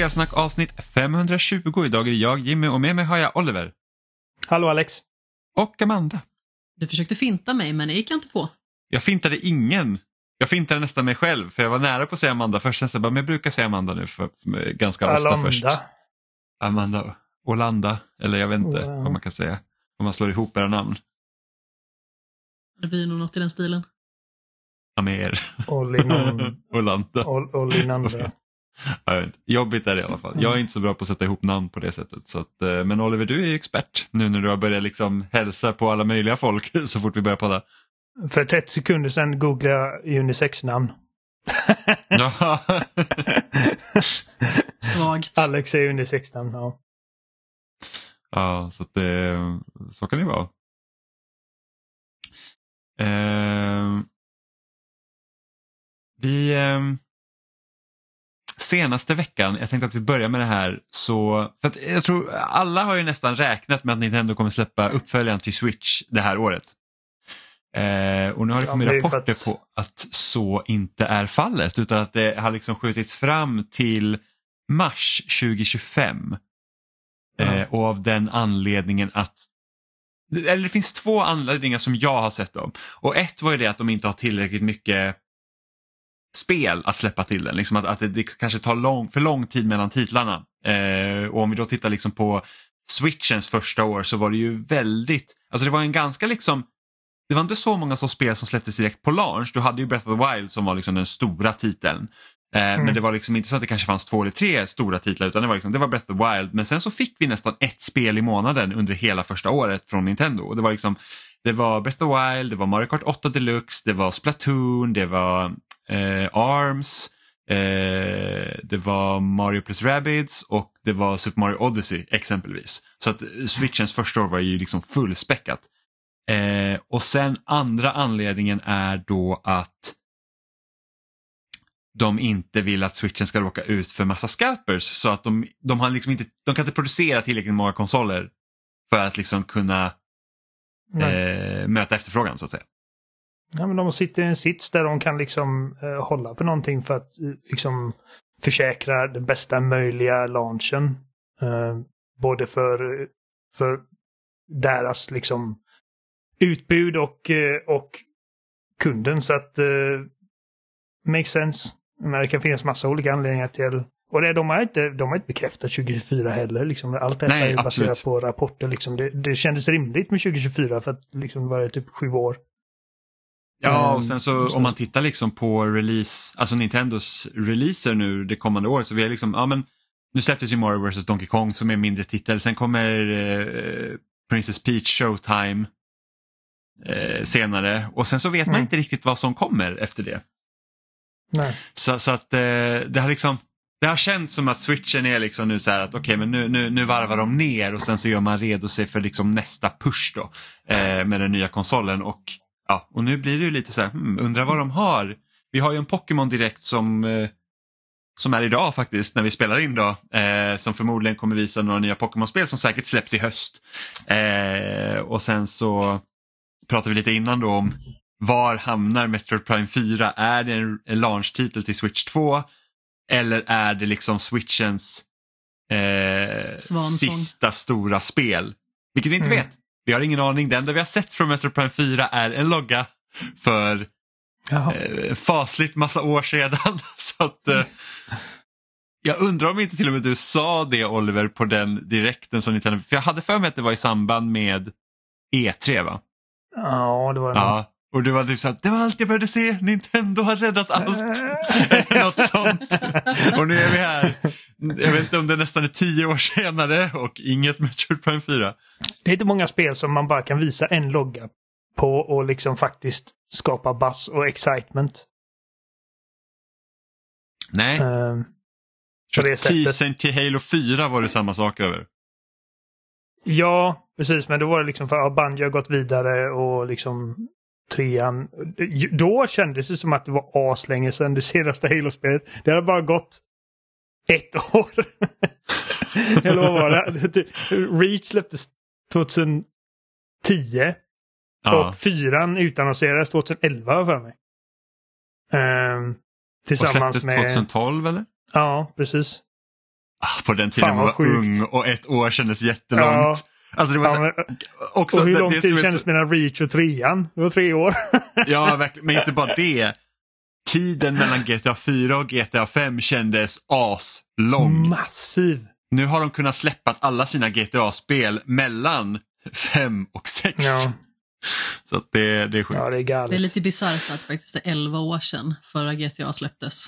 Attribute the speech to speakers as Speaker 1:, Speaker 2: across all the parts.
Speaker 1: Spelsnack avsnitt 520. Idag är det jag Jimmy och med mig har jag Oliver.
Speaker 2: Hallå Alex.
Speaker 1: Och Amanda.
Speaker 3: Du försökte finta mig men det gick jag inte på.
Speaker 1: Jag fintade ingen. Jag fintade nästan mig själv för jag var nära på att säga Amanda först. Sen så bara, men jag brukar säga Amanda nu för, ganska
Speaker 2: Alanda.
Speaker 1: ofta först. Amanda. Olanda. Eller jag vet inte
Speaker 2: Wow.
Speaker 1: vad man kan säga. Om man slår ihop era namn.
Speaker 3: Det blir nog något i den stilen.
Speaker 1: Amer.
Speaker 2: Olinon,
Speaker 1: Olanda.
Speaker 2: Ol-.
Speaker 1: Jag vet inte. Jobbigt är det i alla fall. Jag är inte så bra på att sätta ihop namn på det sättet. Så att, eh, men Oliver, du är ju expert nu när du har börjat liksom hälsa på alla möjliga folk så fort vi börjar podda.
Speaker 2: För 30 sekunder sedan googlade jag unisex-namn.
Speaker 3: Svagt.
Speaker 2: Alex är unisex-namn, ja.
Speaker 1: ja, så att det, så kan det vara. Eh, vi, eh, senaste veckan, jag tänkte att vi börjar med det här, så, för att jag tror alla har ju nästan räknat med att Nintendo kommer släppa uppföljaren till Switch det här året. Eh, och nu har det
Speaker 2: Ja,
Speaker 1: kommit
Speaker 2: det är för
Speaker 1: rapporter
Speaker 2: att-
Speaker 1: på att så inte är fallet utan att det har liksom skjutits fram till mars 2025.
Speaker 2: Ja.
Speaker 1: Eh, och av den anledningen att eller det finns två anledningar som jag har sett dem. Och ett var ju det att de inte har tillräckligt mycket spel att släppa till den. Liksom att, att det, det kanske tar lång, för lång tid mellan titlarna. Eh, och om vi då tittar liksom på Switchens första år så var det ju väldigt, alltså det var en ganska liksom det var inte så många så spel som släpptes direkt på launch. Du hade ju Breath of the Wild som var liksom den stora titeln. Eh, Men
Speaker 2: Mm.
Speaker 1: det var liksom inte så att det kanske fanns två eller tre stora titlar utan det var, liksom, det var Breath of the Wild. Men sen så fick vi nästan ett spel i månaden under hela första året från Nintendo. Och det var liksom det var Breath of the Wild, det var Mario Kart 8 Deluxe, det var Splatoon, det var eh, ARMS, eh, det var Mario plus Rabbids och det var Super Mario Odyssey exempelvis. Så att eh, Switchens första år var ju liksom fullspäckat. Eh, och sen andra anledningen är då att de inte vill att switchen ska råka ut för massa scalpers så att de, de, har liksom inte, de kan inte producera tillräckligt många konsoler för att liksom kunna eh, möta efterfrågan så att säga.
Speaker 2: Ja, men de sitter i en sits där de kan liksom eh, hålla på någonting för att eh, liksom försäkra den bästa möjliga launchen. Eh, både för, för deras liksom utbud och, eh, och kunden. Så att eh, makes sense. Men det kan finnas massa olika anledningar till och det, de, har inte, de har inte bekräftat 2024 heller. Liksom. Allt detta
Speaker 1: Nej,
Speaker 2: är baserat
Speaker 1: absolut.
Speaker 2: på rapporter. Liksom. Det, det kändes rimligt med 2024 för att liksom var det typ sju år.
Speaker 1: Ja,
Speaker 2: Ehm,
Speaker 1: och sen så om man tittar liksom på release, alltså Nintendos releaser nu det kommande året så vi är liksom, ja men nu släpptes ju Mario vs Donkey Kong som är en mindre titel, sen kommer eh, Princess Peach Showtime eh, senare och sen så vet man
Speaker 2: Mm.
Speaker 1: inte riktigt vad som kommer efter det.
Speaker 2: Nej.
Speaker 1: Så, så att eh, det har liksom det har känts som att switchen är liksom nu så här att okej men nu, nu, nu varvar de ner och sen så gör man redo sig för liksom nästa push då eh, med den nya konsolen och ja och nu blir det ju lite så här, hmm, undrar vad de har. Vi har ju en Pokémon direkt som eh, som är idag faktiskt när vi spelar in då eh, som förmodligen kommer visa några nya Pokémon-spel som säkert släpps i höst. Eh, och sen så pratade vi lite innan då om var hamnar Metroid Prime 4? Är det en, launch-titel till Switch 2? Eller är det liksom Switchens eh, sista stora spel? Vilket vi inte
Speaker 2: Mm.
Speaker 1: vet. Vi har ingen aning. Det enda vi har sett från Metroid Prime 4 är en logga för
Speaker 2: Jaha.
Speaker 1: eh, fasligt massa år sedan. Så att, eh, jag undrar om inte till och med du sa det Oliver på den direkten som Nintendo, för jag hade för mig att det var i samband med E3 va?
Speaker 2: Ja, det var
Speaker 1: Ja, och det var typ så att det var allt jag behövde se, Nintendo har räddat allt. Något sånt. Och nu är vi här. Jag vet inte om det nästan är tio år senare och inget Metroid Prime 4.
Speaker 2: Det är inte många spel som man bara kan visa en logga på och liksom faktiskt skapa buzz och excitement.
Speaker 1: Nej,
Speaker 2: Ehm, på det
Speaker 1: teasern till Halo 4 var det samma sak över.
Speaker 2: Ja, precis. Men då var det liksom för att Bungie har gått vidare och liksom trean. Då kändes det som att det var aslänge sedan det senaste Halo-spelet. Det hade bara gått ett år. Eller vad var det? Reach släpptes 2010
Speaker 1: Ja.
Speaker 2: och fyran utannonserades 2011 har för mig. Ehm,
Speaker 1: Och
Speaker 2: tillsammans
Speaker 1: släpptes
Speaker 2: med...
Speaker 1: 2012 eller?
Speaker 2: Ja, precis.
Speaker 1: Ah, På den tiden
Speaker 2: Fan,
Speaker 1: man var
Speaker 2: sjukt.
Speaker 1: ung och ett år kändes jättelångt.
Speaker 2: Ja.
Speaker 1: Alltså det var
Speaker 2: Ja,
Speaker 1: så,
Speaker 2: men,
Speaker 1: också,
Speaker 2: och hur
Speaker 1: det-
Speaker 2: lång
Speaker 1: det
Speaker 2: tid
Speaker 1: är
Speaker 2: kändes
Speaker 1: så-
Speaker 2: mellan Reach och trean? Det var tre år.
Speaker 1: Ja, verkligen. Men inte bara det. Tiden mellan GTA 4 och GTA 5 kändes aslång.
Speaker 2: Massiv.
Speaker 1: Nu har de kunnat släppa alla sina GTA-spel mellan 5 och 6.
Speaker 2: Ja,
Speaker 1: Så att det, det är sjukt.
Speaker 2: ja det är galet.
Speaker 3: Det är lite bisarrt att faktiskt det är 11 år sedan förra GTA släpptes.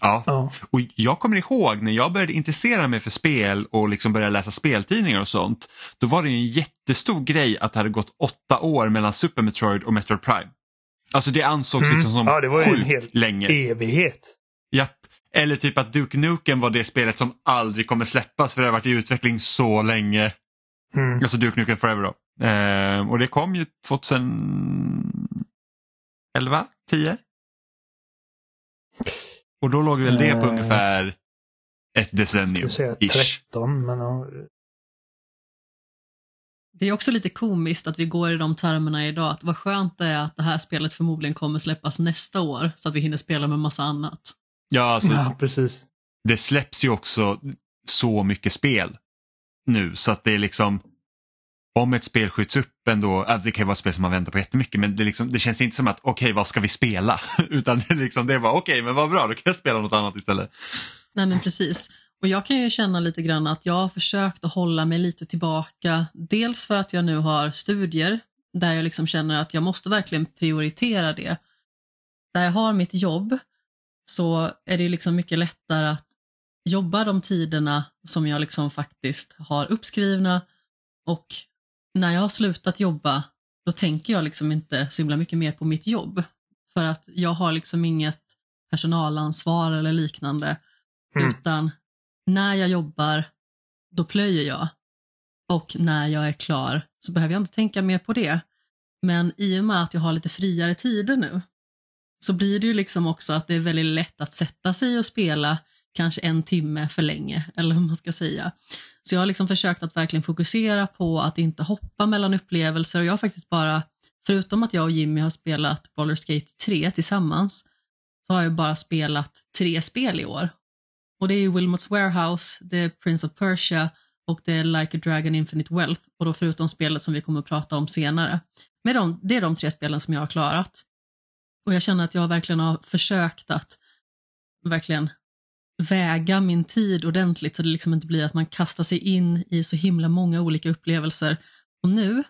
Speaker 1: Ja.
Speaker 2: Ja.
Speaker 1: Och jag kommer ihåg när jag började intressera mig för spel och liksom började läsa speltidningar och sånt. Då var det en jättestor grej att det hade gått åtta år mellan Super Metroid och Metroid Prime. Alltså det ansågs
Speaker 2: Mm.
Speaker 1: liksom som
Speaker 2: Ja, det var ju en hel
Speaker 1: länge.
Speaker 2: Evighet.
Speaker 1: Japp. Eller typ att Duke Nukem var det spelet som aldrig kommer släppas för det har varit i utveckling så länge.
Speaker 2: Mm.
Speaker 1: Alltså Duke Nukem Forever då. Ehm, och det kom ju 2011, 10? Och då låg väl det på
Speaker 2: Eh.
Speaker 1: ungefär ett
Speaker 2: Jag
Speaker 1: decennium.
Speaker 2: skulle säga
Speaker 1: ish.
Speaker 2: 13, men
Speaker 3: Det är också lite komiskt att vi går i de termerna idag, att vad skönt det är att det här spelet förmodligen kommer släppas nästa år så att vi hinner spela med massa annat.
Speaker 1: Ja, alltså,
Speaker 2: ja, precis.
Speaker 1: det släpps ju också så mycket spel nu så att det är liksom om ett spel skjuts upp ändå, alltså det kan ju vara ett spel som man väntar på jättemycket men det, liksom, det känns inte som att okej vad ska vi spela? Utan det är, liksom, det är bara okej men vad bra då kan jag spela något annat istället.
Speaker 3: Nej men precis. Och jag kan ju känna lite grann att jag har försökt att hålla mig lite tillbaka. Dels för att jag nu har studier där jag liksom känner att jag måste verkligen prioritera det. Där jag har mitt jobb så är det liksom mycket lättare att jobba de tiderna som jag liksom faktiskt har uppskrivna och när jag har slutat jobba då tänker jag liksom inte så himla mycket mer på mitt jobb. För att jag har liksom inget personalansvar eller liknande.
Speaker 2: Mm.
Speaker 3: Utan när jag jobbar, då plöjer jag. Och när jag är klar så behöver jag inte tänka mer på det. Men i och med att jag har lite friare tider nu så blir det ju liksom också att det är väldigt lätt att sätta sig och spela kanske en timme för länge, eller hur man ska säga. Så jag har liksom försökt att verkligen fokusera på att inte hoppa mellan upplevelser och jag har faktiskt bara, förutom att jag och Jimmy har spelat Baldur's Gate 3 tillsammans, så har jag bara spelat tre spel i år. Och det är ju Wilmots Warehouse, det är Prince of Persia och det är Like a Dragon Infinite Wealth. Och då förutom spelet som vi kommer att prata om senare. Men de, det är de tre spelen som jag har klarat. Och jag känner att jag verkligen har försökt att verkligen väga min tid ordentligt så det liksom inte blir att man kastar sig in i så himla många olika upplevelser. Och nu,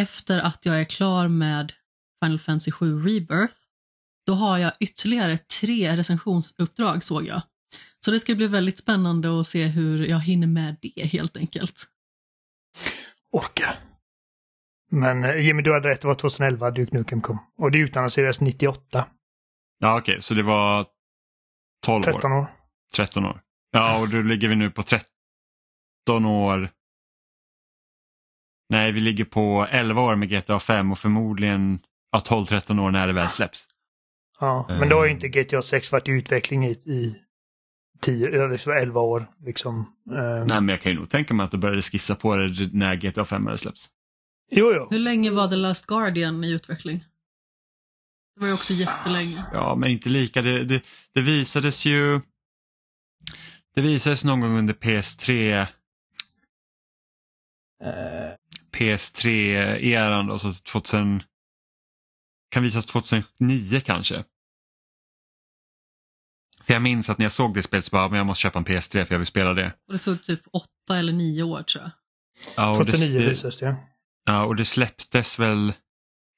Speaker 3: efter att jag är klar med Final Fantasy 7 Rebirth, då har jag ytterligare tre recensionsuppdrag såg jag. Så det ska bli väldigt spännande att se hur jag hinner med det helt enkelt.
Speaker 2: Orka. Men eh, Jimmy, du hade rätt. Det var 2011 Duke Nukem kom. Och det utannonserades 98.
Speaker 1: Ja okej, så det var 12
Speaker 2: 13
Speaker 1: år,
Speaker 2: år.
Speaker 1: 13 år. Ja och då ligger vi nu på 13 år. Nej, vi ligger på 11 år med GTA 5 och förmodligen ja, 12-13 år när det väl släpps.
Speaker 2: Ja, men då har ju
Speaker 1: Eh.
Speaker 2: inte GTA 6 varit i utveckling i, i 10, eller så 11 år. Liksom. Eh,
Speaker 1: Nej, men jag kan ju nog tänka mig att du började skissa på det när GTA 5 hade släppts.
Speaker 2: Jo, jo.
Speaker 3: Hur länge var The Last Guardian i utveckling? Det var ju också jättelänge.
Speaker 1: Ja, men inte lika. Det, det, det visades ju det visades någon gång under PS3
Speaker 2: Eh,
Speaker 1: PS3-eran då, så 2000 kan visas 2009 kanske. För jag minns att när jag såg det spelet så bara, men jag måste köpa en PS3 för jag vill spela det.
Speaker 3: Och det tog typ åtta eller nio år tror jag.
Speaker 1: Ja, och
Speaker 2: 2009
Speaker 1: det,
Speaker 2: visades det.
Speaker 1: ja, och det släpptes väl,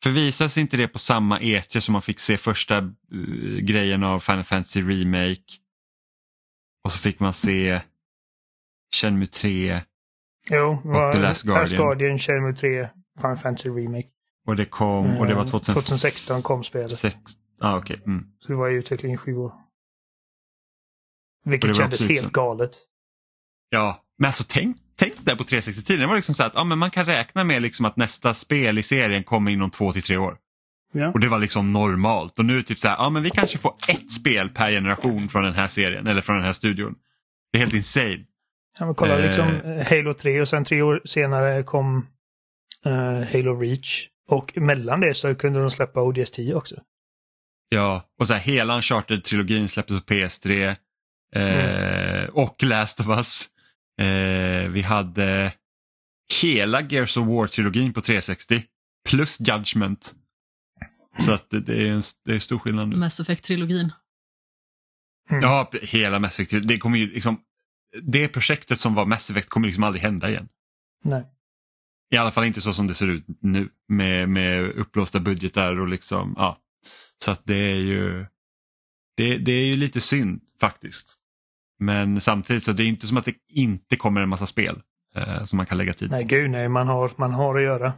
Speaker 1: för visades inte det på samma E3 som man fick se första uh, grejen av Final Fantasy Remake? Och så fick man se Shenmue 3
Speaker 2: Jo, var
Speaker 1: The Last Guardian.
Speaker 2: Last Guardian, Shenmue 3, Final Fantasy Remake.
Speaker 1: och det kom och det var
Speaker 2: Eh,
Speaker 1: 2006.
Speaker 2: 2016 kom spelet.
Speaker 1: Ah, okej. Mm.
Speaker 2: Så det var i utveckling i sju år.
Speaker 1: Och
Speaker 2: Vilket kändes helt
Speaker 1: så.
Speaker 2: galet.
Speaker 1: Ja, men alltså tänk, tänk där på 360-tiden. Det var liksom så att ja, men man kan räkna med liksom att nästa spel i serien kommer inom två till tre år.
Speaker 2: Ja.
Speaker 1: Och det var liksom normalt. Och nu är det typ så här, ja men vi kanske får ett spel per generation från den här serien eller från den här studion. Det är helt insane.
Speaker 2: Ja, men kolla,
Speaker 1: Eh.
Speaker 2: liksom eh, Halo 3 och sen tre år senare kom eh, Halo Reach. Och mellan det så kunde de släppa ODS 10 också.
Speaker 1: Ja, och så här, hela Uncharted-trilogin släpptes på PS3. Eh, och Last of Us. Eh, vi hade hela Gears of War-trilogin på 360 plus Judgment. Så att det, det är, en, det är stor skillnad nu.
Speaker 3: Mass Effect-trilogin.
Speaker 2: Mm.
Speaker 1: Ja, hela Mass Effect. Det, kommer ju liksom, det projektet som var Mass Effect kommer liksom aldrig hända igen.
Speaker 2: Nej.
Speaker 1: I alla fall inte så som det ser ut nu med, med uppblåsta budgetar och liksom, ja. Så att det är ju det, det är ju lite synd faktiskt. Men samtidigt så det är inte som att det inte kommer en massa spel eh, som man kan lägga tid på.
Speaker 2: Nej, gud nej. Man har, man har att göra.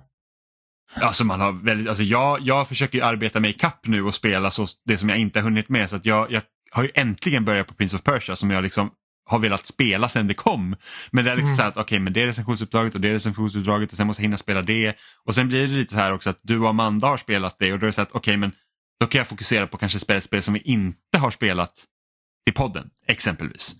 Speaker 1: Alltså man har väldigt, alltså jag, jag försöker arbeta mig i kapp nu och spela så det som jag inte har hunnit med. Så att jag, jag har ju äntligen börjat på Prince of Persia som jag liksom har velat spela sedan det kom. Men det är liksom
Speaker 2: Mm.
Speaker 1: så att okej okay, men det är recensionsuppdraget och det är recensionsuppdraget och sen måste jag hinna spela det. Och sen blir det lite så här också att du och Amanda har spelat det och då är det så att okej okay, men då kan jag fokusera på kanske spela ett spel som vi inte har spelat till podden exempelvis.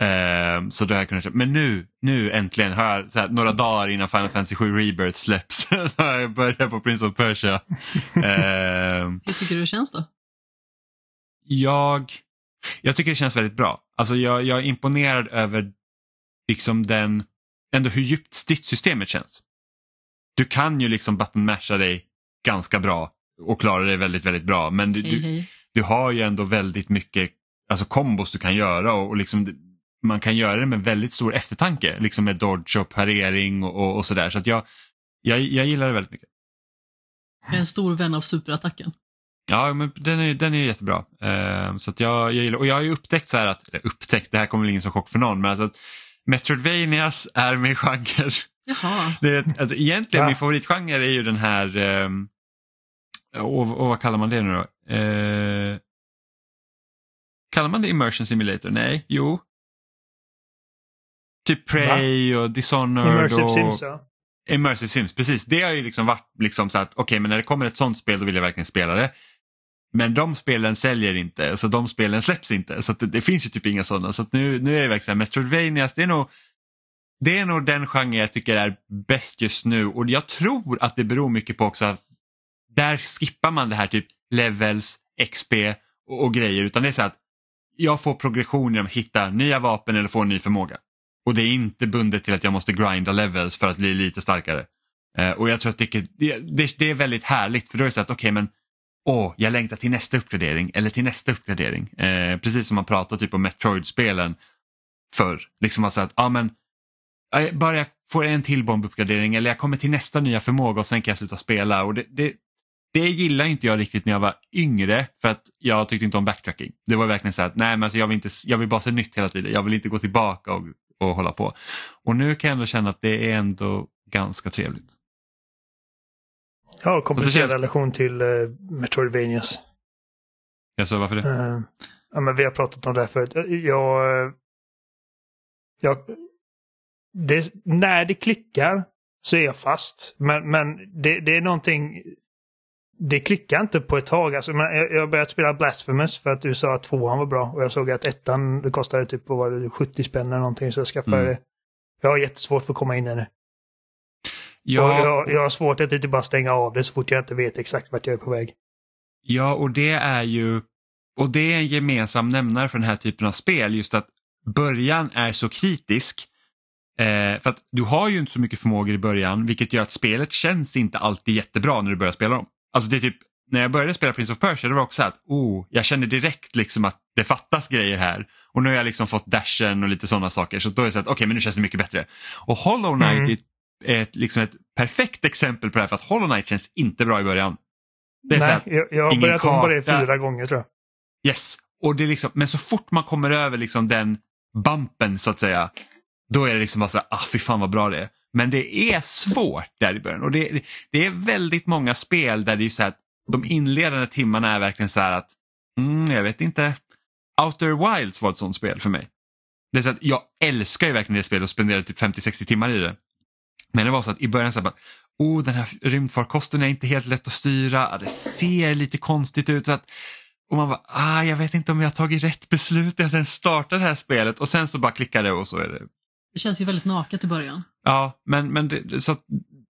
Speaker 1: Ehm, så har jag kunnat, men nu, nu äntligen så här, några dagar innan Final Fantasy 7 Rebirth släpps har jag börjat på Prince of Persia. Ehm,
Speaker 3: Hur tycker du det känns då?
Speaker 1: jag, jag tycker det känns väldigt bra. Alltså jag, jag är imponerad över liksom den, ändå hur djupt stridssystemet känns. Du kan ju liksom button masha dig ganska bra och klara dig väldigt, väldigt bra. Men du,
Speaker 3: Hej,
Speaker 1: du,
Speaker 3: hej.
Speaker 1: du har ju ändå väldigt mycket alltså kombos du kan göra och, och liksom, man kan göra det med väldigt stor eftertanke. Liksom med dodge och parering och, och, och sådär. Så att jag, jag, jag gillar det väldigt mycket.
Speaker 3: Jag är en stor vän av superattacken.
Speaker 1: Ja, men den är, den är jättebra. Eh, så att jag, jag gillar, och jag har ju upptäckt så här att, eller upptäckt, det här kommer väl ingen som chock för någon, men alltså att Metroidvanias är min genre.
Speaker 3: Jaha,
Speaker 1: Det är, alltså, egentligen
Speaker 2: Va?
Speaker 1: min favoritgenre är ju den här, ehm, och, och vad kallar man det nu då? Eh, kallar man det immersion simulator? Nej, jo. Typ Prey och Dishonored
Speaker 2: Immersive
Speaker 1: och
Speaker 2: Sims, ja.
Speaker 1: Immersive Sims, precis. Det har ju liksom varit liksom så att okej men när det kommer ett sånt spel då vill jag verkligen spela det. Men de spelen säljer inte, så de spelen släpps inte. Så det, det finns ju typ inga sådana. Så nu, nu är det verkligen Metroidvanias, det är nog det är nog den genre jag tycker är bäst just nu och jag tror att det beror mycket på också att där skippar man det här typ levels, XP och, och grejer utan det är så att jag får progression genom att hitta nya vapen eller få en ny förmåga. Och det är inte bundet till att jag måste grinda levels för att bli lite starkare. Eh, och jag tror att det, det, det, är väldigt härligt för då är det så att okej men åh, jag längtar till nästa uppgradering eller till nästa uppgradering. Eh, precis som man pratar typ om Metroid-spelen förr. Liksom alltså att, ja men bara jag får en till bombuppgradering eller jag kommer till nästa nya förmåga och sen kan jag sluta spela. Och det, det, det gillar inte jag riktigt när jag var yngre för att jag tyckte inte om backtracking. Det var verkligen så att nej men alltså jag, vill inte, jag vill bara se nytt hela tiden. Jag vill inte gå tillbaka och, och hålla på. Och nu kan jag ändå känna att det är ändå ganska trevligt.
Speaker 2: Jag har komplicerad
Speaker 1: känns-
Speaker 2: relation till uh, Metroidvanias.
Speaker 1: Alltså, varför det?
Speaker 2: Eh, ja, men vi har pratat om det här förut. Jag, eh, jag, det, när det klickar så är jag fast. Men, men det, det är någonting... Det klickar inte på ett tag. Alltså, men jag jag har börjat spela Blasphemous för att du sa att tvåan var bra. Och jag såg att ettan det kostade typ vad var det, 70 spänn eller någonting. Så jag skaffade
Speaker 1: Mm.
Speaker 2: det. Jag har jättesvårt för att komma in i det. Och
Speaker 1: Ja,
Speaker 2: jag, jag har svårt att inte bara stänga av det så fort jag inte vet exakt vart jag är på väg.
Speaker 1: Ja, och det är ju och det är en gemensam nämnare för den här typen av spel, just att början är så kritisk. Eh, för att du har ju inte så mycket förmågor i början, vilket gör att spelet känns inte alltid jättebra när du börjar spela dem. Alltså det är typ, när jag började spela Prince of Persia, det var också så att, oh, jag kände direkt liksom att det fattas grejer här. Och nu har jag liksom fått dashen och lite sådana saker, så då är det så att, okej, men nu känns det mycket bättre. Och Hollow Knight
Speaker 2: Mm.
Speaker 1: är ett, liksom ett perfekt exempel på det här, för att Hollow Knight känns inte bra i början. Det är så
Speaker 2: Nej,
Speaker 1: här,
Speaker 2: jag, har börjat om på det fyra gånger tror jag.
Speaker 1: Yes, och det är liksom, men så fort man kommer över liksom den bumpen så att säga, då är det liksom bara så här, ah fy fan vad bra det är. Men det är svårt där i början och det, det är väldigt många spel där det är så att de inledande timmarna är verkligen så här att, mm, jag vet inte, Outer Wilds var ett sånt spel för mig. Det är så att jag älskar ju verkligen det spelet och spenderade typ 50-60 timmar i det. Men det var så att i början så här bara, oh den här rymdfarkosten är inte helt lätt att styra, det ser lite konstigt ut. Så att, och man bara, ah, jag vet inte om jag har tagit rätt beslut att ens startar det här spelet och sen så bara klickar det och så är det
Speaker 3: det känns ju väldigt naket i början.
Speaker 1: Ja, men, men det, så att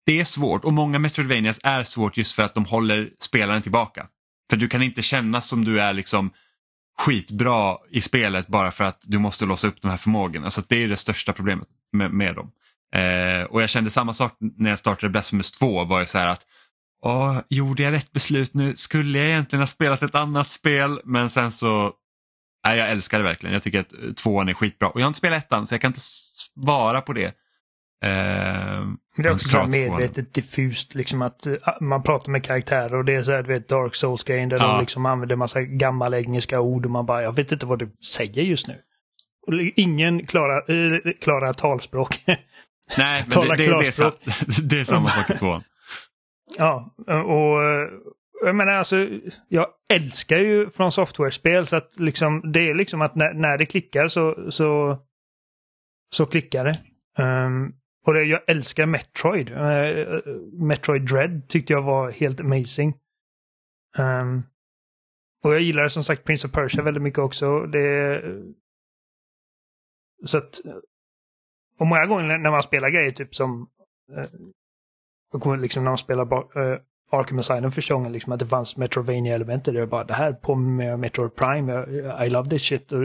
Speaker 1: det är svårt och många Metroidvanias är svårt just för att de håller spelaren tillbaka. För du kan inte känna som du är liksom skitbra i spelet bara för att du måste låsa upp de här förmågorna. Så det är det största problemet med, med dem. Eh, och jag kände samma sak när jag startade Blasphemous 2. var ju så här att Åh, gjorde jag rätt beslut nu? Skulle jag egentligen ha spelat ett annat spel? Men sen så, nej, jag älskar det verkligen. Jag tycker att eh, tvåan är skitbra. Och jag har inte spelat ettan så jag kan inte svara på det. Eh,
Speaker 2: det är också så medvetet diffust, liksom att uh, man pratar med karaktärer och det är så här, du vet, Dark Souls-grejen där ja. de liksom använder massa gammal engelska ord och man bara, jag vet inte vad du säger just nu. Och ingen klarar, uh, klarar talspråk.
Speaker 1: Nej, men det, det, det, är, det är samma sak i tvåan.
Speaker 2: Ja, och jag menar alltså, jag älskar ju från software-spel så att liksom det är liksom att när, när det klickar så, så, så klickar det. Um, och det, jag älskar Metroid. Uh, Metroid Dread tyckte jag var helt amazing. Um, och jag gillar som sagt Prince of Persia väldigt mycket också. Det, så att, och många gånger när man spelar grejer typ som uh, liksom när man spelar uh, Arkham Asylum första gången, liksom att det fanns Metrovania element där jag bara det här påminner mig om Metroid Prime, I, I love this shit. Och,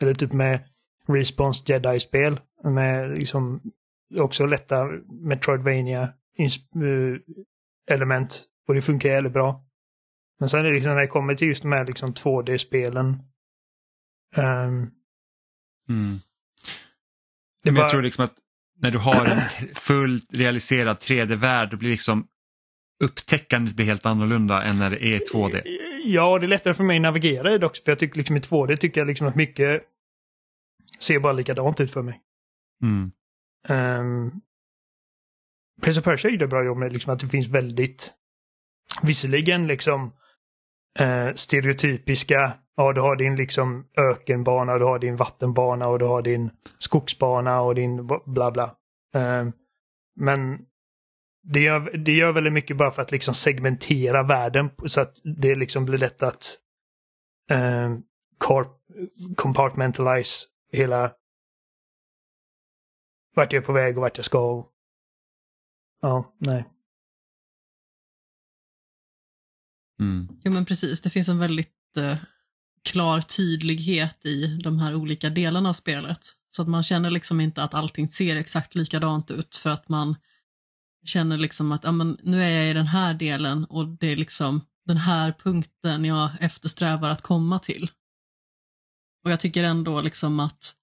Speaker 2: eller typ med Respons Jedi-spel med liksom också lätta Metroidvania uh, element och det funkar jävligt bra. Men sen är det liksom när det kommer till just de här liksom 2D-spelen. Um,
Speaker 1: ehm, mm. Men jag tror liksom att när du har en fullt realiserad 3D-värld, då blir liksom upptäckandet blir helt annorlunda än när det är 2D.
Speaker 2: Ja, det är lättare för mig att navigera i det också, för jag tycker liksom i 2D tycker jag liksom att mycket ser bara likadant ut för mig.
Speaker 1: Mm.
Speaker 2: Um, Prince of Persia gjorde bra jobb med liksom att det finns väldigt, visserligen liksom uh, stereotypiska, ja du har din liksom ökenbana, du har din vattenbana och du har din skogsbana och din bla bla. Um, men det gör, det gör väldigt mycket bara för att liksom segmentera världen så att det liksom blir lätt att um, compartmentalize hela vart jag är på väg och vart jag ska. Ja, nej.
Speaker 1: Mm.
Speaker 3: Jo men precis, det finns en väldigt eh, klar tydlighet i de här olika delarna av spelet. Så att man känner liksom inte att allting ser exakt likadant ut för att man känner liksom att ja, men, nu är jag i den här delen och det är liksom den här punkten jag eftersträvar att komma till. Och jag tycker ändå liksom att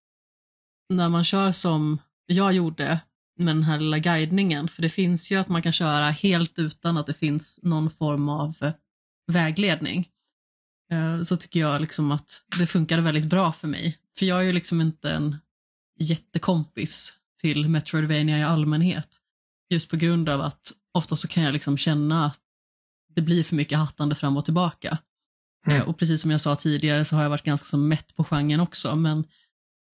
Speaker 3: när man kör som jag gjorde med den här lilla guidningen, för det finns ju att man kan köra helt utan att det finns någon form av vägledning. Eh, så tycker jag liksom att det funkade väldigt bra för mig. För jag är ju liksom inte en jättekompis till Metroidvania i allmänhet. Just på grund av att ofta så kan jag liksom känna att det blir för mycket hattande fram och tillbaka. Mm. Eh, och precis som jag sa tidigare så har jag varit ganska så mätt på genren också, men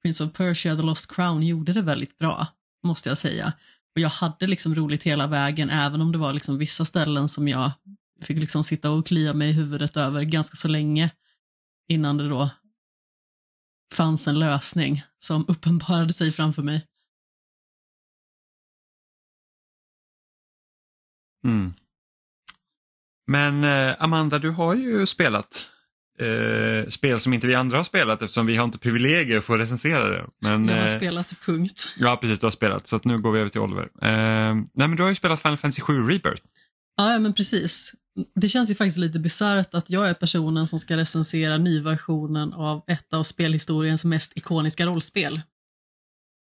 Speaker 3: Prince of Persia, The Lost Crown gjorde det väldigt bra, måste jag säga. Och jag hade liksom roligt hela vägen, även om det var liksom vissa ställen som jag fick liksom sitta och klia mig i huvudet över ganska så länge innan det då fanns en lösning som uppenbarade sig framför mig.
Speaker 1: Mm. Men eh, Amanda, du har ju spelat eh, spel som inte vi andra har spelat eftersom vi har inte privilegier att få recensera det. Men,
Speaker 3: jag har eh, spelat, punkt.
Speaker 1: Ja, precis, du har spelat. Så nu går vi över till Oliver. Eh, nej, men du har ju spelat Final Fantasy 7 Rebirth.
Speaker 3: Ja, men precis. Det känns ju faktiskt lite bisarrt att jag är personen som ska recensera nyversionen av ett av spelhistoriens mest ikoniska rollspel.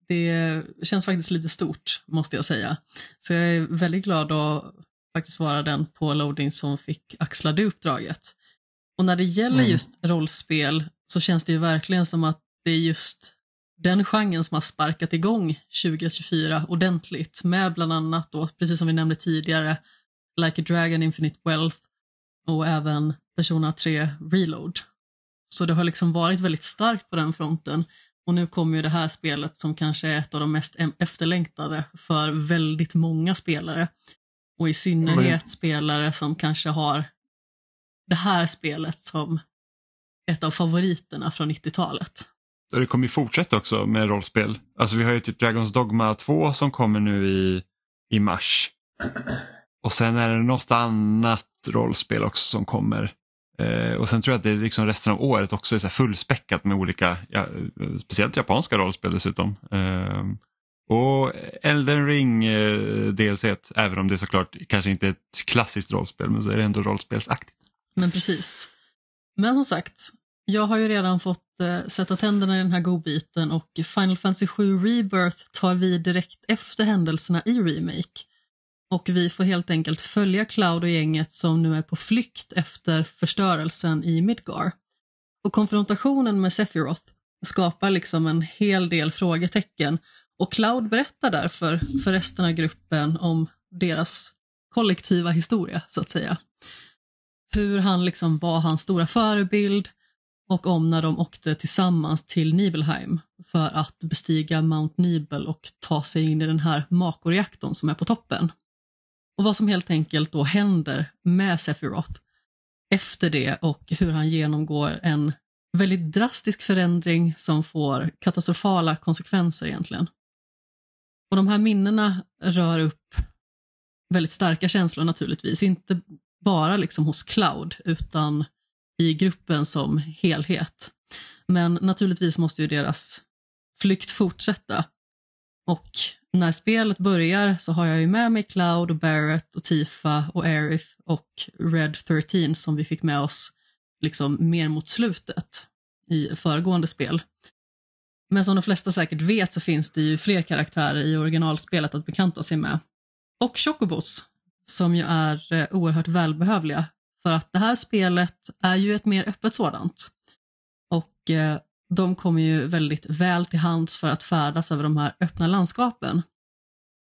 Speaker 3: Det känns faktiskt lite stort, måste jag säga. Så jag är väldigt glad att faktiskt vara den på Loading som fick axla det uppdraget. Och när det gäller mm. just rollspel så känns det ju verkligen som att det är just den genren som har sparkat igång 2024 ordentligt med bland annat då, precis som vi nämnde tidigare, Like a Dragon Infinite Wealth och även Persona 3 Reload. Så det har liksom varit väldigt starkt på den fronten och nu kommer ju det här spelet som kanske är ett av de mest efterlängtade för väldigt många spelare. Och i synnerhet mm. spelare som kanske har det här spelet som ett av favoriterna från 90-talet.
Speaker 1: Det kommer ju fortsätta också med rollspel. Alltså vi har ju typ Dragons Dogma 2 som kommer nu i, i mars. Och sen är det något annat rollspel också som kommer. Eh, och sen tror jag att det är liksom resten av året också är så fullspäckat med olika, ja, speciellt japanska rollspel dessutom. Eh, och Elden Ring eh, DLC, även om det såklart kanske inte är ett klassiskt rollspel, men så är det ändå rollspelsaktigt.
Speaker 3: Men precis. Men som sagt, jag har ju redan fått eh, sätta tänderna i den här godbiten och Final Fantasy 7 Rebirth tar vi direkt efter händelserna i Remake. Och vi får helt enkelt följa Cloud och gänget som nu är på flykt efter förstörelsen i Midgar. Och konfrontationen med Sephiroth skapar liksom en hel del frågetecken och Cloud berättar därför för resten av gruppen om deras kollektiva historia, så att säga. Hur han liksom var hans stora förebild och om när de åkte tillsammans till Nibelheim för att bestiga Mount Nibel och ta sig in i den här makoreaktorn som är på toppen. Och vad som helt enkelt då händer med Sephiroth efter det och hur han genomgår en väldigt drastisk förändring som får katastrofala konsekvenser egentligen. Och de här minnena rör upp väldigt starka känslor naturligtvis, inte bara liksom hos Cloud utan i gruppen som helhet. Men naturligtvis måste ju deras flykt fortsätta. Och när spelet börjar så har jag ju med mig Cloud och Barrett och Tifa och Aerith och Red 13 som vi fick med oss liksom mer mot slutet i föregående spel. Men som de flesta säkert vet så finns det ju fler karaktärer i originalspelet att bekanta sig med. Och Chocobos, som ju är eh, oerhört välbehövliga. För att det här spelet är ju ett mer öppet sådant. Och eh, de kommer ju väldigt väl till hands för att färdas över de här öppna landskapen.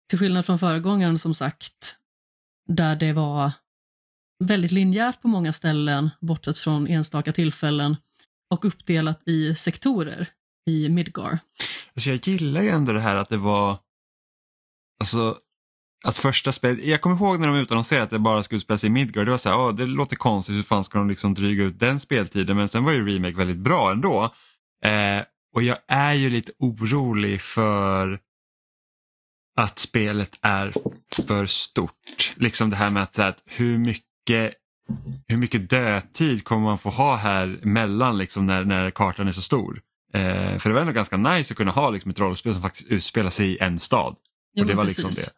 Speaker 3: Till skillnad från föregångaren som sagt, där det var väldigt linjärt på många ställen, bortsett från enstaka tillfällen, och uppdelat i sektorer i Midgar.
Speaker 1: Alltså jag gillar ju ändå det här att det var, alltså att första spelet, jag kommer ihåg när de utannonserade att det bara skulle spelas i Midgar, det var så här, oh, det låter konstigt, hur fan ska de liksom dryga ut den speltiden? Men sen var ju Remake väldigt bra ändå. Eh, och jag är ju lite orolig för att spelet är för stort. Liksom det här med att, så här, att hur mycket hur mycket dödtid kommer man få ha här mellan liksom, när, när kartan är så stor? Eh, för det var ändå ganska nice att kunna ha liksom, ett rollspel som faktiskt utspelar sig i en stad.
Speaker 3: Jo,
Speaker 1: och det var
Speaker 3: precis.
Speaker 1: liksom det.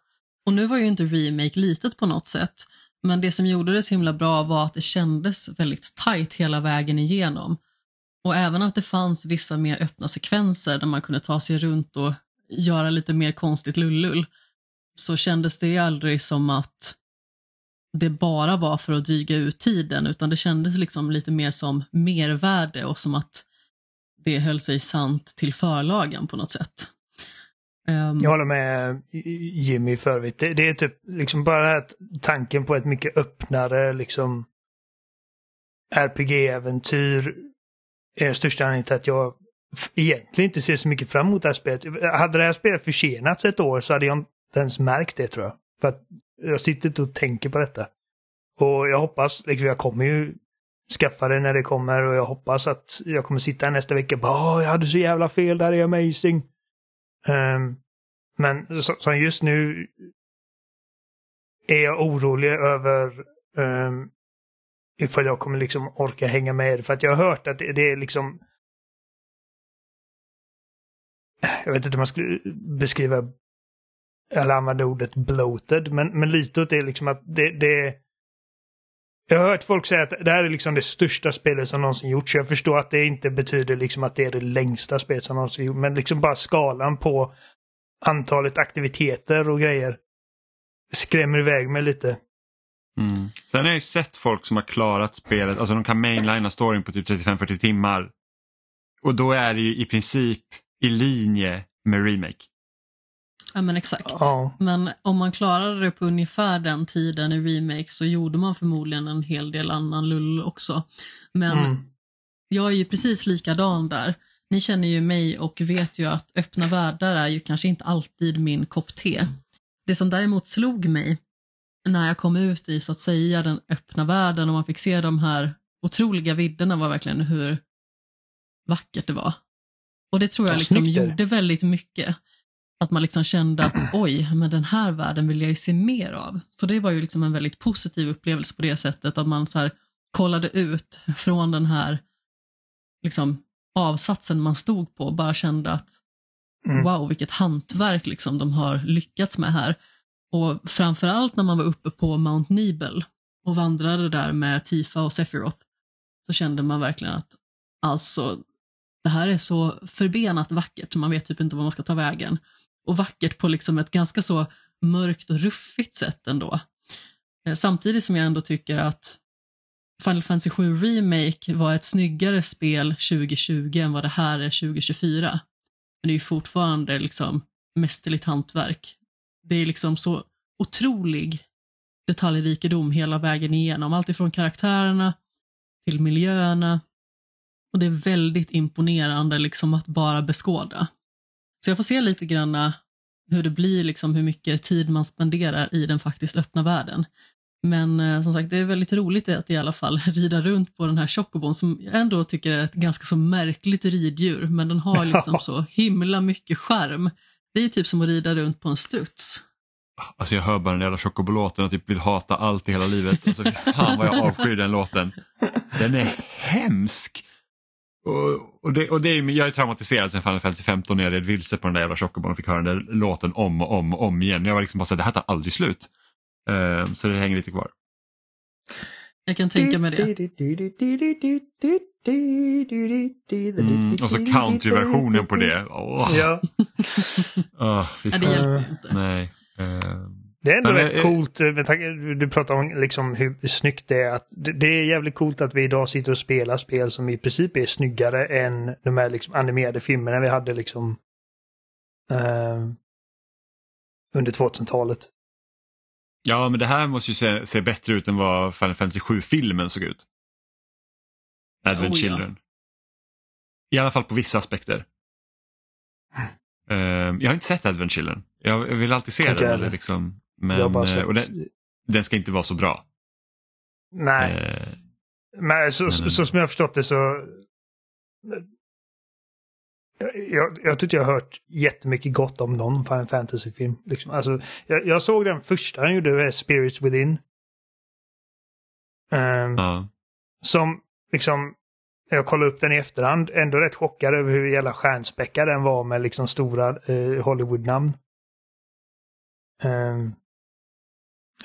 Speaker 3: Och nu var ju inte Remake litet på något sätt, men det som gjorde det så himla bra var att det kändes väldigt tight hela vägen igenom. Och även att det fanns vissa mer öppna sekvenser där man kunde ta sig runt och göra lite mer konstigt lullull, så kändes det aldrig som att det bara var för att dryga ut tiden, utan det kändes liksom lite mer som mervärde och som att det höll sig sant till förlagen på något sätt. Um...
Speaker 2: Jag håller med Jimmy för övrigt. Det, det är typ liksom bara den här tanken på ett mycket öppnare liksom RPG-äventyr är största anledningen till att jag egentligen inte ser så mycket fram emot det här spelet. Hade det här spelet försenats ett år så hade jag inte ens märkt det tror jag. För att jag sitter inte och tänker på detta. Och jag hoppas, liksom, jag kommer ju skaffa det när det kommer och jag hoppas att jag kommer sitta här nästa vecka och bara jag hade så jävla fel, det här är amazing. Um, men som just nu är jag orolig över um, ifall jag kommer liksom orka hänga med. För att jag har hört att det, det är liksom jag vet inte om man skulle beskriva eller använda ordet bloated, men, men lite åt det liksom att det, det jag har hört folk säga att det här är liksom det största spelet som någonsin gjorts. Jag förstår att det inte betyder liksom att det är det längsta spelet som någonsin gjorts, men liksom bara skalan på antalet aktiviteter och grejer skrämmer iväg mig lite.
Speaker 1: Mm. Sen har jag ju sett folk som har klarat spelet, alltså de kan mainlina storyn på typ 35-40 timmar. Och då är det ju i princip i linje med remake.
Speaker 3: Ja men exakt.
Speaker 2: Ja.
Speaker 3: Men om man klarade det på ungefär den tiden i remake så gjorde man förmodligen en hel del annan lull också. Men
Speaker 2: Mm.
Speaker 3: jag är ju precis likadan där. Ni känner ju mig och vet ju att öppna världar är ju kanske inte alltid min kopp te. Det som däremot slog mig när jag kom ut i så att säga den öppna världen och man fick se de här otroliga vidderna var verkligen hur vackert det var. Och det tror jag
Speaker 2: Ja,
Speaker 3: liksom gjorde väldigt mycket. Att man liksom kände att oj, men den här världen vill jag ju se mer av. Så det var ju liksom en väldigt positiv upplevelse på det sättet att man så här kollade ut från den här liksom, avsatsen man stod på och bara kände att
Speaker 2: Mm.
Speaker 3: wow, vilket hantverk liksom de har lyckats med här. Och framförallt när man var uppe på Mount Nibel och vandrade där med Tifa och Sephiroth så kände man verkligen att alltså, det här är så förbenat vackert så man vet typ inte var man ska ta vägen. Och vackert på liksom ett ganska så mörkt och ruffigt sätt ändå. Eh, samtidigt som jag ändå tycker att Final Fantasy 7 Remake var ett snyggare spel 2020 än vad det här är 2024. Men det är ju fortfarande liksom mästerligt hantverk. Det är liksom så otrolig detaljrikedom hela vägen igenom. Allt ifrån karaktärerna till miljöerna. Och det är väldigt imponerande liksom att bara beskåda. Så jag får se lite grann hur det blir, liksom hur mycket tid man spenderar i den faktiskt öppna världen. Men eh, som sagt, det är väldigt roligt att i alla fall rida runt på den här chocobon som jag ändå tycker är ett ganska så märkligt riddjur, men den har liksom så himla mycket skärm. Det är typ som att rida runt på en struts.
Speaker 1: Alltså jag hör bara den jävla Chocobo-låten och typ vill hata allt i hela livet. Alltså fy fan vad jag avskyr den låten. Den är hemsk. Och, och, det, och det är, jag är traumatiserad sen Final Fantasy 15 när jag red vilse på den där jävla Chocobon och fick höra den där låten om och om och om igen. Jag var liksom bara såhär, det här tar aldrig slut. Ehm, så det hänger lite kvar.
Speaker 3: Jag kan tänka mig det.
Speaker 1: Mm, och så countryversionen på det. Åh,
Speaker 2: Ja,
Speaker 3: Ja, det hjälper inte.
Speaker 1: Nej. ehm,
Speaker 2: det är ändå
Speaker 1: Men,
Speaker 2: rätt
Speaker 1: eh,
Speaker 2: coolt. eh, Du pratar om liksom hur snyggt det är. Att det, är jävligt coolt att vi idag sitter och spelar spel som i princip är snyggare än de här liksom animerade filmerna vi hade liksom eh, under 2000-talet.
Speaker 1: Ja, men det här måste ju se, se bättre ut än vad Final Fantasy 7-filmen såg ut. Advent
Speaker 3: Oh, ja.
Speaker 1: Children. I alla fall på vissa aspekter. Ehm, jag har inte sett Advent Children. Jag, vill alltid se den. Eller liksom, men, eh,
Speaker 2: sett...
Speaker 1: och den, den ska inte vara så bra.
Speaker 2: Nej,
Speaker 1: Eh,
Speaker 2: men så,
Speaker 1: men-
Speaker 2: så, så som jag har förstått det så... Jag, jag tycker jag har hört jättemycket gott om någon Final Fantasy-film. Liksom. Alltså, jag, jag såg den första han gjorde, är Spirits Within. Ehm,
Speaker 1: ja.
Speaker 2: Som liksom, jag kollade upp den i efterhand, ändå rätt chockad över hur jävla stjärnspäckad den var med liksom stora eh, Hollywood-namn. Ehm,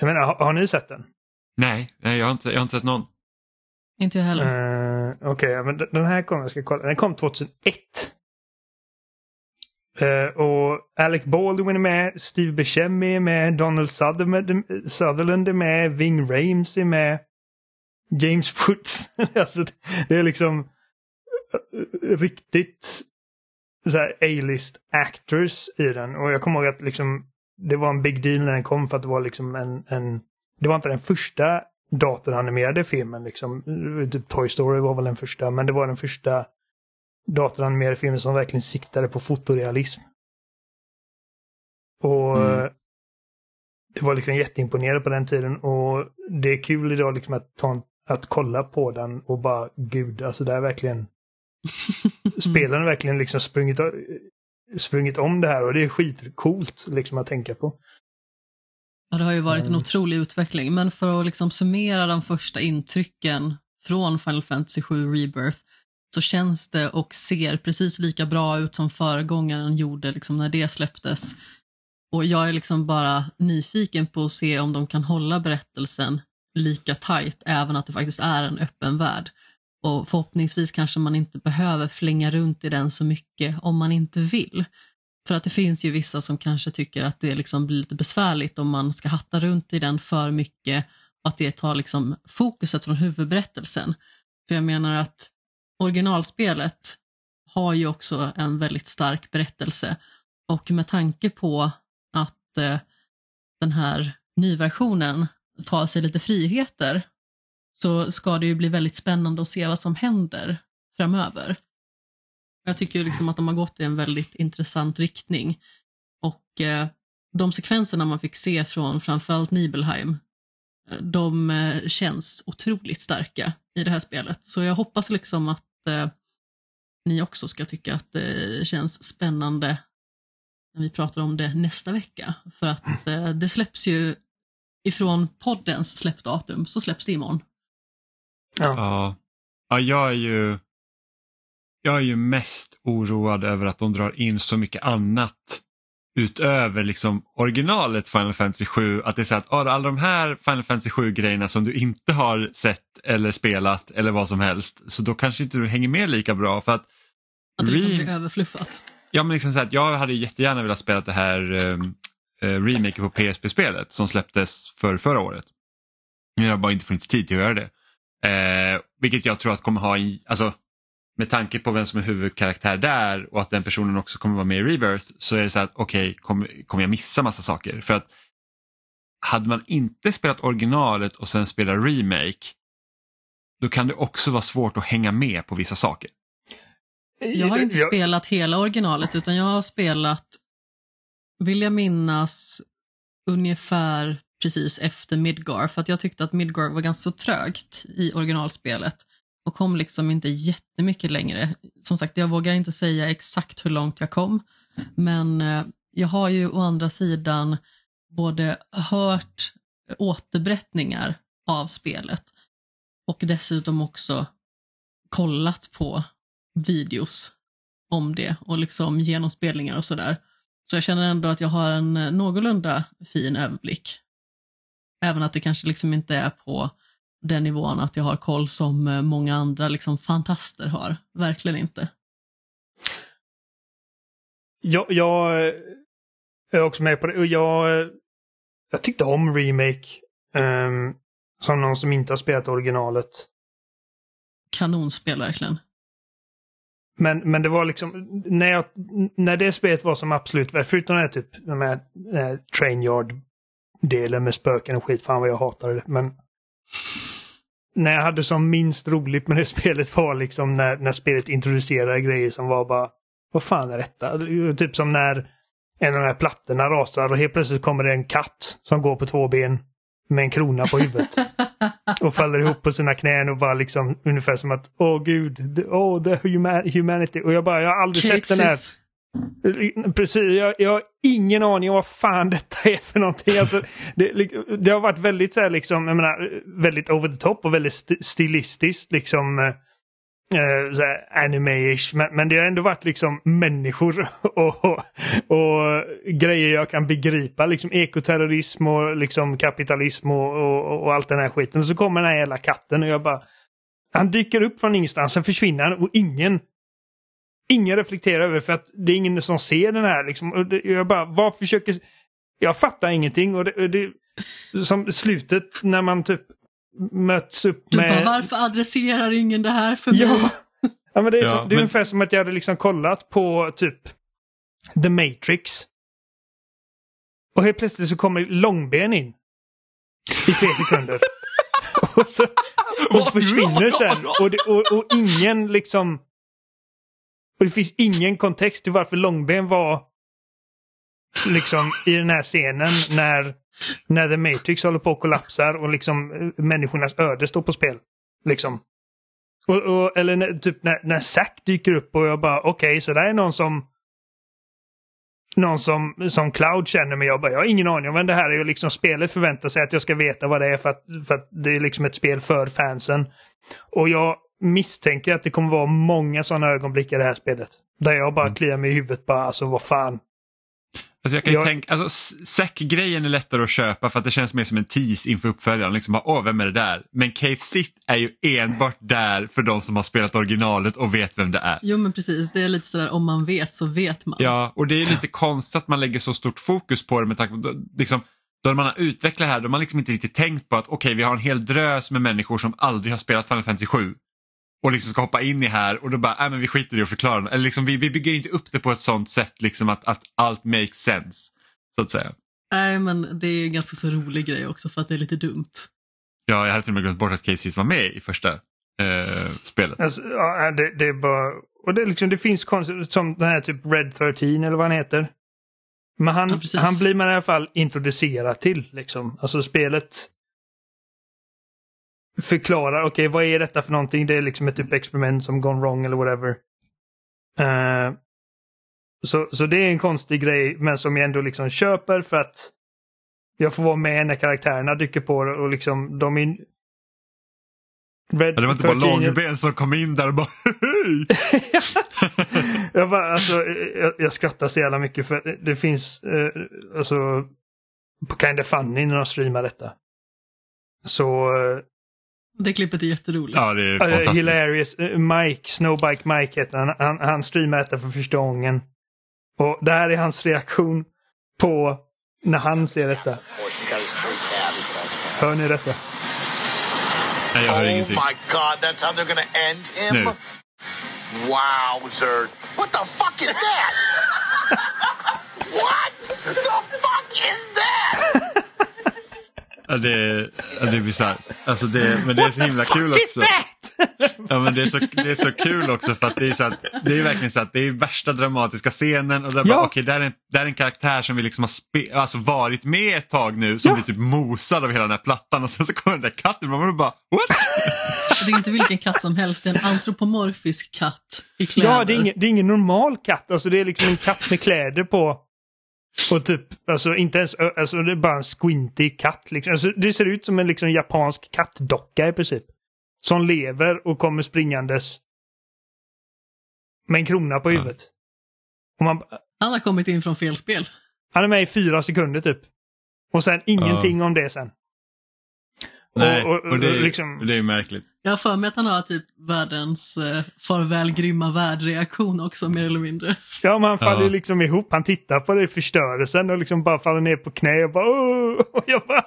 Speaker 2: jag menar, har, har ni sett den?
Speaker 1: Nej, nej jag, har inte, jag har inte sett någon.
Speaker 3: Inte jag heller.
Speaker 2: Uh, Okej, ja, men den här kom, jag ska kolla. Den kom 2001. Eh, och Alec Baldwin är med, Steve Buscemi är med, Donald Sutherland, är med, Ving Rhames är med, James Woods. alltså, det- är liksom eh, riktigt så A-list actors i den. Och jag kommer ihåg att liksom, det var en big deal när den kom för att det var liksom en, en det var inte den första datoranimerade filmen. Liksom. Typ Toy Story var väl den första, men det var den första datoranimerade filmen som verkligen siktade på fotorealism. Och
Speaker 1: Mm.
Speaker 2: det var liksom jätteimponerad på den tiden och det är kul idag liksom att, ta att kolla på den och bara gud, alltså det är verkligen har verkligen liksom sprungit, sprungit om det här och det är skitcoolt liksom att tänka på.
Speaker 3: Ja, det har ju varit en
Speaker 2: Mm.
Speaker 3: otrolig utveckling, men för att liksom summera de första intrycken från Final Fantasy 7 Rebirth så känns det och ser precis lika bra ut som föregångaren gjorde liksom när det släpptes. Och jag är liksom bara nyfiken på att se om de kan hålla berättelsen lika tight, även att det faktiskt är en öppen värld. Och förhoppningsvis kanske man inte behöver flänga runt i den så mycket om man inte vill. För att det finns ju vissa som kanske tycker att det liksom blir lite besvärligt om man ska hatta runt i den för mycket och att det tar liksom fokuset från huvudberättelsen. För jag menar att originalspelet har ju också en väldigt stark berättelse och med tanke på att eh, den här nyversionen tar sig lite friheter så ska det ju bli väldigt spännande att se vad som händer framöver. Jag tycker liksom att de har gått i en väldigt intressant riktning. Och eh, de sekvenserna man fick se från framförallt Nibelheim, eh, de eh, känns otroligt starka i det här spelet. Så jag hoppas liksom att eh, ni också ska tycka att det känns spännande när vi pratar om det nästa vecka. För att eh, det släpps ju ifrån poddens släppdatum så släpps det imorgon.
Speaker 2: Ja.
Speaker 1: Ja. ja, jag är ju jag är ju mest oroad över att de drar in så mycket annat utöver liksom originalet Final Fantasy 7. Att det är så att alla de här Final Fantasy 7 grejerna som du inte har sett eller spelat eller vad som helst så då kanske inte du hänger med lika bra för att
Speaker 3: Att det liksom blir överfluffat.
Speaker 1: Ja, men liksom så att jag hade jättegärna velat spela det här um, uh, remaken på PSP-spelet som släpptes för förra året. Men det har bara inte funnits tid till att göra det. Eh, vilket jag tror att kommer ha, i, alltså med tanke på vem som är huvudkaraktär där och att den personen också kommer vara med i Rebirth så är det så att okej, okay, kommer, kommer jag missa massa saker? För att hade man inte spelat originalet och sen spelat remake då kan det också vara svårt att hänga med på vissa saker.
Speaker 3: Jag har inte
Speaker 2: Jag-
Speaker 3: spelat hela originalet utan jag har spelat, vill jag minnas, ungefär precis efter Midgar. För att jag tyckte att Midgar var ganska så trögt i originalspelet och kom liksom inte jättemycket längre. Som sagt, jag vågar inte säga exakt hur långt jag kom. Men eh, jag har ju å andra sidan både hört återberättningar av spelet och dessutom också kollat på videos om det och liksom genomspelningar och sådär. Så jag känner ändå att jag har en eh, någorlunda fin överblick. Även att det kanske liksom inte är på den nivån att jag har koll som eh, många andra liksom fantaster har. Verkligen inte.
Speaker 2: Jag, jag är också med på det. Jag, jag tyckte om Remake. ehm, som någon som inte har spelat originalet.
Speaker 3: Kanonspel verkligen.
Speaker 2: Men, men det var liksom, när, jag, när det spelet var som absolut värst, förutom den här typ, den här, eh, train yard-delen med spöken och skit, fan vad jag hatade det. Men när jag hade som minst roligt med det spelet var liksom när, när spelet introducerade grejer som var bara, vad fan är detta? Typ som när en av de här plattorna rasar och helt plötsligt kommer det en katt som går på två ben med en krona på huvudet. och faller ihop på sina knän och bara liksom ungefär som att åh gud, åh the human, humanity. Och jag bara, jag har aldrig sett den här. Precis, jag, jag har ingen aning om vad fan detta är för någonting. Alltså, det, det har varit väldigt så här liksom, jag menar, väldigt over the top och väldigt st stilistiskt liksom. eh, eh, anime-ish. Men, men det har ändå varit liksom människor och, och, och grejer jag kan begripa. Liksom ekoterrorism och liksom kapitalism och, och, och allt den här skiten. Och så kommer den här jävla katten och jag bara... Han dyker upp från ingenstans, sen försvinner han och ingen Ingen reflekterar över för att det är ingen som ser den här liksom. Och det, jag bara, vad försöker... Jag fattar ingenting och det, och det som slutet när man typ möts upp
Speaker 3: Du
Speaker 2: med...
Speaker 3: bara, varför adresserar ingen det här för mig?
Speaker 2: Ja. ja, men det är,
Speaker 1: Ja,
Speaker 2: som, det är
Speaker 1: men-
Speaker 2: ungefär som att jag hade liksom kollat på typ The Matrix. Och helt plötsligt så kommer Långben in. I tre sekunder. och, så, och försvinner sen. Och, det, och, och ingen liksom... Och det finns ingen kontext till varför Långben var liksom i den här scenen när, när The Matrix håller på att kollapsar och liksom eh, människornas öde står på spel. Liksom. Och, och, eller när, typ när, när Zack dyker upp och jag bara okej, så där är någon som någon som, som Cloud känner mig. Jag bara, jag har ingen aning om vem det här är. Och liksom spelet förväntar sig att jag ska veta vad det är för att, för att det är liksom ett spel för fansen. Och jag misstänker att det kommer vara många sådana ögonblick i det här spelet. Där jag bara kliar mig i huvudet bara, alltså vad fan.
Speaker 1: Alltså jag kan ju
Speaker 2: Jag-
Speaker 1: tänka, alltså Zack-grejen är lättare att köpa för att det känns mer som en tease inför uppföljaren. Liksom bara, Åh, vem är det där? Men Kate Sith är ju enbart där för de som har spelat originalet och vet vem det är.
Speaker 3: Jo men precis, det är lite sådär om man vet så vet man.
Speaker 1: Ja, och det är lite konstigt att man lägger så stort fokus på det med tanke på då- liksom, då man har utvecklat det här, då har man liksom inte riktigt tänkt på att okej, vi har en hel drös med människor som aldrig har spelat Final Fantasy 7 och liksom ska hoppa in i här och då bara, nej men vi skiter i att förklara. Eller liksom, vi, vi bygger inte upp det på ett sånt sätt liksom att, att allt makes sense. Så att säga.
Speaker 3: Nej men det är en ganska så rolig grej också för att det är lite dumt.
Speaker 1: Ja, jag hade till och med glömt bort att Casey var med i första eh, spelet.
Speaker 2: Alltså, ja, det, det är bara... Och det, är liksom, det finns konstigt, som den här typ Red 13 eller vad han heter. Men han,
Speaker 3: Ja,
Speaker 2: han blir man i alla fall introducerad till. Liksom. Alltså spelet förklarar, okej vad är detta för någonting? Det är liksom ett typ experiment som gone wrong eller whatever. Eh, så, så det är en konstig grej men som jag ändå liksom köper för att jag får vara med när karaktärerna dyker på och liksom de är Red
Speaker 1: Ja, det var inte bara
Speaker 2: 13
Speaker 1: Långben som kom in där och bara hej!
Speaker 2: jag, bara, alltså, jag, jag skrattar så jävla mycket för det finns eh, alltså på Kinda Funny när de streamar detta. Så eh,
Speaker 3: Det klippet är jätteroligt.
Speaker 1: Ja, det är
Speaker 2: uh,
Speaker 1: fantastiskt.
Speaker 2: hilarious. Eh, Mike, Snowbike Mike heter han. han. Han streamar detta för första gången. Och det här är hans reaktion på när han ser detta. Hör ni detta?
Speaker 1: Nej, jag hör
Speaker 4: Oh
Speaker 1: ingenting.
Speaker 4: my god, that's how they're gonna end him?
Speaker 1: Nu.
Speaker 4: Wowzer. What the fuck is that?
Speaker 1: Ja, det, ja, det är bisarrt. Alltså det, men det är så himla kul också. Ja, men det, är så, det är så kul också för att det är, så att, det är verkligen så att det är värsta dramatiska scenen och där
Speaker 2: Ja.
Speaker 1: bara, okej, där, är en, där är en karaktär som vi liksom har spe, alltså varit med ett tag nu som
Speaker 2: Ja.
Speaker 1: blir typ mosad av hela den här plattan och sen så kommer den där katten och man bara what?
Speaker 3: Det är inte vilken katt som helst, det är en antropomorfisk katt i kläder.
Speaker 2: Ja, det är, ingen, det är ingen normal katt. Alltså det är liksom en katt med kläder på. Och typ, alltså inte ens, alltså det är bara en squinty katt. Liksom. Alltså, det ser ut som en liksom japansk kattdocka i princip. Som lever och kommer springandes med en krona på
Speaker 1: Ja.
Speaker 2: huvudet. Och man,
Speaker 3: Han har kommit in från fel spel.
Speaker 2: han är med i fyra sekunder typ. Och sen ingenting om det sen.
Speaker 1: Nej,
Speaker 2: och, och,
Speaker 1: och det, är-
Speaker 2: liksom,
Speaker 1: det är märkligt.
Speaker 3: Jag har för mig att han har typ världens eh, farväl grymma värld-reaktion också mer eller mindre.
Speaker 2: ja, man faller
Speaker 1: Ja.
Speaker 2: liksom ihop. Han tittar på det förstörelsen och liksom bara faller ner på knä och bara Åh! Och jag bara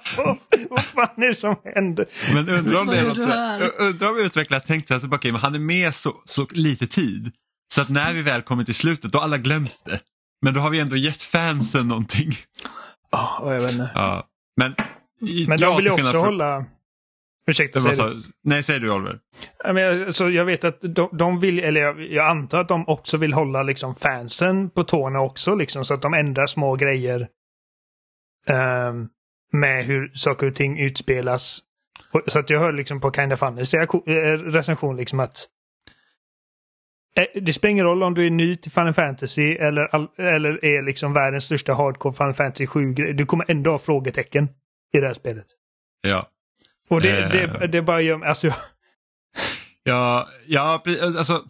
Speaker 2: Vad fan är det som händer?
Speaker 1: Men undrar om, det är något, undrar om utvecklaren har tänkt sig att okay, men han är med så, så lite tid. Så att när vi väl kommer till slutet då har alla glömt det. Men då har vi ändå gett fansen någonting.
Speaker 2: Oh, jag vet inte.
Speaker 1: Ja. Men,
Speaker 2: Men de
Speaker 1: jag
Speaker 2: vill ju också
Speaker 1: från-
Speaker 2: hålla... Ursäkta, säg du.
Speaker 1: nej, säg du Oliver.
Speaker 2: Ja, men jag, så jag vet att de, de vill, eller jag, jag antar att de också vill hålla liksom fansen på tårna också, liksom, så att de ändrar små grejer ehm, med hur saker och ting utspelas. Och, så att jag hör liksom på Kinda Funnys eh, recension liksom att eh, det spelar ingen roll om du är ny till Final Fantasy eller, eller är liksom världens största hardcore Final Fantasy 7 -grej. Du kommer ändå ha frågetecken i det här spelet.
Speaker 1: Ja.
Speaker 2: Och det,
Speaker 1: Eh.
Speaker 2: det, det bara gör alltså,
Speaker 1: Ja, ja alltså.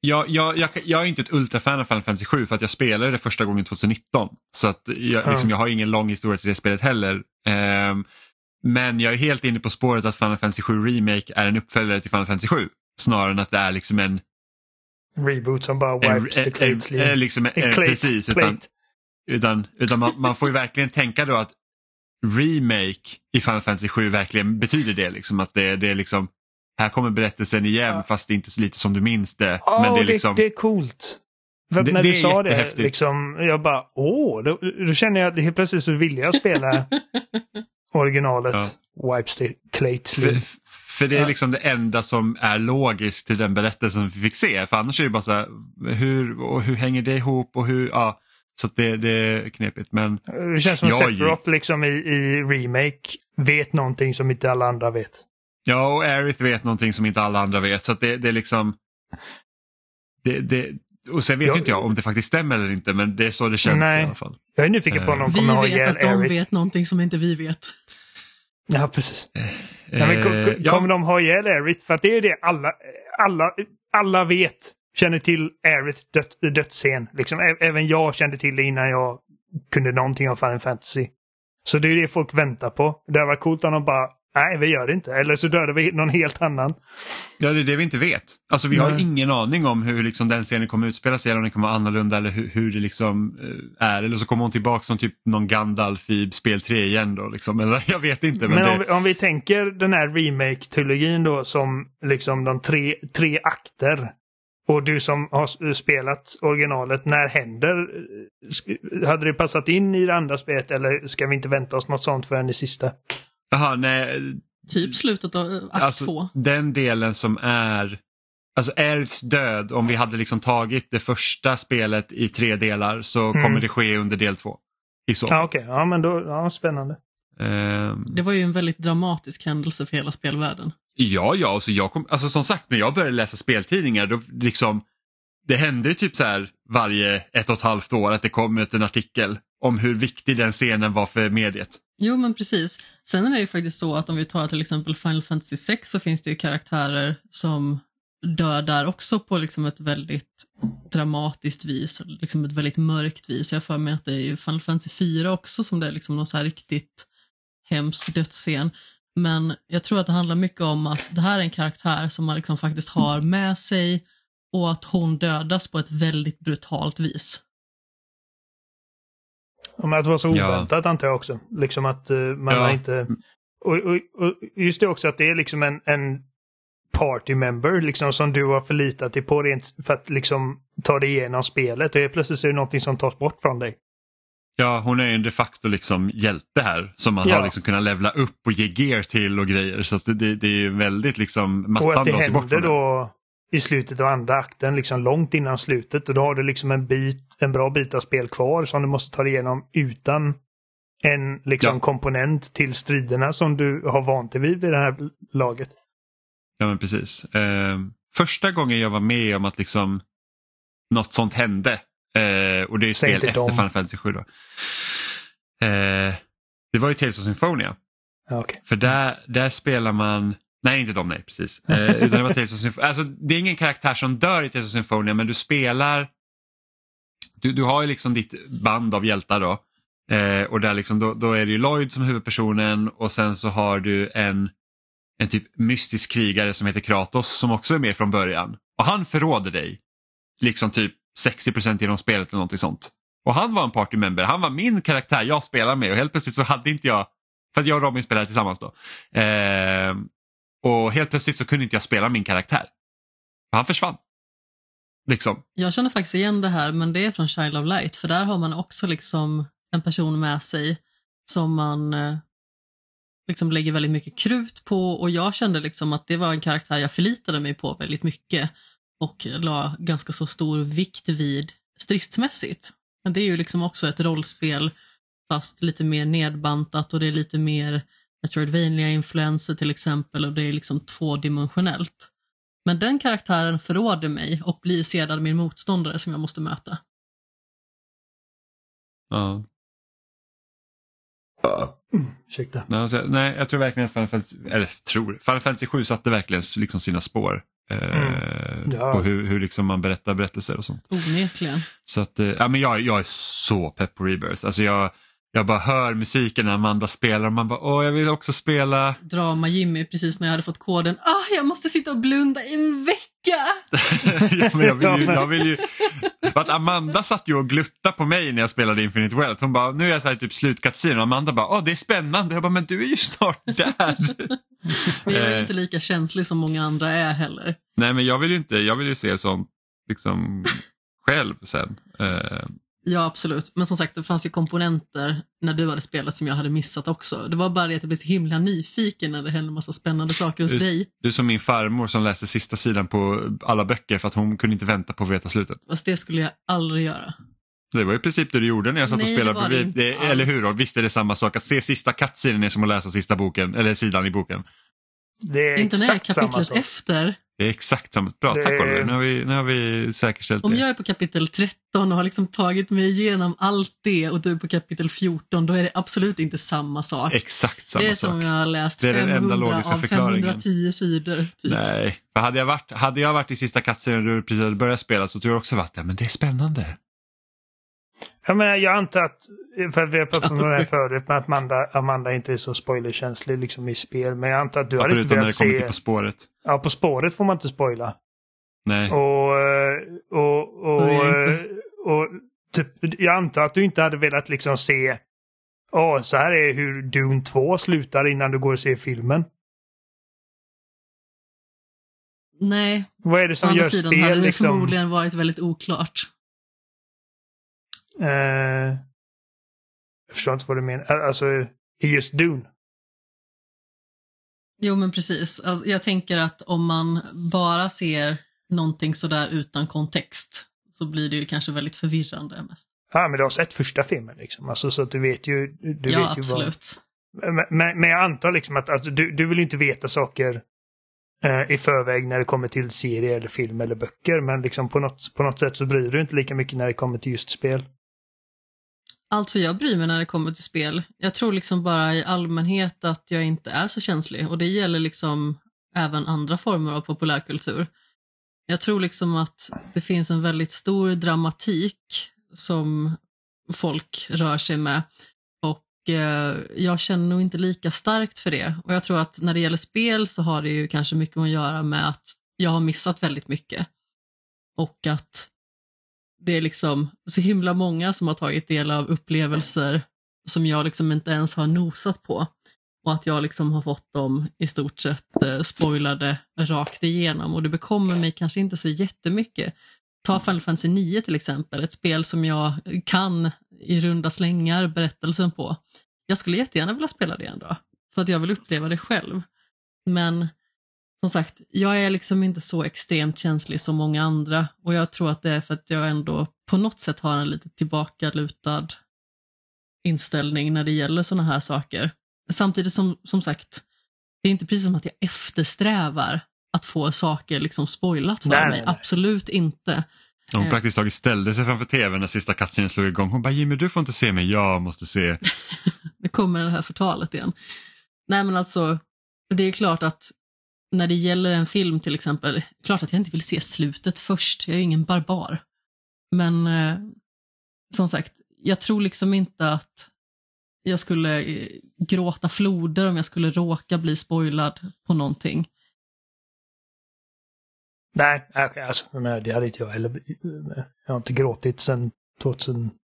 Speaker 1: Jag, jag, jag, jag är inte ett ultrafan av Final Fantasy 7 för att jag spelade det första gången 2019. Så att jag,
Speaker 2: Ja.
Speaker 1: liksom, jag har ingen lång historia till det spelet heller. Ehm, men jag är helt inne på spåret att Final Fantasy 7 Remake är en uppföljare till Final Fantasy 7. Snarare än att det är liksom en...
Speaker 2: reboot som bara
Speaker 1: en,
Speaker 2: wipes the
Speaker 1: en,
Speaker 2: sleeve.
Speaker 1: en, liksom, en,
Speaker 2: En
Speaker 1: precis, utan, utan, utan man, man får ju verkligen tänka då att remake i Final Fantasy 7 verkligen betyder det. Liksom, att det, det är liksom, här kommer berättelsen igen
Speaker 2: Ja.
Speaker 1: fast det är inte så lite som du minns det.
Speaker 2: Ja,
Speaker 1: men det är liksom,
Speaker 2: det, det är coolt. För
Speaker 1: Det-
Speaker 2: när du sa det, liksom, jag bara åh, då, då känner jag att helt plötsligt så vill jag spela originalet. Wipes the plate
Speaker 1: för, för det är
Speaker 2: Ja.
Speaker 1: liksom det enda som är logiskt till den berättelsen vi fick se. För annars är det bara så här, hur, och hur hänger det ihop och hur, ja. Så att det, det är knepigt. Men
Speaker 2: Det känns som Sephiroth liksom i, i Remake vet någonting som inte alla andra vet.
Speaker 1: ja, och Aerith vet någonting som inte alla andra vet. Så att det, det är liksom, det, det, och sen vet
Speaker 2: Jag-
Speaker 1: inte jag om det faktiskt stämmer eller inte men det är så det känns
Speaker 2: Nej.
Speaker 1: i alla fall.
Speaker 2: Jag är nyfiken på om de
Speaker 3: Vi
Speaker 2: kommer ha
Speaker 3: vet
Speaker 2: ihjäl
Speaker 3: att de vet någonting som inte vi vet.
Speaker 2: Ja, precis. Ja, men,
Speaker 1: Eh,
Speaker 2: ko-
Speaker 1: ja.
Speaker 2: Kommer de ha ihjäl Aerith? För att det är det alla, alla, alla vet. Känner till Aeriths död, dödsscen. Liksom, även jag kände till det innan jag kunde någonting om Final Fantasy. Så det är det folk väntar på. Det hade varit coolt om de bara, nej vi gör det inte. Eller så dödar vi någon helt annan.
Speaker 1: Ja, det är det vi inte vet. Alltså vi har
Speaker 2: Nej.
Speaker 1: ingen aning om hur liksom, den scenen kommer utspela sig eller om den kommer vara annorlunda eller hur, hur det liksom eh, är. Eller så kommer hon tillbaka som typ någon Gandalf i spel 3 igen då. Liksom. Eller, jag vet inte. Men,
Speaker 2: Men om
Speaker 1: det,
Speaker 2: vi, om vi tänker den här remake-trilogin då som liksom de tre, tre akter. Och du som har spelat originalet, när händer? Hade det passat in i det andra spelet eller ska vi inte vänta oss något sånt förrän i sista?
Speaker 1: Jaha, nej,
Speaker 3: Typ slutet av akt
Speaker 1: alltså,
Speaker 3: två.
Speaker 1: den delen som är Alltså Erds död, om vi hade liksom tagit det första spelet i tre delar så
Speaker 2: Mm.
Speaker 1: kommer det ske under del två. I så
Speaker 2: Ja, okej. Ja, men då, ja, spännande.
Speaker 1: Ehm,
Speaker 3: Det var ju en väldigt dramatisk händelse för hela spelvärlden.
Speaker 1: Ja, ja, alltså jag kom, alltså som sagt när jag började läsa speltidningar då liksom det hände ju typ så här varje ett och ett halvt år att det kom ut en artikel om hur viktig den scenen var för mediet.
Speaker 3: Jo, men precis. Sen är det ju faktiskt så att om vi tar till exempel Final Fantasy 6 så finns det ju karaktärer som dör där också på liksom ett väldigt dramatiskt vis, liksom ett väldigt mörkt vis. Jag har för mig att det är Final Fantasy 4 också som det är liksom någon så här riktigt hemsk dödsscen. Men jag tror att det handlar mycket om att det här är en karaktär som man liksom faktiskt har med sig och att hon dödas på ett väldigt brutalt vis.
Speaker 2: Ja, men att det var så
Speaker 1: Ja.
Speaker 2: oväntat antar jag också. Liksom att eh, man
Speaker 1: Ja.
Speaker 2: har inte... Och, och, och just det också att det är liksom en, en party member liksom som du har förlitat dig på rent för att liksom ta dig igenom spelet. Och helt plötsligt så är det någonting som tas bort från dig.
Speaker 1: Ja, hon är ju en de facto liksom hjälte här som man
Speaker 2: Ja.
Speaker 1: har liksom kunnat levla upp och ge gear till och grejer. Så det, det, det är väldigt liksom
Speaker 2: Och
Speaker 1: mattan
Speaker 2: att det händer då i slutet av andra akten, liksom långt innan slutet. Och då har du liksom en bit, en bra bit av spel kvar som du måste ta dig igenom utan en liksom
Speaker 1: Ja.
Speaker 2: komponent till striderna som du har vant dig vid vid det här laget.
Speaker 1: Ja men precis. Eh, första gången jag var med om att liksom något sånt hände eh, och det är ju spel efter
Speaker 2: dem.
Speaker 1: Final Fantasy 7 då. Eh, det var ju Tales of Symphonia.
Speaker 2: Okej.
Speaker 1: För där, där spelar man, nej inte de nej precis. Eh, utan det var Tales of Symphonia. Alltså det är ingen karaktär som dör i Tales of Symphonia men du spelar, du, du har ju liksom ditt band av hjältar då. Eh, och där liksom, då, då är det ju Lloyd som är huvudpersonen och sen så har du en, en typ mystisk krigare som heter Kratos som också är med från början. Och han förråder dig. Liksom typ 60% genom spelet eller någonting sånt. Och han var en party member, han var min karaktär jag spelar med och helt plötsligt så hade inte jag, för att jag och Robin spelade tillsammans då. Eh, och helt plötsligt så kunde inte jag spela min karaktär. Och han försvann. Liksom.
Speaker 3: Jag känner faktiskt igen det här, men det är från Child of Light, för där har man också liksom en person med sig som man eh, liksom lägger väldigt mycket krut på och jag kände liksom att det var en karaktär jag förlitade mig på väldigt mycket och la ganska så stor vikt vid stridsmässigt. Men det är ju liksom också ett rollspel fast lite mer nedbantat och det är lite mer Metroidvania-influenser till exempel och det är liksom tvådimensionellt. Men den karaktären förråder mig och blir sedan min motståndare som jag måste möta.
Speaker 1: Ja.
Speaker 2: Ursäkta.
Speaker 1: Nej, alltså, nej, jag tror verkligen att Final Fantasy, eller tror, Final Fantasy 7 satte verkligen liksom sina spår. Eh,
Speaker 2: Mm. Ja.
Speaker 1: På hur, hur liksom man berättar berättelser och sånt.
Speaker 3: Onekligen.
Speaker 1: Så att, eh, ja, men jag, jag är så pepp på Rebirth. Alltså jag, jag bara hör musiken när Amanda spelar och man bara åh jag vill också spela.
Speaker 3: Drama-Jimmy precis när jag hade fått koden. Ah, jag måste sitta och blunda i en vecka!
Speaker 1: ja, men jag vill ju, jag vill ju, för att Amanda satt ju och glutta på mig när jag spelade Infinite Wealth. Hon bara, nu är jag så här typ slutkatsin och Amanda bara, åh det är spännande. Jag bara, men du är ju snart där.
Speaker 3: Jag är
Speaker 1: Eh.
Speaker 3: inte lika känslig som många andra är heller.
Speaker 1: Nej men jag vill ju inte, jag vill ju se sånt liksom själv sen.
Speaker 3: Ja, absolut. Men som sagt, det fanns ju komponenter när du hade spelat som jag hade missat också. Det var bara det att jag blev så himla nyfiken när det hände massa spännande saker hos
Speaker 1: Just-
Speaker 3: dig.
Speaker 1: du är som min farmor som läste sista sidan på alla böcker för att hon kunde inte vänta på att veta slutet.
Speaker 3: Fast det skulle jag aldrig göra.
Speaker 1: Det var i princip det du gjorde när jag satt
Speaker 3: Nej,
Speaker 1: och spelade
Speaker 3: det
Speaker 1: bredvid. Det, eller hur? Och visst är det samma sak. Att se sista kattsidan är som att läsa sista boken, eller sidan i boken.
Speaker 2: Det är
Speaker 3: inte när jag är
Speaker 2: exakt samma
Speaker 3: kapitlet
Speaker 2: sak.
Speaker 3: efter.
Speaker 1: Det är exakt samma. Bra,
Speaker 2: Det-
Speaker 1: tack Oliver. Nu har vi, nu har vi säkerställt
Speaker 3: Om
Speaker 1: det.
Speaker 3: jag är på kapitel 13 och har liksom tagit mig igenom allt det och du är på kapitel 14, då är det absolut inte samma sak.
Speaker 1: Exakt samma
Speaker 3: det är
Speaker 1: sak.
Speaker 3: som jag har läst
Speaker 1: Det är den enda
Speaker 3: 500
Speaker 1: logiska
Speaker 3: av
Speaker 1: förklaringen.
Speaker 3: 510 sidor. Typ.
Speaker 1: Nej, för hade jag varit, hade jag varit i sista kattsidan när du precis hade börjat spela så tror jag också varit det. Men det är spännande.
Speaker 2: Jag menar, jag antar att, för vi har pratat om det här förut, men att Amanda, Amanda inte är så spoilerkänslig liksom i spel. Men jag antar att du
Speaker 1: Ja,
Speaker 2: hade inte
Speaker 1: förutom när det
Speaker 2: velat
Speaker 1: kommer
Speaker 2: se...
Speaker 1: till På spåret.
Speaker 2: Ja, På spåret får man inte spoila.
Speaker 1: Nej.
Speaker 2: Och, och, och, eh, och typ, jag antar att du inte hade velat liksom se Åh, så här är hur Dune 2 slutar innan du går och ser filmen.
Speaker 3: Nej,
Speaker 2: Vad är det
Speaker 3: å
Speaker 2: som
Speaker 3: andra
Speaker 2: gör
Speaker 3: sidan hade
Speaker 2: spel
Speaker 3: det
Speaker 2: liksom...
Speaker 3: förmodligen varit väldigt oklart.
Speaker 2: Eh, jag förstår inte vad du menar. Alltså, i just Dune.
Speaker 3: Jo, men precis. Alltså, jag tänker att om man bara ser någonting sådär utan kontext så blir det ju kanske väldigt förvirrande mest.
Speaker 2: Ja, men du har sett första filmen liksom. Alltså, så att du vet ju... Du
Speaker 3: ja,
Speaker 2: vet ju
Speaker 3: absolut.
Speaker 2: Vad... Men, men, men jag antar liksom att alltså, du, du vill inte veta saker eh, i förväg när det kommer till serie eller film eller böcker. Men liksom på något, på något sätt så bryr du inte lika mycket när det kommer till just spel.
Speaker 3: Alltså jag bryr mig när det kommer till spel. Jag tror liksom bara i allmänhet att jag inte är så känslig och det gäller liksom även andra former av populärkultur. Jag tror liksom att det finns en väldigt stor dramatik som folk rör sig med och eh, jag känner nog inte lika starkt för det. Och jag tror att när det gäller spel så har det ju kanske mycket att göra med att jag har missat väldigt mycket. Och att det är liksom så himla många som har tagit del av upplevelser som jag liksom inte ens har nosat på. Och att jag liksom har fått dem i stort sett eh, spoilade rakt igenom och det bekommer mig kanske inte så jättemycket. Ta Final Fantasy 9 till exempel, ett spel som jag kan i runda slängar berättelsen på. Jag skulle jättegärna vilja spela det en dag, för att jag vill uppleva det själv. Men som sagt, jag är liksom inte så extremt känslig som många andra och jag tror att det är för att jag ändå på något sätt har en lite tillbakalutad inställning när det gäller sådana här saker. Samtidigt som, som sagt, det är inte precis som att jag eftersträvar att få saker liksom spoilat för
Speaker 2: Nej,
Speaker 3: mig. Absolut inte.
Speaker 1: Hon
Speaker 3: Eh.
Speaker 1: praktiskt taget ställde sig framför tvn när sista cutscenen slog igång. Hon bara Jimmy du får inte se mig, jag måste se.
Speaker 3: Nu kommer det här förtalet igen. Nej men alltså, det är klart att när det gäller en film till exempel, klart att jag inte vill se slutet först, jag är ju ingen barbar. Men eh, som sagt, jag tror liksom inte att jag skulle eh, gråta floder om jag skulle råka bli spoilad på någonting.
Speaker 2: Nej, alltså, jag menar, det hade inte jag heller. Jag har inte gråtit sedan 2016.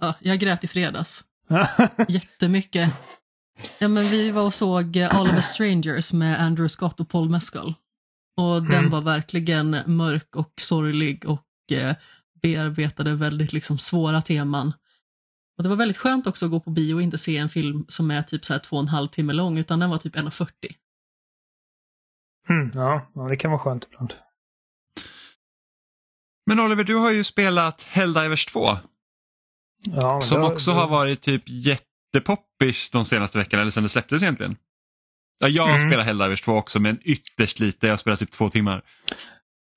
Speaker 3: Ja, jag grät i fredags. Jättemycket. Ja, men vi var och såg eh, All of us strangers med Andrew Scott och Paul Mescal. Och den
Speaker 2: Mm.
Speaker 3: var verkligen mörk och sorglig och eh, bearbetade väldigt liksom, svåra teman. Och Det var väldigt skönt också att gå på bio och inte se en film som är typ så här två och en halv timme lång, utan den var typ 1.40.
Speaker 2: Mm, ja, ja, det kan vara skönt ibland.
Speaker 1: Men Oliver, du har ju spelat Helldivers 2
Speaker 2: Ja,
Speaker 1: som
Speaker 2: då-
Speaker 1: också
Speaker 2: då-
Speaker 1: har varit typ jättepoppis de senaste veckorna, eller sen det släpptes egentligen. Ja, jag
Speaker 2: Mm.
Speaker 1: spelar Helldivers 2 också, men ytterst lite. Jag har spelat typ två timmar.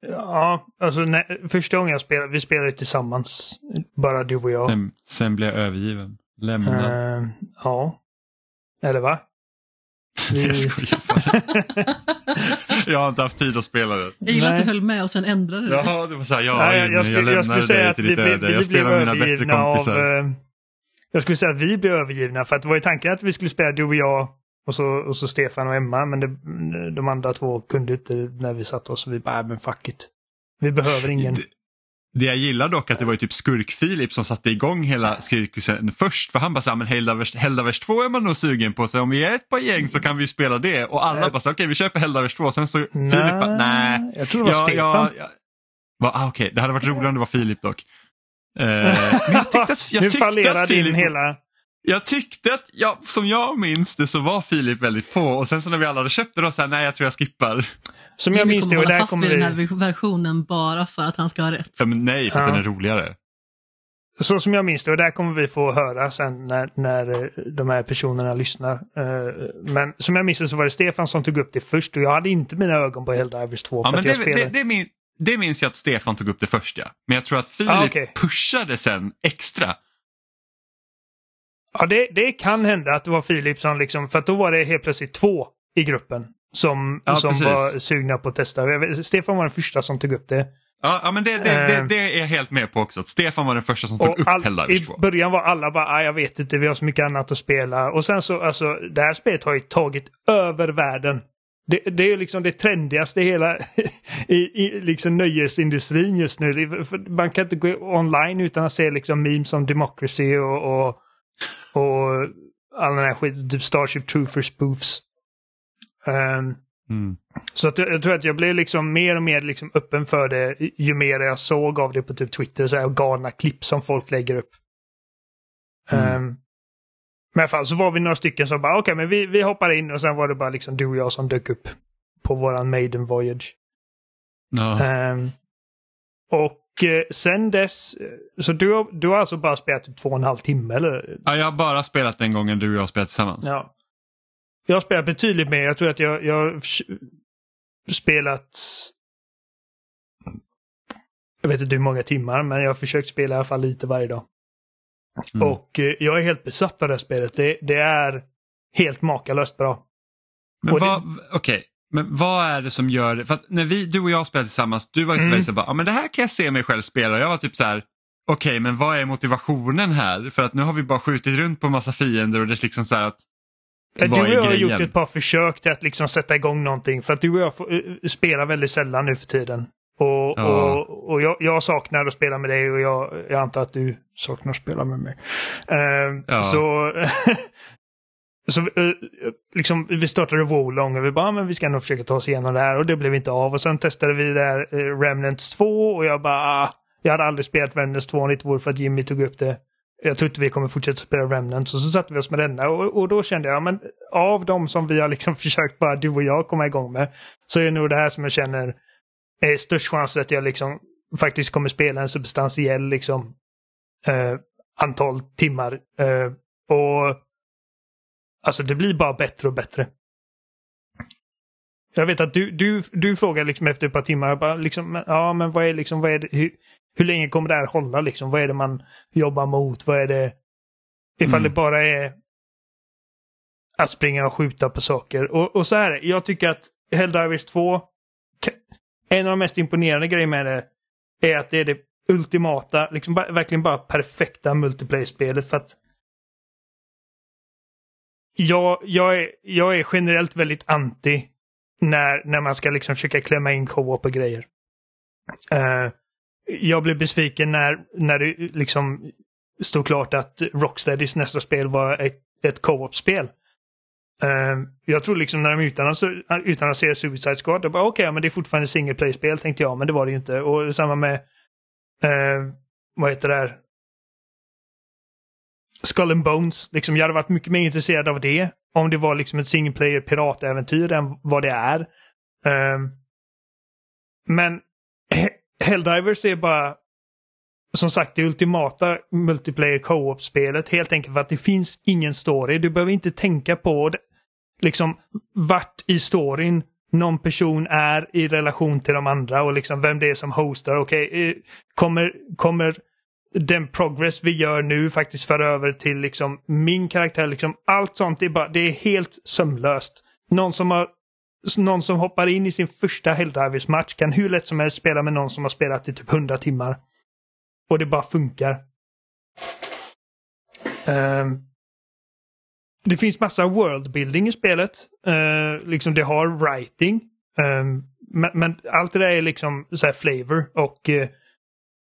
Speaker 2: Ja, alltså när, första gången jag spelade, vi spelade tillsammans, bara du och jag.
Speaker 1: Sen, sen blev jag övergiven. Lämnad.
Speaker 2: Eh, ja. Eller va? Vi-
Speaker 1: Jag skojar. Jag har inte haft tid att spela det.
Speaker 3: Jag gillar att du höll med och sen ändrade du.
Speaker 1: Ja, det var så här, ja,
Speaker 2: Nej,
Speaker 1: Jimmy,
Speaker 2: jag, skulle, jag, skulle
Speaker 1: lämnade
Speaker 2: säga
Speaker 1: dig
Speaker 2: att
Speaker 1: till
Speaker 2: vi,
Speaker 1: ditt
Speaker 2: blev-
Speaker 1: öde.
Speaker 2: vi
Speaker 1: Jag
Speaker 2: blev
Speaker 1: spelar med mina bättre
Speaker 2: övergivna av... eh, jag skulle säga att vi blev övergivna för att det var ju tanken att vi skulle spela du och jag och så, och så Stefan och Emma men det, de andra två kunde inte när vi satt oss och vi bara, "Nej, men fuck it. Vi behöver ingen.
Speaker 1: Det, jag gillar dock att det var ju typ skurk-Filip som satte igång hela cirkusen först. För han bara såhär, men Helldivers, Helldivers 2 är man nog sugen på. Så om vi är ett par gäng så kan vi spela det. Och alla bara, okej vi köper Helldivers 2. Sen så Filip bara, nej.
Speaker 2: Jag tror det var
Speaker 1: Ja,
Speaker 2: Stefan.
Speaker 1: ja, ja. Ah, Okej, det hade varit roligare om det var Filip dock. Eh, men jag tyckte att, jag tyckte att
Speaker 2: din
Speaker 1: Filip,
Speaker 2: hela...
Speaker 1: jag tyckte att, ja, som jag minns det så var Filip väldigt på och sen så när vi alla hade köpt det då så här, nej jag tror jag skippar.
Speaker 2: Som jag minns det, och där
Speaker 3: fast
Speaker 2: kommer
Speaker 3: vid
Speaker 2: vi...
Speaker 3: den här versionen bara för att han ska ha rätt.
Speaker 1: Ja, men nej, för att
Speaker 2: Ja.
Speaker 1: den är roligare.
Speaker 2: Så som jag minns det, och där kommer vi få höra sen när, när eh, de här personerna lyssnar. Eh, Men som jag minns det så var det Stefan som tog upp det först och jag hade inte mina ögon på Helldivers 2
Speaker 1: Ja,
Speaker 2: för
Speaker 1: men
Speaker 2: att jag
Speaker 1: det,
Speaker 2: spelade...
Speaker 1: det, det, min, det minns jag att Stefan tog upp det först ja. Men jag tror att Filip
Speaker 2: Ah, okej.
Speaker 1: pushade sen extra.
Speaker 2: Ja, det, det kan hända att det var Filip som liksom, för då var det helt plötsligt två i gruppen som,
Speaker 1: Ja,
Speaker 2: som
Speaker 1: precis.
Speaker 2: var sugna på att testa. Stefan var den första som tog upp det.
Speaker 1: Ja, ja men det, det, det,
Speaker 2: Eh.
Speaker 1: det är jag helt med på också. Att Stefan var den första som tog
Speaker 2: Och
Speaker 1: upp
Speaker 2: all,
Speaker 1: Helldivers
Speaker 2: I
Speaker 1: 2.
Speaker 2: början var alla bara, ah, jag vet inte, vi har så mycket annat att spela. Och sen så, alltså, det här spelet har ju tagit över världen. Det, det är liksom det trendigaste i hela i, i liksom nöjesindustrin just nu. Man kan inte gå online utan att se liksom memes om democracy och, och, och all den här skiten, typ Starship Troopers spoofs. Ehm,
Speaker 1: Mm.
Speaker 2: så att jag, jag tror att jag blev liksom mer och mer liksom öppen för det ju mer jag såg av det på typ Twitter, så här galna klipp som folk lägger upp.
Speaker 1: Mm.
Speaker 2: Ehm, men i alla fall så var vi några stycken som bara okej men vi, vi hoppar in och sen var det bara liksom du och jag som dök upp på våran maiden voyage.
Speaker 1: Ja.
Speaker 2: Ehm, och sen dess, eh, så du har, du har alltså bara spelat typ två och en halv timme eller?
Speaker 1: ja, jag har bara spelat den gången du och jag spelat tillsammans.
Speaker 2: Ja. Jag har spelat betydligt mer. Jag tror att jag, jag har spelat jag vet inte hur många timmar, men jag har försökt spela i alla fall lite varje dag.
Speaker 1: Mm.
Speaker 2: Och eh, jag är helt besatt av det här spelet. Det, det är helt makalöst bra.
Speaker 1: Men
Speaker 2: det-
Speaker 1: okej, men vad är det som gör det? För att när vi, du och jag spelade tillsammans, du var ju
Speaker 2: Mm.
Speaker 1: så bara, ja men det här kan jag se mig själv spela. Och jag var typ så här, okej men vad är motivationen här? För att nu har vi bara skjutit runt på massa fiender och det är liksom så här att,
Speaker 2: Du och jag har gjort ett par försök till att liksom sätta igång någonting. För att du och jag får, eh, spelar väldigt sällan nu för tiden. Och,
Speaker 1: Ja.
Speaker 2: och, och jag, jag saknar att spela med dig och jag, jag antar att du saknar att spela med mig. Eh,
Speaker 1: Ja.
Speaker 2: Så, så eh, eh, liksom, vi startade Wolong och vi bara, ah, men vi ska nog försöka ta oss igenom det här och det blev inte av. Och sen testade vi det här eh, Remnants 2 och jag bara, ah, jag hade aldrig spelat Remnants 2 om det inte vore för att Jimmy tog upp det. Jag tror inte vi kommer fortsätta spela Remnants och så satte vi oss med denna och, och då kände jag, men av de som vi har liksom försökt bara du och jag komma igång med så är det nog det här som jag känner är störst chans att jag liksom faktiskt kommer spela en substantiell liksom eh, antal timmar. Eh, och alltså det blir bara bättre och bättre. Jag vet att du, du, du frågar liksom efter ett par timmar, bara liksom, ja men vad är liksom, vad är det, hur, hur länge kommer det här hålla liksom? Vad är det man jobbar mot? Vad är det? Ifall
Speaker 1: Mm.
Speaker 2: det bara är att springa och skjuta på saker. Och, och så här, jag tycker att Helldivers 2, ka- en av de mest imponerande grejerna med det är att det är det ultimata, liksom verkligen bara perfekta multiplayer-spelet för att jag, jag, är, jag är generellt väldigt anti när, när man ska liksom försöka klämma in co-op och grejer. Uh, jag blev besviken när, när det liksom stod klart att Rocksteadys nästa spel var ett, ett co-op-spel. Uh, eh, jag tror liksom när de utannonserade se Suicide Squad, det bara okej, men det är fortfarande single play-spel tänkte jag, men det var det ju inte. Och samma med, uh, vad heter det här? Skull and Bones. Liksom, jag hade varit mycket mer intresserad av det om det var liksom ett single player piratäventyr än vad det är. Um, men Helldivers är bara som sagt det ultimata multiplayer co-op-spelet helt enkelt för att det finns ingen story. Du behöver inte tänka på det, liksom vart i storyn någon person är i relation till de andra och liksom vem det är som hostar. Okej, okay, kommer, kommer den progress vi gör nu faktiskt för över till liksom min karaktär. Liksom allt sånt är bara, det är helt sömlöst. Någon som har någon som hoppar in i sin första Helldivers match kan hur lätt som helst spela med någon som har spelat i typ 100 timmar. Och det bara funkar. Um, det finns massa worldbuilding i spelet. Uh, liksom det har writing. Um, men, men allt det där är liksom så här flavor och uh,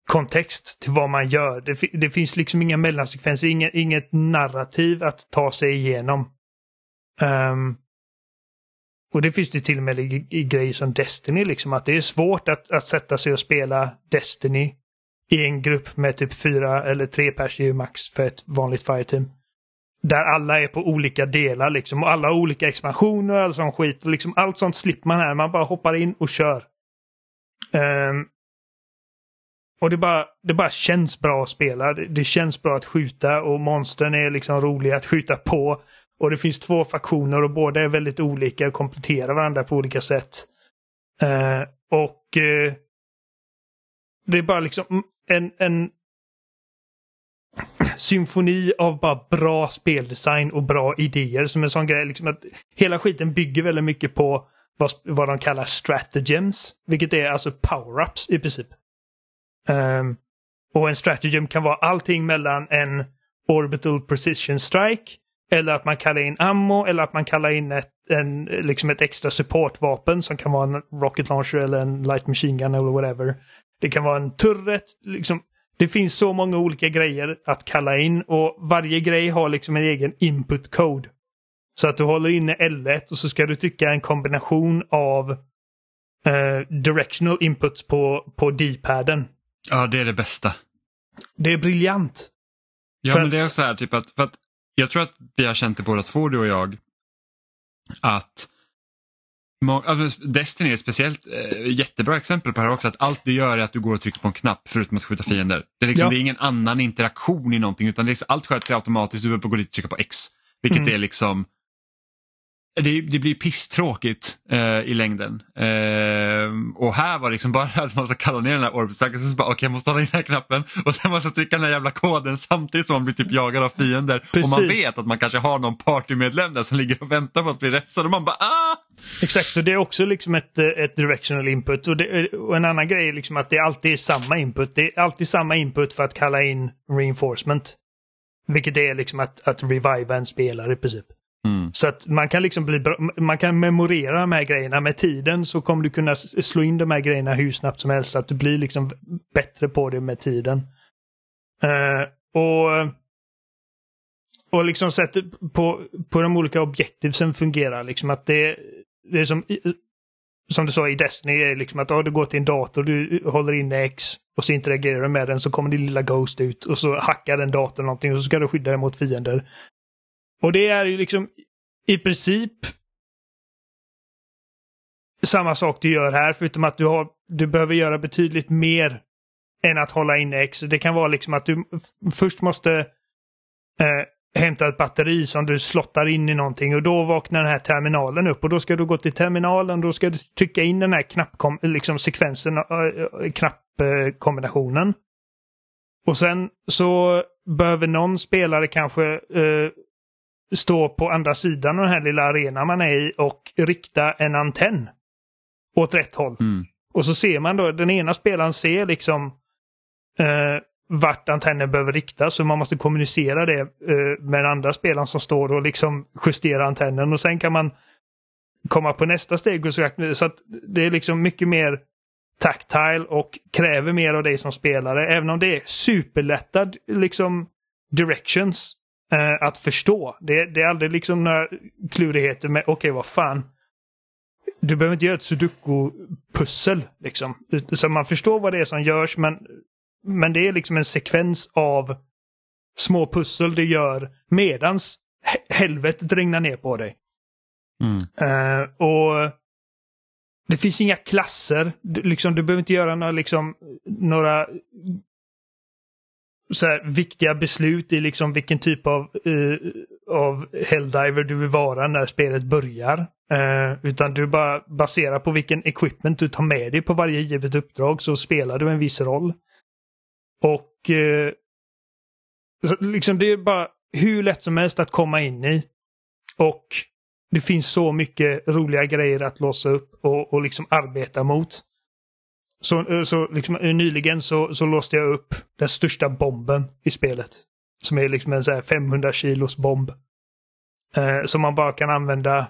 Speaker 2: kontext till vad man gör. Det, det finns liksom inga mellansekvenser, inget, inget narrativ att ta sig igenom. Um, och det finns det till och med i, i grejer som Destiny, liksom att det är svårt att, att sätta sig och spela Destiny i en grupp med typ fyra eller tre pers i ju max för ett vanligt fireteam. Där alla är på olika delar liksom och alla har olika expansioner och all sån skit. Liksom allt sånt slipper man här. Man bara hoppar in och kör. Um, och det bara, det bara känns bra att spela. Det, känns bra att skjuta och monstren är liksom roliga att skjuta på. Och det finns två faktioner och båda är väldigt olika och kompletterar varandra på olika sätt. Eh, och eh, det är bara liksom en, en symfoni av bara bra speldesign och bra idéer som en sån grej. Liksom att hela skiten bygger väldigt mycket på vad, vad de kallar strategems. Vilket är alltså power-ups i princip. Um, och en stratagem kan vara allting mellan en orbital precision strike eller att man kallar in ammo eller att man kallar in ett, en, liksom ett extra supportvapen som kan vara en rocket launcher eller en light machine gun eller whatever. Det kan vara en turret. Liksom, det finns så många olika grejer att kalla in och varje grej har liksom en egen input code. Så att du håller inne L1 och så ska du trycka en kombination av eh, directional inputs på, på D-paden.
Speaker 1: Ja, det är det bästa.
Speaker 2: Det är briljant.
Speaker 1: Ja,
Speaker 2: För
Speaker 1: men
Speaker 2: att-
Speaker 1: det är så här typ att, för att jag tror att vi har känt det båda två, du och jag, att alltså Destiny är ett speciellt eh, jättebra exempel på det här också, att allt du gör är att du går och trycker på en knapp förutom att skjuta fiender. Det är, liksom,
Speaker 2: Ja.
Speaker 1: det är ingen annan interaktion i någonting utan det är liksom, allt sköter sig automatiskt, du behöver gå dit och trycka på X. Vilket
Speaker 2: Mm.
Speaker 1: är liksom det, det blir pisstråkigt eh, i längden. Eh, och här var det liksom bara att man ska kalla ner den här orbitstacken så bara okej okay, jag måste hålla in den här knappen och sen måste jag trycka den här jävla koden samtidigt som man blir typ jagad av fiender.
Speaker 2: Precis.
Speaker 1: Och man vet att man kanske har någon partymedlem där som ligger och väntar på att bli rättad och man bara ah!
Speaker 2: Exakt, och det är också liksom ett, eh, ett directional input. Och, det, och en annan grej är liksom att det alltid är samma input. Det är alltid samma input för att kalla in reinforcement. Vilket är liksom att, att reviva en spelare i princip.
Speaker 1: Mm.
Speaker 2: Så att man kan liksom bli bra, man kan memorera de här grejerna. Med tiden så kommer du kunna slå in de här grejerna hur snabbt som helst. Så att du blir liksom bättre på det med tiden. Uh, och och liksom sättet på, på de olika objektivsen fungerar. Liksom att det, det är som, som du sa i Destiny, är liksom att ja, du går till en dator, du håller in X och så interagerar du med den så kommer din lilla Ghost ut och så hackar den datorn någonting och så ska du skydda dig mot fiender. Och det är ju liksom i princip samma sak du gör här förutom att du, har, du behöver göra betydligt mer än att hålla in X. Det kan vara liksom att du först måste eh, hämta ett batteri som du slottar in i någonting och då vaknar den här terminalen upp och då ska du gå till terminalen då ska du trycka in den här knappkom- liksom sekvensen, äh, knappkombinationen. Och sen så behöver någon spelare kanske eh, stå på andra sidan av den här lilla arenan man är i och rikta en antenn åt rätt håll.
Speaker 1: Mm.
Speaker 2: Och så ser man då, den ena spelaren ser liksom eh, vart antennen behöver riktas så man måste kommunicera det eh, med den andra spelaren som står och liksom justera antennen och sen kan man komma på nästa steg och så, så att det är liksom mycket mer tactile och kräver mer av dig som spelare även om det är superlätta liksom directions eh, att förstå. Det, det är aldrig liksom några klurigheter med okej vad fan du behöver inte göra ett sudoku-pussel. Liksom. Så man förstår vad det är som görs men, men det är liksom en sekvens av små pussel du gör medans he- helvetet regnar ner på dig.
Speaker 1: Mm.
Speaker 2: Eh, och det finns inga klasser. Du, liksom, du behöver inte göra några, liksom, några så här, viktiga beslut i liksom vilken typ av, uh, av Helldiver du vill vara när spelet börjar. Uh, utan du bara baserar på vilken equipment du tar med dig på varje givet uppdrag så spelar du en viss roll. Och uh, så, liksom det är bara hur lätt som helst att komma in i. Och det finns så mycket roliga grejer att låsa upp och, och liksom arbeta mot. Så, så liksom, nyligen så, så låste jag upp den största bomben i spelet. Som är liksom en så här 500 kilos bomb. Eh, som man bara kan använda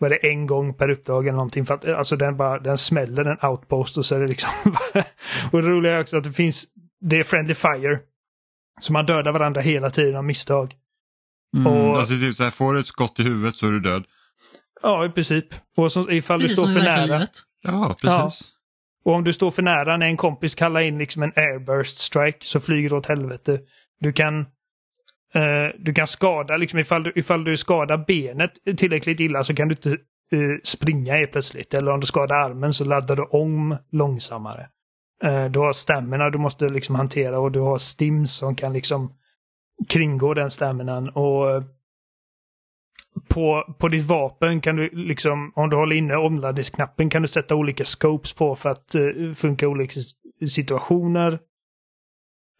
Speaker 2: vad är det, en gång per uppdrag eller någonting. För att, alltså den, bara, den smäller en outpost och så är det liksom... och det roliga är också att det finns... Det är friendly fire. Så man dödar varandra hela tiden av misstag.
Speaker 1: Mm.
Speaker 2: Och-
Speaker 1: Alltså, typ så här, får du ett skott i huvudet så är du död.
Speaker 2: Ja, i princip. Och så, ifall du står för nära.
Speaker 3: livet.
Speaker 1: Ja, precis.
Speaker 2: Och om du står för nära när en kompis kallar in liksom en airburst strike så flyger du åt helvete. Du kan, eh, du kan skada, liksom ifall du, ifall du skadar benet tillräckligt illa så kan du inte eh, springa helt plötsligt. Eller om du skadar armen så laddar du om långsammare. Eh, du har stämmorna du måste liksom hantera och du har stims som kan liksom kringgå den staminan. Och eh, på, på ditt vapen kan du liksom, om du håller inne omladdningsknappen kan du sätta olika scopes på för att uh, funka i olika situationer.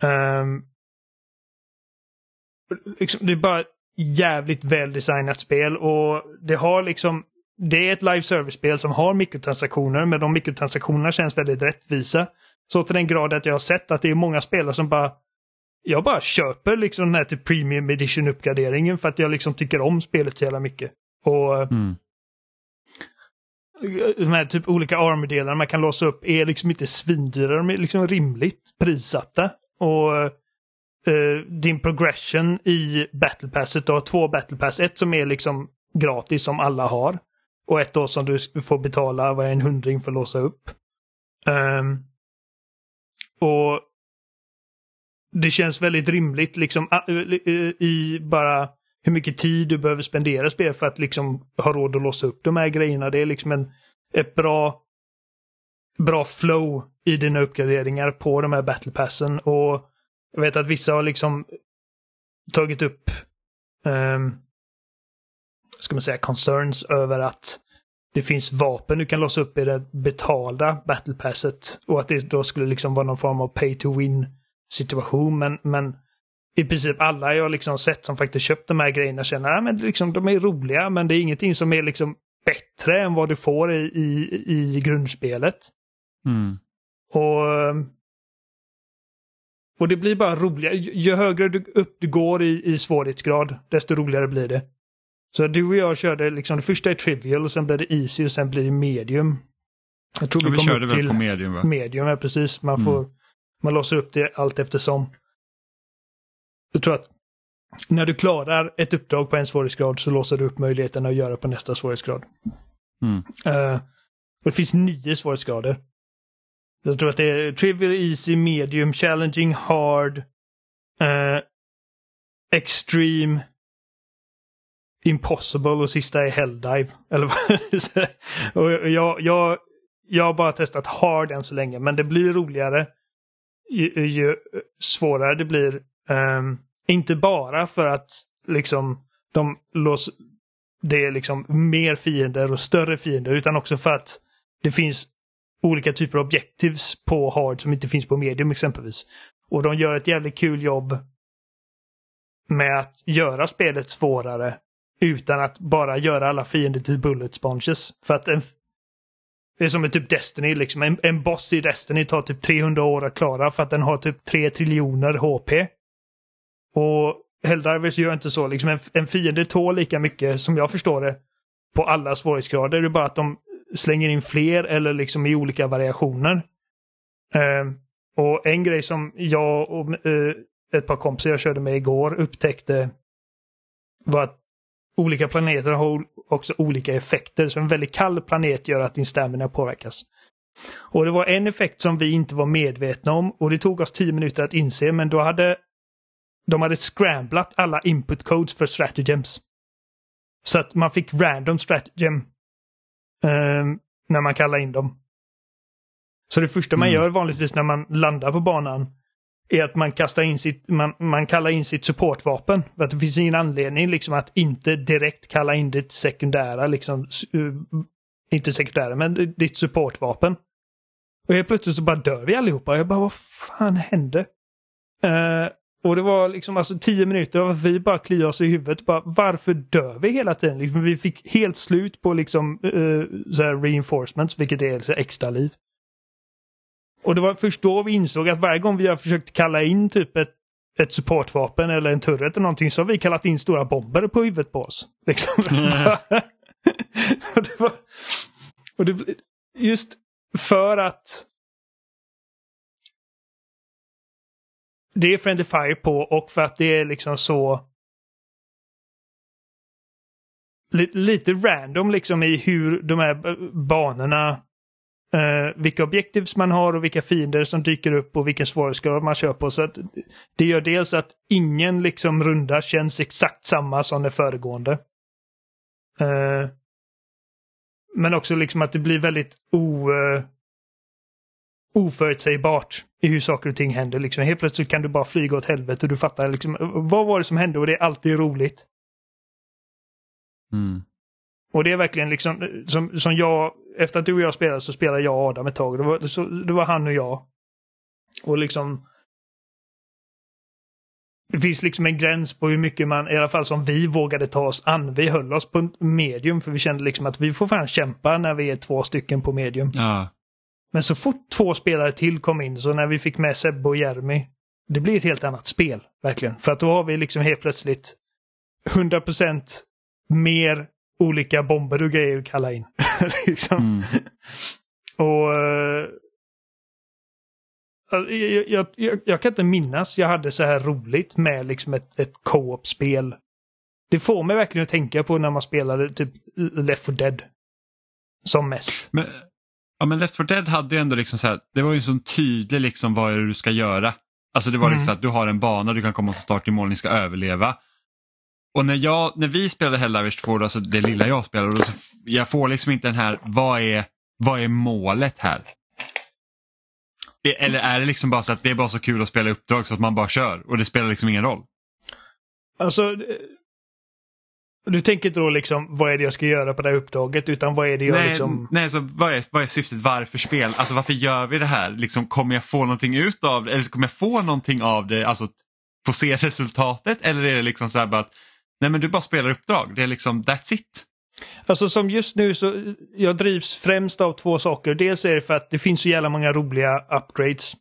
Speaker 2: Um, liksom, det är bara ett jävligt väldesignat spel och det har liksom det är ett live service-spel som har mikrotransaktioner men de mikrotransaktionerna känns väldigt rättvisa. Så till den grad att jag har sett att det är många spelare som bara jag bara köper liksom den här till Premium Edition-uppgraderingen för att jag liksom tycker om spelet så jävla mycket. Och
Speaker 1: Mm.
Speaker 2: de här typ olika armordelarna man kan låsa upp är liksom inte svindyra, de är liksom rimligt prissatta. Och eh, din progression i Battle Passet, du har två Battle Pass. Ett som är liksom gratis som alla har. Och ett då som du får betala, vad är en hundring för att låsa upp. Ehm, och det känns väldigt rimligt liksom ah, eh, eh, i- bara hur mycket tid du behöver spendera spel för att liksom ha råd att låsa upp de här grejerna. Det är liksom en, ett bra, bra flow i dina uppgraderingar på de här battle passen. Och jag vet att vissa har liksom tagit upp um, ska man säga, concerns över att det finns vapen du kan låsa upp i det betalda battle passet och att det då skulle liksom vara någon form av pay to win situation. Men, men i princip alla jag liksom sett som faktiskt köpt de här grejerna känner att liksom, de är roliga men det är ingenting som är liksom bättre än vad du får i, i, i grundspelet.
Speaker 1: Mm.
Speaker 2: Och, och det blir bara roligare. Ju högre du, upp du går i, i svårighetsgrad, desto roligare blir det. Så du och jag körde liksom, det första är trivial, och sen blir det easy och sen blir det medium. Jag tror vi
Speaker 1: vi körde väl
Speaker 2: till
Speaker 1: på medium va?
Speaker 2: medium, ja precis. Man,
Speaker 1: Mm.
Speaker 2: får, man låser upp det allt eftersom. Jag tror att när du klarar ett uppdrag på en svårighetsgrad så låser du upp möjligheten att göra på nästa svårighetsgrad.
Speaker 1: Mm.
Speaker 2: Och det finns nio svårighetsgrader. Jag tror att det är trivial, easy, medium, challenging, hard, eh, extreme, impossible och sista är helldive. Eller och jag, jag, jag har bara testat hard än så länge, men det blir roligare ju, ju svårare det blir. Um, inte bara för att liksom de lås, det är liksom mer fiender och större fiender, utan också för att det finns olika typer av objectives på hard som inte finns på medium exempelvis. Och de gör ett jävligt kul jobb med att göra spelet svårare utan att bara göra alla fiender till bullet sponges. För att en, det är som med typ Destiny, liksom. En, en boss i Destiny tar typ 300 år att klara för att den har typ 3 triljoner HP. Och Helldivers gör inte så. Liksom en, en fiende tål lika mycket, som jag förstår det, på alla svårighetsgrader. Det är bara att de slänger in fler eller liksom i olika variationer. Uh, och en grej som jag och uh, ett par kompisar jag körde med igår upptäckte var att olika planeter har också olika effekter. Så en väldigt kall planet gör att din stamina påverkas. Och det var en effekt som vi inte var medvetna om och det tog oss tio minuter att inse men då hade de hade scramblat alla input codes för stratagems. Så att man fick random stratagem ehm, när man kallar in dem. Så det första man
Speaker 1: Mm.
Speaker 2: gör vanligtvis när man landar på banan är att man kastar in sitt, man, man kallar in sitt supportvapen. För att det finns ingen anledning liksom att inte direkt kalla in ditt sekundära, liksom, uh, inte sekundära, men ditt supportvapen. Och helt plötsligt så bara dör vi allihopa. Jag bara, vad fan hände? Uh, och det var liksom alltså tio minuter av att vi bara kliade oss i huvudet. Bara, varför dör vi hela tiden? Liksom, vi fick helt slut på liksom uh, så här reinforcements, vilket är så extra liv. Och det var först då vi insåg att varje gång vi har försökt kalla in typ ett, ett supportvapen eller en turret eller någonting så har vi kallat in stora bomber på huvudet på oss. Liksom. och det var, och det, just för att det är Friendly Fire på och för att det är liksom så li, lite random liksom i hur de här banorna eh, vilka objektivs man har och vilka fiender som dyker upp och vilken svårighetsgrad man kör på. Så att det gör dels att ingen liksom runda känns exakt samma som den föregående. Eh, men också liksom att det blir väldigt o, eh, oförutsägbart i hur saker och ting händer. Liksom. Helt plötsligt kan du bara flyga åt helvete och du fattar liksom, vad var det som hände och det är alltid roligt.
Speaker 1: Mm.
Speaker 2: Och det är verkligen liksom som, som jag, efter att du och jag spelade så spelade jag och Adam ett tag. Det var, så, det var han och jag. Och liksom det finns liksom en gräns på hur mycket man, i alla fall som vi vågade ta oss an. Vi höll oss på medium för vi kände liksom att vi får fan kämpa när vi är två stycken på medium.
Speaker 1: Ja.
Speaker 2: Men så fort två spelare till kom in, så när vi fick med Sebbe och Jeremy, det blir ett helt annat spel, verkligen. För att då har vi liksom helt plötsligt 100% mer olika bomber och grejer att kalla in. liksom.
Speaker 1: Mm.
Speaker 2: Och... eh, jag, jag, jag, jag kan inte minnas jag hade så här roligt med liksom ett, ett co-op-spel. Det får mig verkligen att tänka på när man spelade typ Left 4 Dead. Som mest.
Speaker 1: Men, ja, men Left 4 Dead hade ju ändå liksom så här, det var ju så tydlig liksom vad är det du ska göra. Alltså det var liksom
Speaker 2: Mm.
Speaker 1: att du har en bana, du kan komma från start till mål, ni ska överleva. Och när, jag, när vi spelade Helldivers 2, då, alltså det lilla jag spelade, så jag får liksom inte den här, vad är, vad är målet här? Eller är det liksom bara så att det är bara så kul att spela uppdrag så att man bara kör och det spelar liksom ingen roll?
Speaker 2: Alltså... eh, Du tänker inte då liksom vad är det jag ska göra på det här uppdraget utan vad är det jag
Speaker 1: nej,
Speaker 2: liksom...
Speaker 1: nej så vad, är, vad är syftet? Varför spel? Alltså varför gör vi det här? Liksom, kommer jag få någonting ut av det? Eller kommer jag få någonting av det? Alltså få se resultatet? Eller är det liksom så här bara att nej men du bara spelar uppdrag. Det är liksom that's it.
Speaker 2: Alltså som just nu så jag drivs främst av två saker. Dels är det för att det finns så jävla många roliga upgrades.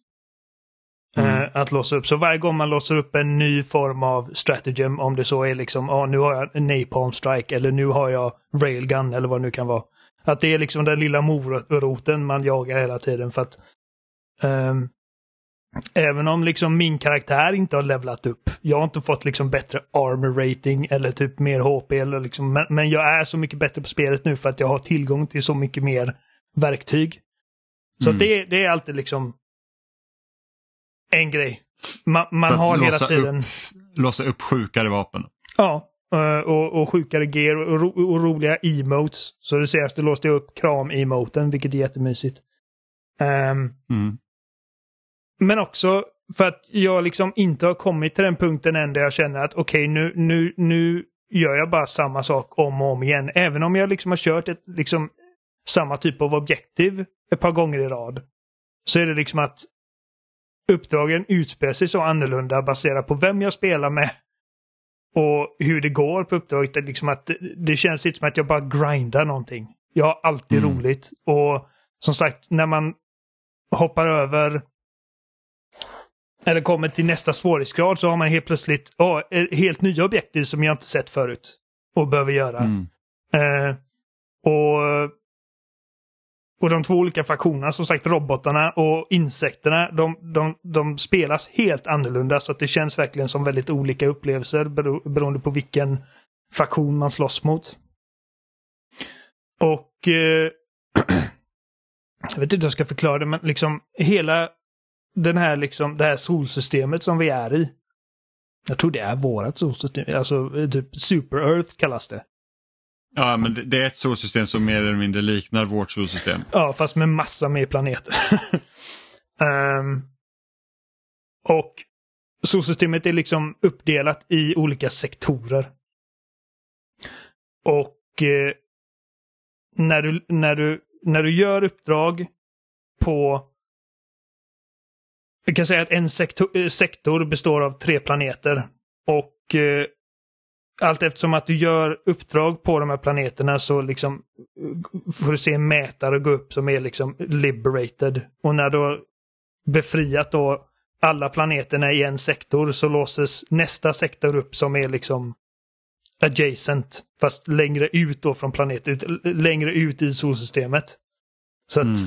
Speaker 1: Mm.
Speaker 2: eh, att låsa upp. Så varje gång man låser upp en ny form av stratagem, om det så är liksom, ah, nu har jag en napalm strike eller nu har jag railgun eller vad det nu kan vara. Att det är liksom den lilla moroten man jagar hela tiden för att ehm, Även om liksom min karaktär inte har levlat upp. Jag har inte fått liksom bättre armor rating eller typ mer HP eller liksom, men, men jag är så mycket bättre på spelet nu för att jag har tillgång till så mycket mer verktyg. Så
Speaker 1: Mm.
Speaker 2: det, det är alltid liksom en grej. Man, man har hela tiden...
Speaker 1: Låsa upp sjukare vapen.
Speaker 2: Ja, eh, och, och sjukare gear och, ro, och roliga emotes. Så det senaste låste jag upp kram-emoten, vilket är jättemysigt. Ehm,
Speaker 1: Mm.
Speaker 2: Men också för att jag liksom inte har kommit till den punkten än där jag känner att okej, nu, nu, nu gör jag bara samma sak om och om igen. Även om jag liksom har kört ett, liksom, samma typ av objektiv ett par gånger i rad. Så är det liksom att uppdragen utspelar sig så annorlunda baserat på vem jag spelar med och hur det går på uppdraget. Liksom att, det- känns lite som att jag bara grindar någonting. Jag har alltid
Speaker 1: Mm.
Speaker 2: roligt. Och som sagt, när man hoppar över eller kommer till nästa svårighetsgrad så har man helt plötsligt oh, helt nya objektiv som jag inte sett förut och behöver göra.
Speaker 1: Mm.
Speaker 2: Eh, och, och de två olika faktionerna, som sagt robotarna och insekterna, de, de, de spelas helt annorlunda så att det känns verkligen som väldigt olika upplevelser bero, beroende på vilken faktion man slåss mot. Och eh, jag vet inte hur jag ska förklara det, men liksom hela den här liksom, det här solsystemet som vi är i. Jag tror det är vårat solsystem, alltså eh, typ Super Earth kallas det.
Speaker 1: Ja, men det, det är ett solsystem som mer eller mindre liknar vårt solsystem.
Speaker 2: Ja, fast med massa mer planeter. Ehm, och solsystemet är liksom uppdelat i olika sektorer. Och eh, när, du, när, du, när du gör uppdrag på... Jag kan säga att en sektor, eh, sektor består av tre planeter. Och eh, allt eftersom att du gör uppdrag på de här planeterna så liksom eh, får du se en mätare gå upp som är liksom liberated. Och när du har befriat då alla planeterna i en sektor så låses nästa sektor upp som är liksom adjacent. Fast längre ut då från planeten, längre ut i solsystemet. Så att,
Speaker 1: Mm.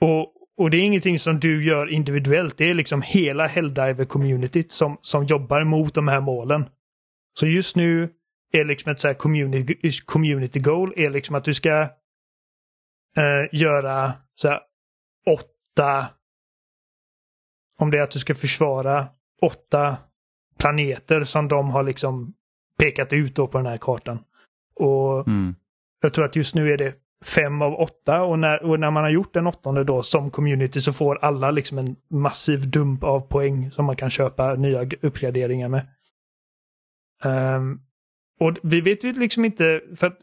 Speaker 2: och, och det är ingenting som du gör individuellt. Det är liksom hela Helldiver-communityt som, som jobbar mot de här målen. Så just nu är liksom ett så community, community goal är liksom att du ska eh, göra så här åtta om det är att du ska försvara åtta planeter som de har liksom pekat ut då på den här kartan. Och
Speaker 1: Mm.
Speaker 2: jag tror att just nu är det fem av åtta och när, och när man har gjort den åttonde då som community så får alla liksom en massiv dump av poäng som man kan köpa nya uppgraderingar med. Ehm, och vi vet ju liksom inte, för att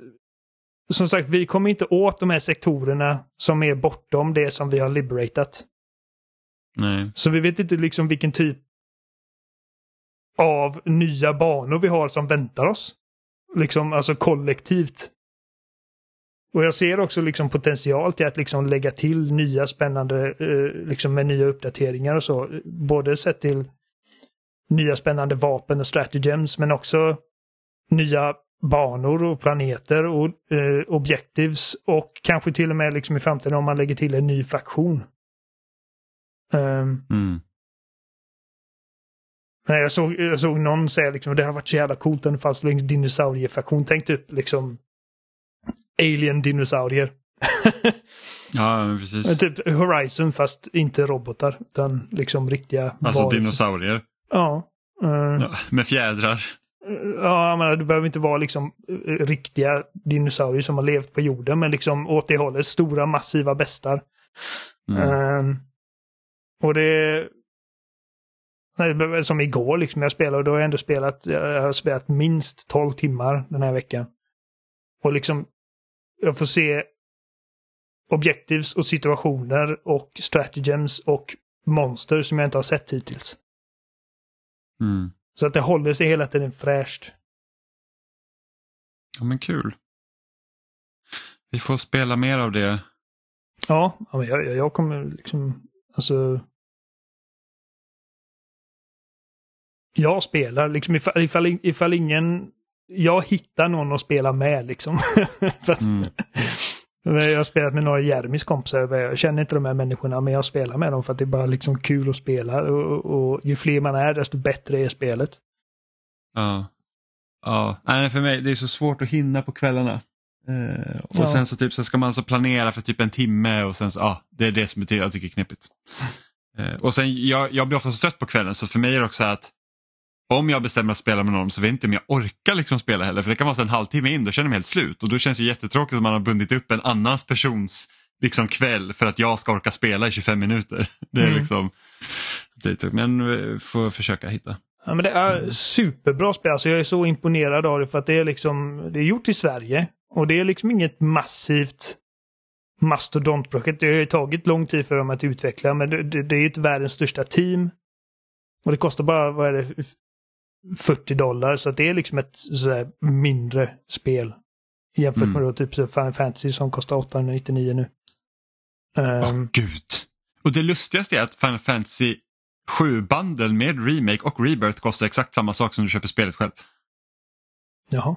Speaker 2: som sagt, vi kommer inte åt de här sektorerna som är bortom det som vi har liberatat.
Speaker 1: Nej.
Speaker 2: Så vi vet inte liksom vilken typ av nya banor vi har som väntar oss. Liksom alltså kollektivt. Och jag ser också liksom potential till att liksom lägga till nya spännande, eh, liksom med nya uppdateringar och så. Både sett till nya spännande vapen och stratagems men också nya banor och planeter och eh, objectives och kanske till och med liksom i framtiden om man lägger till en ny faktion. Ehm,
Speaker 1: Mm.
Speaker 2: Nej, jag, såg, jag såg någon säga liksom det har varit så jävla coolt om det fanns en dinosauriefaktion. Tänk typ liksom alien-dinosaurier.
Speaker 1: Ja, precis.
Speaker 2: typ Horizon fast inte robotar utan liksom riktiga
Speaker 1: Alltså
Speaker 2: varelser.
Speaker 1: dinosaurier.
Speaker 2: Ja. eh,
Speaker 1: Ja, med fjädrar.
Speaker 2: Ja, jag menar, det behöver inte vara liksom eh, riktiga dinosaurier som har levt på jorden, men liksom åt det hållet. Stora massiva bestar.
Speaker 1: Mm.
Speaker 2: Ehm, och det... Nej, Som igår liksom jag spelade och då har jag ändå spelat, jag har spelat minst 12 timmar den här veckan. Och liksom, jag får se objectives och situationer och stratagems och monster som jag inte har sett hittills.
Speaker 1: Mm.
Speaker 2: Så att det håller sig hela tiden fräscht.
Speaker 1: Ja, men kul. Vi får spela mer av det.
Speaker 2: Ja, jag- jag kommer liksom, alltså. Jag spelar liksom ifall, ifall, ifall ingen, jag hittar någon att spela med liksom.
Speaker 1: Mm.
Speaker 2: Jag har spelat med några Jeremys kompisar. Jag känner inte de här människorna men jag spelar med dem för att det är bara liksom kul att spela. Och, och ju fler man är desto bättre är spelet.
Speaker 1: Ja. Ja, nej för mig det är så svårt att hinna på kvällarna. Eh, och
Speaker 2: Ja.
Speaker 1: sen så typ så ska man så planera för typ en timme och sen så, ja, det är det som betyder, jag tycker är knepigt. Eh, och sen jag, jag blir ofta så trött på kvällen så för mig är det också att om jag bestämmer att spela med någon så vet jag inte om jag orkar liksom spela heller för det kan vara så en halvtimme in då känner jag mig helt slut och då känns det jättetråkigt att man har bundit upp en annans persons liksom kväll för att jag ska orka spela i 25 minuter. Det är
Speaker 2: Mm.
Speaker 1: liksom, det är men eh, får försöka hitta.
Speaker 2: Ja, men det är superbra spel. Alltså jag är så imponerad av det för att det är liksom, det är gjort i Sverige. Och det är liksom inget massivt mastodontprojekt. Det har ju tagit lång tid för dem att utveckla men det, det, det är ju ett världens största team. Och det kostar bara, vad är det, 40 dollar. Så att det är liksom ett sådär mindre spel. Jämfört
Speaker 1: Mm.
Speaker 2: med då typ Final Fantasy som kostar 899 nu.
Speaker 1: Åh
Speaker 2: Ehm,
Speaker 1: gud. Och det lustigaste är att Final Fantasy 7-bundle med remake och rebirth kostar exakt samma sak som du köper spelet själv.
Speaker 2: jaha.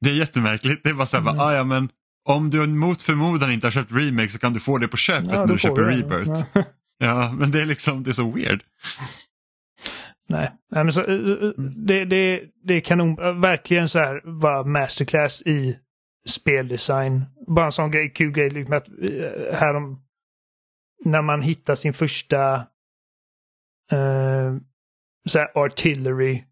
Speaker 1: Det är jättemärkligt. Det är bara så här,
Speaker 2: Mm.
Speaker 1: bara, ah, ja, men om du mot förmodan inte har köpt remake så kan du få det på köpet
Speaker 2: Ja,
Speaker 1: när du köper
Speaker 2: det.
Speaker 1: rebirth.
Speaker 2: Ja.
Speaker 1: Ja, men det är liksom, det är så weird.
Speaker 2: Nej, Nej men så, eh, eh, det, det, det är kanon. Eh, Verkligen så här, bara masterclass i speldesign. Bara en sån grej, kul grej, liksom att eh, här om, när man hittar sin första eh, så här artillery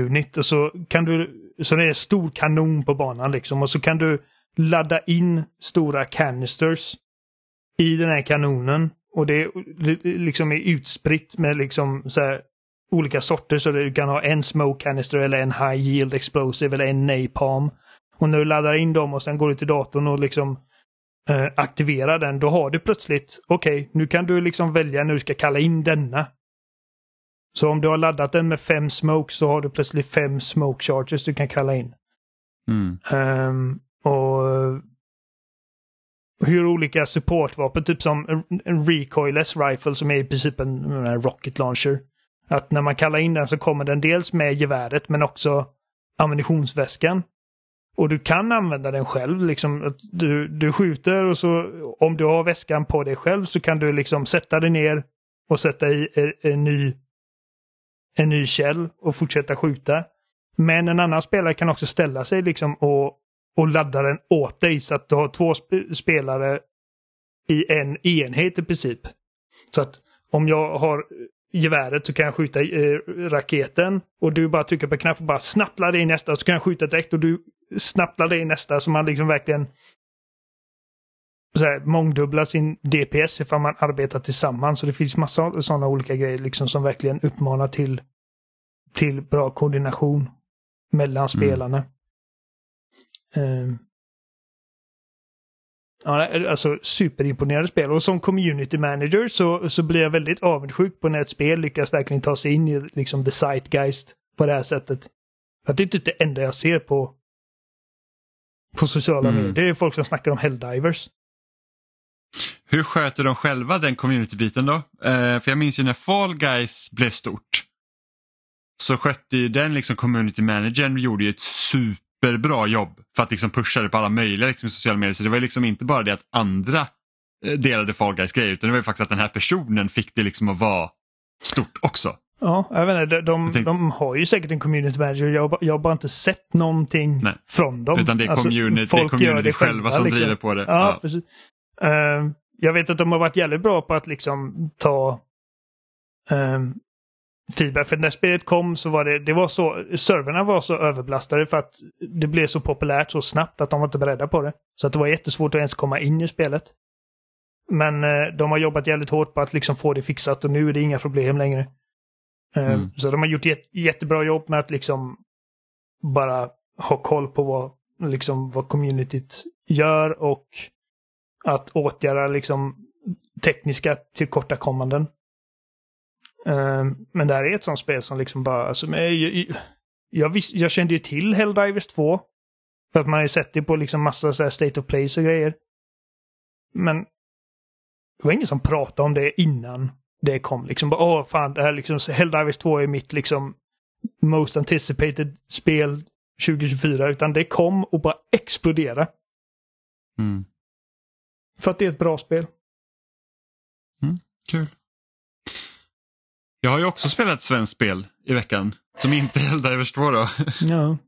Speaker 2: unit. Och så kan du, så det är en stor kanon på banan liksom. Och så kan du ladda in stora canisters i den här kanonen. Och det, det liksom är utspritt med liksom så här olika sorter så du kan ha en smoke canister eller en high yield explosive eller en napalm. Och när du laddar in dem och sen går du till datorn och liksom eh, aktiverar den, då har du plötsligt, okej, nu kan du liksom välja när du ska kalla in denna. Så om du har laddat den med fem smokes så har du plötsligt fem smoke charges du kan kalla in.
Speaker 1: Mm.
Speaker 2: Ehm, och hur olika supportvapen, typ som en- en recoilless rifle som är i princip en, en rocket launcher. Att när man kallar in den så kommer den dels med geväret men också ammunitionsväskan. Och du kan använda den själv. Liksom, att du, du skjuter och så om du har väskan på dig själv så kan du liksom sätta dig ner och sätta i en, en ny en ny käll och fortsätta skjuta. Men en annan spelare kan också ställa sig liksom och, och ladda den åt dig så att du har två sp- spelare i en enhet i princip. Så att om jag har geväret så kan jag skjuta eh, raketen och du bara trycker på knappen och bara snabbt ladda in nästa så kan jag skjuta direkt och du snabbt laddar in nästa så man liksom verkligen så här, mångdubblar sin DPS ifall man arbetar tillsammans. Så det finns massa sådana olika grejer liksom som verkligen uppmanar till, till bra koordination mellan spelarna. Ehm. Ja, alltså superimponerande spel och som community manager så, så blir jag väldigt avundsjuk på när ett spel lyckas verkligen ta sig in i liksom the zeitgeist på det här sättet. För att det är typ det enda jag ser på på sociala
Speaker 1: Mm.
Speaker 2: medier. Det är folk som snackar om Helldivers.
Speaker 1: Hur sköter de själva den community-biten då? Eh, för jag minns ju när Fall Guys blev stort så skötte ju den liksom community managern gjorde ju ett superbra jobb för att liksom pusha det på alla möjliga liksom, sociala medier. Så det var liksom inte bara det att andra eh, delade Fall Guys grejer utan det var ju faktiskt att den här personen fick det liksom att vara stort också.
Speaker 2: Ja, jag vet inte. De, de,
Speaker 1: tänkte-
Speaker 2: de har ju säkert en community manager. Jag, jag har bara inte sett någonting
Speaker 1: Nej.
Speaker 2: från dem.
Speaker 1: Utan det är
Speaker 2: Alltså,
Speaker 1: community, det är
Speaker 2: folk
Speaker 1: community själva som
Speaker 2: liksom.
Speaker 1: driver på det.
Speaker 2: Ja,
Speaker 1: Ja.
Speaker 2: Eh, jag vet att de har varit jävligt bra på att liksom ta um, feedback. För när spelet kom så var det, det var så, servrarna var så överbelastade för att det blev så populärt så snabbt att de var inte beredda på det. Så att det var jättesvårt att ens komma in i spelet. Men eh, de har jobbat jävligt hårt på att liksom få det fixat och nu är det inga problem längre. Eh,
Speaker 1: Mm.
Speaker 2: Så de har gjort ett jättebra jobb med att liksom bara ha koll på vad, liksom, vad communityt gör och att åtgärda liksom tekniska tillkortakommanden. Eh, Men det här är ett sånt spel som liksom bara, alltså, jag, jag, vis, jag kände ju till Helldivers 2. För att man har ju sett det på liksom massa så här state of plays och grejer. Men det var ingen som pratade om det innan det kom. Liksom bara, åh fan, det här liksom, Helldivers 2 är mitt liksom most anticipated spel 2024. Utan det kom och bara exploderade.
Speaker 1: Mm.
Speaker 2: För att det är ett bra spel.
Speaker 1: Kul. Jag har ju också spelat ett svenskt spel i veckan. Som inte är Helldivers 2 då.
Speaker 2: Ja.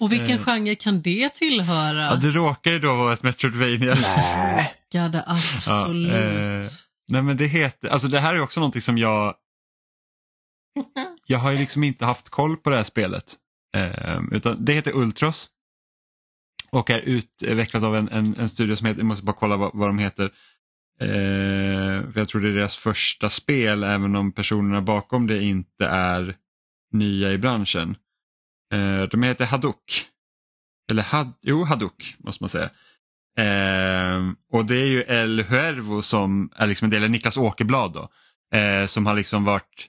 Speaker 3: Och vilken
Speaker 1: Eh.
Speaker 3: genre kan det tillhöra?
Speaker 1: Ja, det råkar ju då vara ett Metroidvania.
Speaker 2: Nej.
Speaker 3: Det absolut.
Speaker 1: Ja, eh, Nej men det heter, alltså det här är också någonting som jag Jag har ju liksom inte haft koll på det här spelet. Eh, utan det heter Ultros. Och är utvecklat av en, en, en studio som heter, jag måste bara kolla vad, vad de heter. Eh, för jag tror det är deras första spel även om personerna bakom det inte är nya i branschen. Eh, de heter Hadok. Eller had, jo, Hadok måste man säga. Eh, och det är ju El Huervo som är liksom en del, av Niklas Åkerblad då. Eh, som har liksom varit,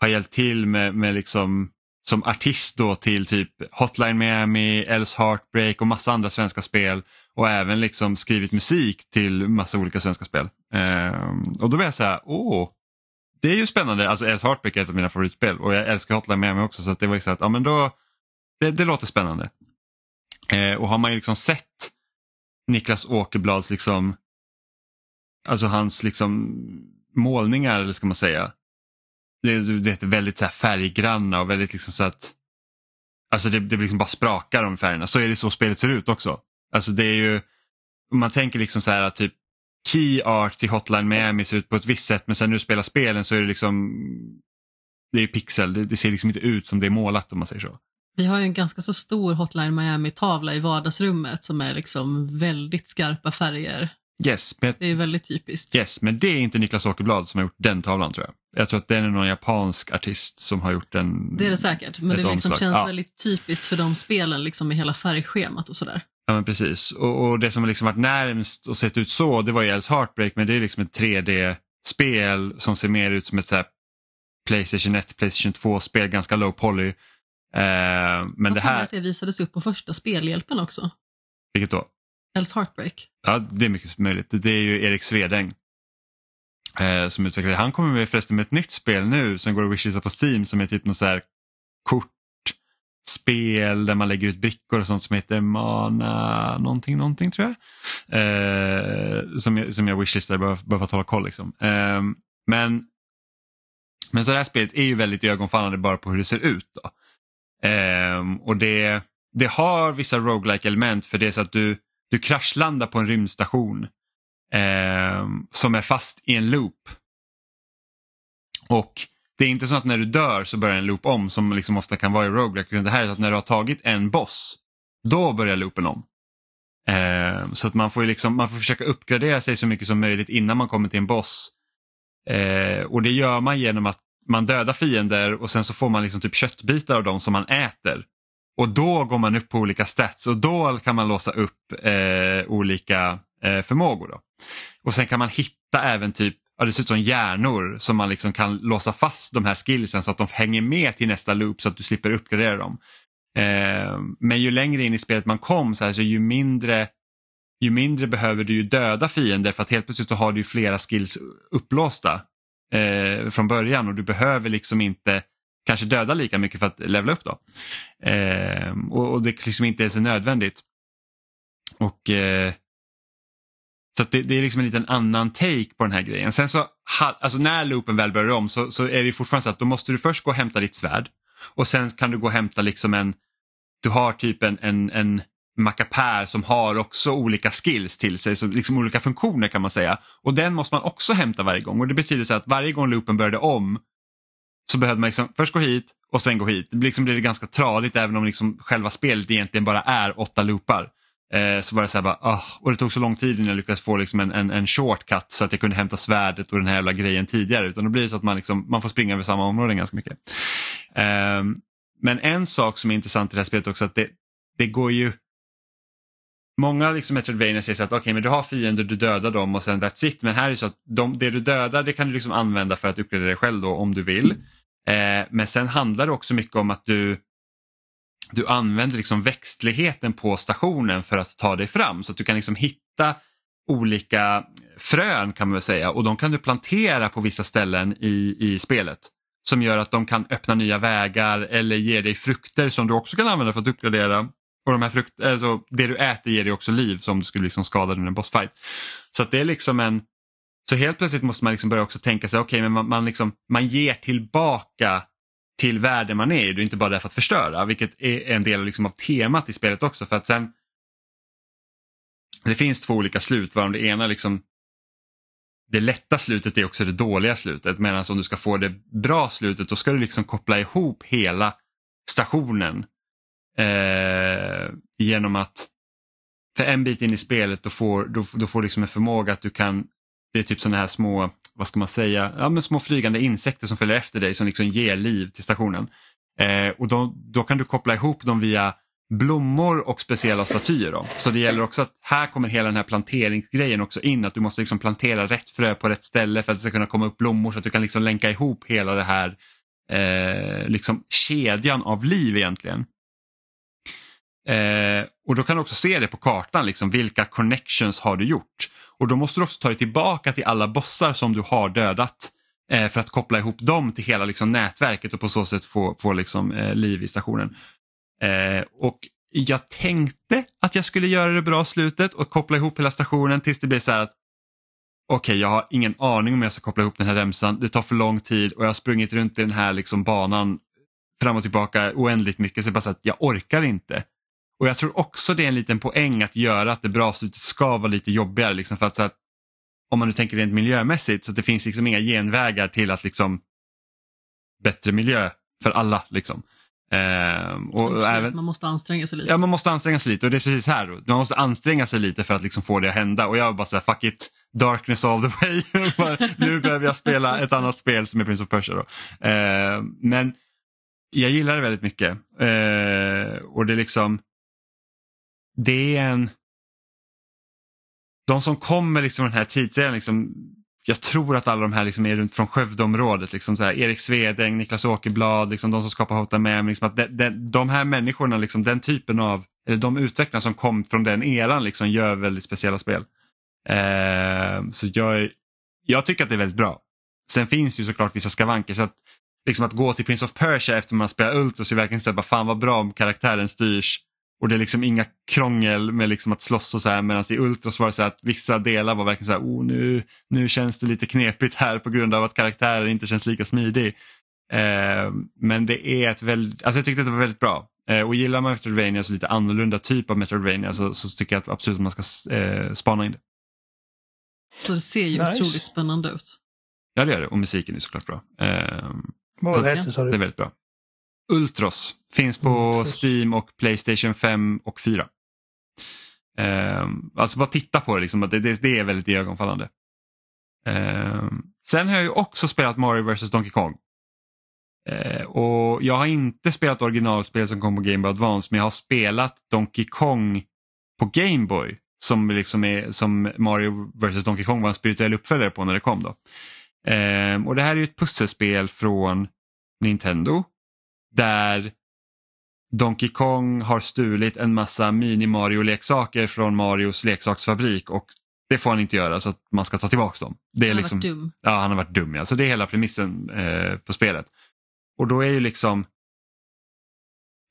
Speaker 1: har hjälpt till med, med liksom som artist då till typ Hotline Miami, Els Heartbreak och massa andra svenska spel. Och även liksom skrivit musik till massa olika svenska spel. Eh, och då blev jag så här, åh, det är ju spännande. Alltså Els Heartbreak är ett av mina favoritspel och jag älskar Hotline med mig också så att det var liksom att, ja men då, det, det låter spännande. Eh, och har man ju liksom sett Niklas Åkerblads liksom, alltså hans liksom målningar eller ska man säga. Det, det är väldigt så här färggranna och väldigt liksom så att, alltså det, det liksom bara sprakar om färgerna. Så är det så spelet ser ut också. Alltså det är ju, om man tänker liksom så här att typ key art till Hotline Miami ser ut på ett visst sätt men sen när du spelar spelen så är det liksom, det är pixel, det, det ser liksom inte ut som det är målat om man säger så.
Speaker 3: Vi har ju en ganska så stor Hotline Miami-tavla i vardagsrummet som är liksom väldigt skarpa färger.
Speaker 1: Yes, men
Speaker 3: Det är väldigt typiskt.
Speaker 1: Yes, men det är inte Niklas Åkerblad som har gjort den tavlan tror jag. Jag tror att den är någon japansk artist som har gjort den.
Speaker 3: Det är det säkert, men det liksom känns
Speaker 1: Ja.
Speaker 3: väldigt typiskt för de spelen liksom med hela färgschemat och sådär.
Speaker 1: Ja men precis. Och, och det som har liksom varit närmst och sett ut så det var ju Els Heartbreak men det är liksom ett 3D-spel som ser mer ut som ett så Playstation 1, Playstation 2-spel, ganska low poly. Eh, men
Speaker 3: Jag
Speaker 1: det här,
Speaker 3: att det visades upp på första spelhjälpen också.
Speaker 1: vilket då?
Speaker 3: Els Heartbreak.
Speaker 1: Ja, det är mycket möjligt. Det är ju Erik Svedäng eh, som utvecklar det. Han kommer med förresten med ett nytt spel nu som går att wishlista på Steam som är typ något så här spel där man lägger ut brickor och sånt som heter Mana någonting, någonting tror jag. Eh, som, jag som jag wishlistade bara, bara för att hålla koll. Liksom. Eh, men, men så det här spelet är ju väldigt ögonfallande bara på hur det ser ut. Då. Eh, och det, det har vissa roguelike element för det är så att du du kraschlandar på en rymdstation eh, som är fast i en loop. Och det är inte så att när du dör så börjar en loop om som liksom ofta kan vara i roguelike. utan Det här är så att när du har tagit en boss, då börjar loopen om. Eh, så att man får, ju liksom, man får försöka uppgradera sig så mycket som möjligt innan man kommer till en boss. Eh, och det gör man genom att man dödar fiender och sen så får man liksom typ köttbitar av dem som man äter. Och då går man upp på olika stats och då kan man låsa upp eh, olika eh, förmågor. Då. Och sen kan man hitta även typ, ja, det ser ut som hjärnor som man liksom kan låsa fast de här skillsen så att de hänger med till nästa loop så att du slipper uppgradera dem. Eh, men ju längre in i spelet man kom så, här, så ju mindre ju mindre behöver du ju döda fiender för att helt plötsligt så har du ju flera skills upplåsta eh, från början och du behöver liksom inte kanske döda lika mycket för att levla upp då. Eh, och, och det liksom inte ens är nödvändigt. Och eh, så att det, det är liksom en liten annan take på den här grejen. Sen så, alltså när loopen väl börjar om så, så är det fortfarande så att då måste du först gå och hämta ditt svärd och sen kan du gå och hämta liksom en, du har typ en, en, en mackapär som har också olika skills till sig, så liksom olika funktioner kan man säga. Och den måste man också hämta varje gång och det betyder så att varje gång loopen började om så behövde man liksom först gå hit och sen gå hit. Det liksom blir ganska tradigt även om liksom själva spelet egentligen bara är åtta loopar. Eh, så var det så här bara, ah, och det tog så lång tid innan jag lyckades få liksom en, en, en shortcut så att jag kunde hämta svärdet och den här jävla grejen tidigare. Utan då blir det så att man, liksom, man får springa över samma områden ganska mycket. Eh, men en sak som är intressant i det här spelet också att det, det går ju Många liksom Metroidvania säger så att okay, men du har fiender, du dödar dem och sen that's it. Men här är det så att de, det du dödar det kan du liksom använda för att uppgradera dig själv då om du vill. Eh, men sen handlar det också mycket om att du du använder liksom växtligheten på stationen för att ta dig fram så att du kan liksom hitta olika frön kan man väl säga och de kan du plantera på vissa ställen i, i spelet. Som gör att de kan öppna nya vägar eller ge dig frukter som du också kan använda för att uppgradera. Och de här frukt, alltså, Det du äter ger dig också liv som du skulle liksom skada under en bossfight. Så att det är liksom en så helt plötsligt måste man liksom börja också tänka sig, okej okay, men man, man, liksom, man ger tillbaka till världen man är i, du är inte bara där för att förstöra, vilket är en del liksom av temat i spelet också. för att sen Det finns två olika slut, varav det ena liksom det lätta slutet är också det dåliga slutet medan om du ska få det bra slutet då ska du liksom koppla ihop hela stationen eh, genom att för en bit in i spelet då får du då, då får liksom en förmåga att du kan det är typ sådana här små, vad ska man säga, ja, men små flygande insekter som följer efter dig som liksom ger liv till stationen. Eh, och då, då kan du koppla ihop dem via blommor och speciella statyer. Då. Så det gäller också att här kommer hela den här planteringsgrejen också in, att du måste liksom plantera rätt frö på rätt ställe för att det ska kunna komma upp blommor så att du kan liksom länka ihop hela det här eh, liksom kedjan av liv egentligen. Eh, och då kan du också se det på kartan, liksom, vilka connections har du gjort? Och då måste du också ta dig tillbaka till alla bossar som du har dödat eh, för att koppla ihop dem till hela liksom, nätverket och på så sätt få, få liksom, eh, liv i stationen. Eh, och jag tänkte att jag skulle göra det bra slutet och koppla ihop hela stationen tills det blir så här att okej, okay, jag har ingen aning om jag ska koppla ihop den här remsan. Det tar för lång tid och jag har sprungit runt i den här liksom banan fram och tillbaka oändligt mycket så bara så att jag orkar inte. Och jag tror också det är en liten poäng att göra att det bra slutet ska vara lite jobbigare. Liksom för att, att om man nu tänker rent miljömässigt så att det finns liksom inga genvägar till att liksom bättre miljö för alla. Liksom. Ehm, och
Speaker 3: Precis,
Speaker 1: även,
Speaker 3: man måste anstränga sig lite.
Speaker 1: ja, man måste anstränga sig lite och det är precis här. Man måste anstränga sig lite för att liksom få det att hända och jag bara säger fuck it, darkness all the way. nu behöver jag spela ett annat spel som är Prince of Persia. Då. Ehm, men jag gillar det väldigt mycket. Ehm, och det är liksom det är en... De som kommer liksom den här tidsserien, liksom, jag tror att alla de här liksom är runt från Skövdeområdet. Liksom så här, Erik Svedäng, Niklas Åkerblad, liksom de som skapar Hota Mem. Liksom att de, de, de här människorna, liksom, den typen av, eller de utvecklarna som kom från den eran liksom, gör väldigt speciella spel. Eh, så jag, jag tycker att det är väldigt bra. Sen finns ju såklart vissa skavanker. så att liksom att gå till Prince of Persia efter man spelar Ultros är verkligen så här, fan vad bra om karaktären styrs och det är liksom inga krångel med liksom att slåss och så här medan i Ultros var det så att vissa delar var verkligen så här, oh, nu, nu känns det lite knepigt här på grund av att karaktären inte känns lika smidig. Eh, men det är ett väldigt, alltså jag tyckte att det var väldigt bra. Eh, och gillar man Metroidvania, så lite annorlunda typ av Metroidvania så, så tycker jag att absolut att man ska eh, spana in det.
Speaker 3: Så det ser ju
Speaker 2: Nice.
Speaker 3: otroligt spännande ut.
Speaker 1: Ja det gör det och musiken är såklart bra. Eh,
Speaker 2: Vad
Speaker 1: Så
Speaker 2: det
Speaker 1: det är väldigt bra. Ultros finns på
Speaker 2: Ultros.
Speaker 1: Steam och Playstation 5 och 4. Um, alltså bara titta på det, liksom, det, det, det är väldigt iögonfallande. Ehm, sen har jag ju också spelat Mario vs Donkey Kong. Eh, och Jag har inte spelat originalspel som kom på Game Boy Advance men jag har spelat Donkey Kong på Game Boy som, liksom är, som Mario vs Donkey Kong var en spirituell uppföljare på när det kom. Då. Ehm, och Det här är ju ett pusselspel från Nintendo där Donkey Kong har stulit en massa mini-Mario-leksaker från Marios leksaksfabrik och det får han inte göra så att man ska ta tillbaka dem. Det är
Speaker 3: Han har
Speaker 1: liksom,
Speaker 3: varit dum.
Speaker 1: ja, han har varit dum. Ja. Så det är hela premissen eh, på spelet. Och då är ju liksom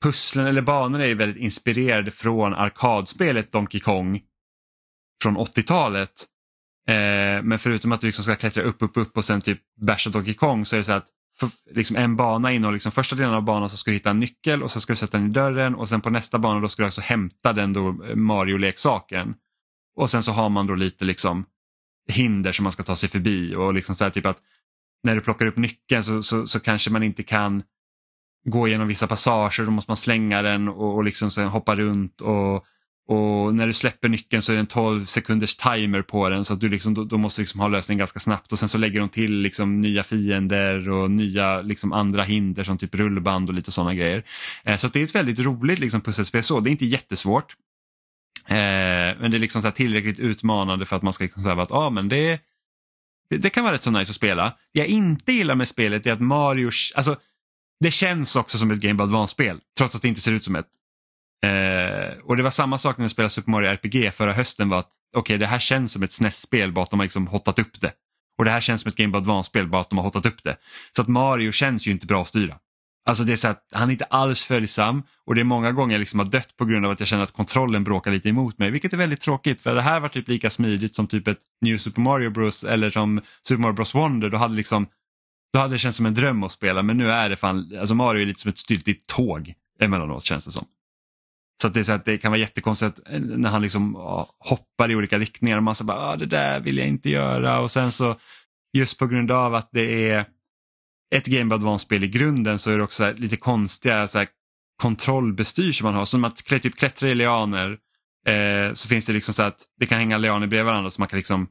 Speaker 1: pusslen eller banorna är ju väldigt inspirerade från arkadspelet Donkey Kong från 80-talet. Eh, men förutom att du liksom ska klättra upp, upp, upp och sen typ basha Donkey Kong så är det så att för, liksom en bana innehåller liksom första delen av banan så ska du hitta en nyckel och så ska du sätta den i dörren och sen på nästa bana då ska du alltså hämta den då eh, Mario-leksaken. Och sen så har man då lite liksom hinder som man ska ta sig förbi och liksom så här typ att när du plockar upp nyckeln så, så, så kanske man inte kan gå igenom vissa passager, då måste man slänga den och, och liksom sen hoppa runt och och när du släpper nyckeln så är det en 12 sekunders timer på den så att du liksom, då, då måste liksom ha lösningen ganska snabbt och sen så lägger de till liksom nya fiender och nya liksom andra hinder som typ rullband och lite sådana grejer. Eh, så att det är ett väldigt roligt liksom pusselspel så, det är inte jättesvårt. Eh, men det är liksom så här tillräckligt utmanande för att man ska liksom säga att ah, men det, det, det kan vara rätt så nice att spela. Det jag inte gillar med spelet är att Mario, alltså det känns också som ett Game Boy Advance-spel trots att det inte ser ut som ett. Eh, och det var samma sak när jag spelade Super Mario RPG förra hösten var att okej okay, det här känns som ett SNES-spel bara att de har liksom hottat upp det. Och det här känns som ett Game Boy Advance-spel bara att de har hottat upp det. Så att Mario känns ju inte bra att styra. Alltså det är så att han är inte alls följsam och det är många gånger jag liksom har dött på grund av att jag känner att kontrollen bråkar lite emot mig, vilket är väldigt tråkigt för det här var typ lika smidigt som typ ett New Super Mario Bros eller som Super Mario Bros Wonder. Då hade, liksom, då hade det känts som en dröm att spela men nu är det fan, alltså Mario är lite som ett styltigt tåg emellanåt känns det som. Så att det, är så att det kan vara jättekonstigt eh, när han liksom hoppar i olika riktningar och man säger att ah, det där vill jag inte göra och sen så just på grund av att det är ett Game Boy Advance-spel i grunden så är det också lite konstiga så här, kontrollbestyr som man har. Som att typ klättra i lianer eh, så finns det liksom så att det kan hänga lianer bredvid varandra så man kan liksom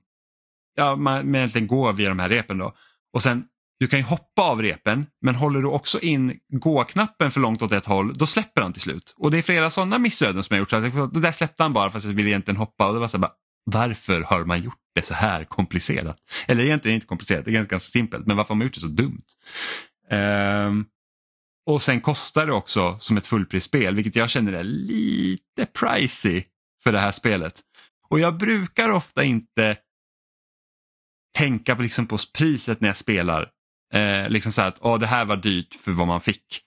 Speaker 1: ja, man, man egentligen gå via de här repen då. Och sen du kan ju hoppa av repen men håller du också in gå-knappen för långt åt ett håll då släpper han till slut. Och det är flera sådana missöden som jag gjort. Så att, det där släppte han bara fast jag ville egentligen hoppa och det var så här, bara, varför har man gjort det så här komplicerat? Eller egentligen inte komplicerat, det är ganska, ganska simpelt men varför har man gjort det så dumt? Um, och sen kostar det också som ett fullprisspel vilket jag känner är lite pricey för det här spelet. Och jag brukar ofta inte tänka på, liksom på priset när jag spelar. Eh, liksom så att oh, det här var dyrt för vad man fick.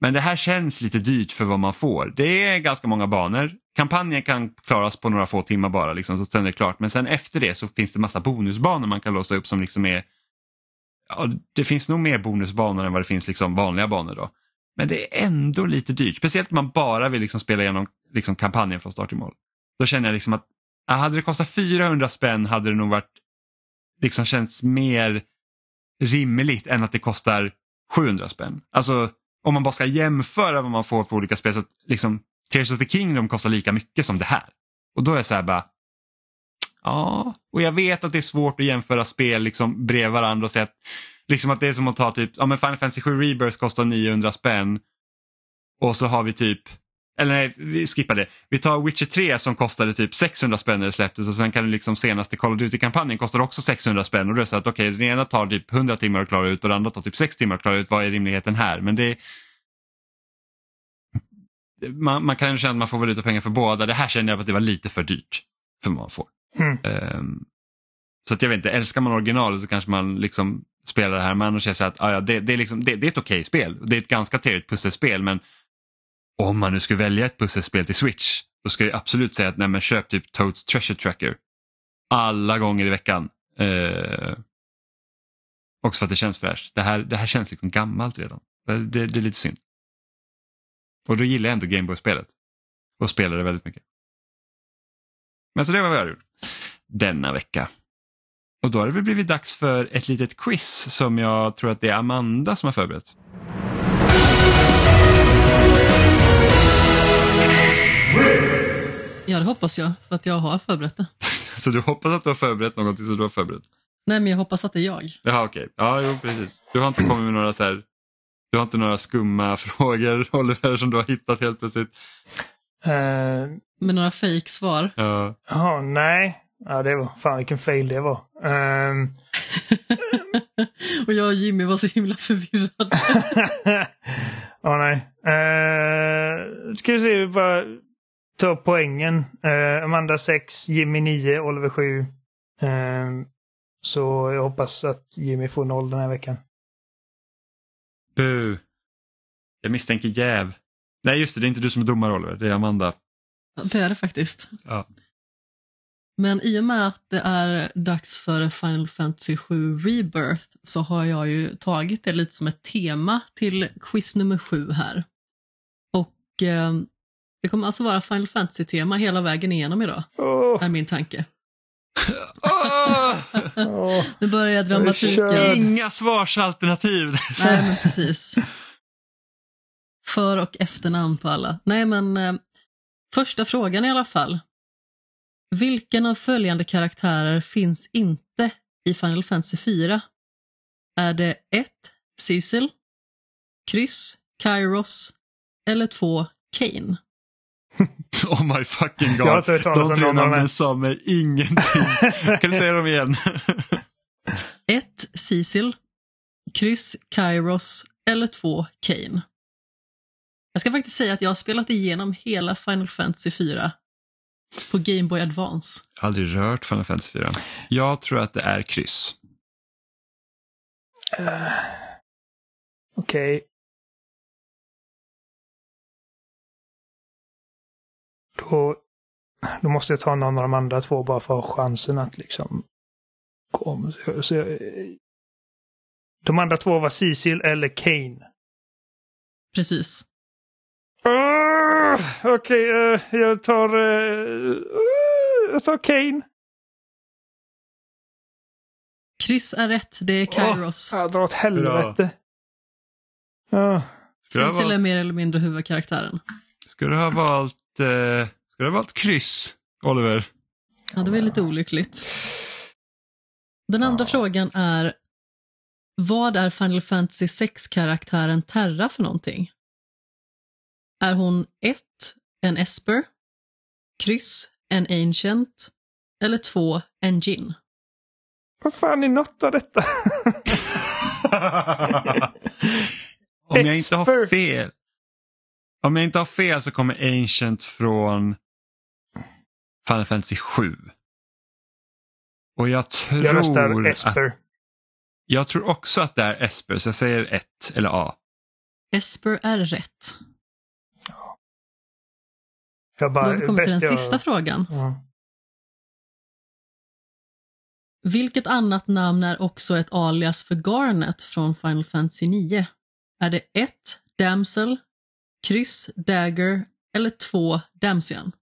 Speaker 1: Men det här känns lite dyrt för vad man får. Det är ganska många banor. Kampanjen kan klaras på några få timmar bara, liksom, så sen är det klart. Men sen efter det så finns det massa bonusbanor man kan låsa upp som liksom är... Ja, det finns nog mer bonusbanor än vad det finns liksom vanliga banor då. Men det är ändå lite dyrt, speciellt om man bara vill liksom spela igenom liksom kampanjen från start till mål. Då känner jag liksom att hade det kostat 400 spänn hade det nog varit liksom känts mer rimligt än att det kostar 700 spänn. Alltså om man bara ska jämföra vad man får för olika spel så att liksom Tears of the Kingdom kostar lika mycket som det här. Och då är jag så här bara, ja, och jag vet att det är svårt att jämföra spel liksom bredvid varandra och säga att, liksom att det är som att ta typ, ja men Final Fantasy 7 Rebirth kostar 900 spänn och så har vi typ eller nej, vi skippar det. Vi tar Witcher 3 som kostade typ 600 spänn när det släpptes och sen kan det liksom senaste Call of Duty-kampanjen kostar också 600 spänn och då är det så att okej, okay, den ena tar typ 100 timmar att klara ut och den andra tar typ 6 timmar att klara ut. Vad är rimligheten här? Men det man, man kan känna att man får valuta pengar för båda. Det här känner jag att det var lite för dyrt för vad man får.
Speaker 2: Mm.
Speaker 1: Um, så att jag vet inte, älskar man originalet så kanske man liksom spelar det här men annars känner att ah, ja, det, det, är liksom, det, det är ett okej okay spel. Det är ett ganska trevligt pusselspel men om man nu skulle välja ett pusselspel till Switch då ska jag absolut säga att nej, men köp typ Toads Treasure Tracker. Alla gånger i veckan. Eh, också för att det känns fräscht. Det här, det här känns liksom gammalt redan. Det, det, det är lite synd. Och då gillar jag ändå Gameboy-spelet. Och spelar det väldigt mycket. Men så det var vad jag har gjort denna vecka. Och då har det väl blivit dags för ett litet quiz som jag tror att det är Amanda som har förberett.
Speaker 3: Hoppas jag, för att jag har förberett det.
Speaker 1: så du hoppas att du har förberett någonting som du har förberett?
Speaker 3: Nej, men jag hoppas att det är jag.
Speaker 1: Jaha, okej. Okay. Ja, jo, precis. Du har inte kommit med några så här, du har inte några skumma frågor, Oliver, som du har hittat helt plötsligt?
Speaker 2: Uh,
Speaker 3: med några fake svar?
Speaker 1: Ja.
Speaker 2: Uh. nej. Ja, det var fan vilken fail det var. Um...
Speaker 3: och jag och Jimmy var så himla förvirrade.
Speaker 2: Ja, oh, nej. Uh, ska vi se, bara ta poängen. Uh, Amanda 6, Jimmy 9, Oliver 7. Uh, så jag hoppas att Jimmy får 0 den här veckan.
Speaker 1: Bu. Jag misstänker jäv. Nej, just det, det är inte du som är domare Oliver, det är Amanda.
Speaker 3: Det är det faktiskt.
Speaker 1: Ja.
Speaker 3: Men i och med att det är dags för Final Fantasy 7 Rebirth så har jag ju tagit det lite som ett tema till quiz nummer 7 här. Och eh, det kommer alltså vara Final Fantasy-tema hela vägen igenom idag,
Speaker 2: oh.
Speaker 3: är min tanke.
Speaker 1: oh.
Speaker 3: nu börjar dramatiken.
Speaker 1: Inga svarsalternativ.
Speaker 3: Nej, men precis. För och efternamn på alla. Nej, men eh, Första frågan i alla fall. Vilken av följande karaktärer finns inte i Final Fantasy 4? Är det 1. Cecil, kryss, Kairos eller 2. Kane?
Speaker 1: Oh my fucking
Speaker 2: Jag har
Speaker 1: god.
Speaker 2: inte hört talas
Speaker 1: De tre namnen sa mig ingenting. kan du säga dem igen?
Speaker 3: 1. Cecil, kryss, Kairos eller 2. Kane? Jag ska faktiskt säga att jag har spelat igenom hela Final Fantasy 4 på Game Boy Advance.
Speaker 1: Aldrig rört Final Fantasy 4. Jag tror att det är kryss.
Speaker 2: Eh, Okej. Då, då måste jag ta någon av de andra två bara för att ha chansen att liksom gå om. Så, så, eh, de andra två var Cecil eller Kane.
Speaker 3: Precis.
Speaker 2: Uh, Okej, eh, jag tar... Uh, jag tar Kane.
Speaker 3: Kryss är rätt, det är Kairos.
Speaker 2: Jag drar åt helvete. Ja.
Speaker 1: Ha
Speaker 3: Cecil är mer eller mindre huvudkaraktären.
Speaker 1: ska du ha valt, eh, ska du ha valt kryss, Oliver?
Speaker 3: Ja, det var lite olyckligt. Den andra
Speaker 2: Ja.
Speaker 3: frågan är vad är Final Fantasy 6-karaktären Terra för någonting? Är hon 1. En Esper, kryss, en Ancient eller 2. En Jin?
Speaker 2: Vad fan är något av detta?
Speaker 1: Om jag inte har fel. Om jag inte har fel så kommer Ancient från Final Fantasy 7. Och jag tror,
Speaker 2: jag röstar
Speaker 1: att,
Speaker 2: Esper.
Speaker 1: jag tror också att det är Esper, så jag säger 1 eller A.
Speaker 3: Esper är rätt.
Speaker 2: Jag
Speaker 3: Då
Speaker 2: bara,
Speaker 3: har vi kommit till den
Speaker 2: jag-
Speaker 3: sista frågan.
Speaker 2: Ja.
Speaker 3: Vilket annat namn är också ett alias för Garnet från Final Fantasy 9? Är det 1. Damsel, kryss, Dagger eller 2. Damsian?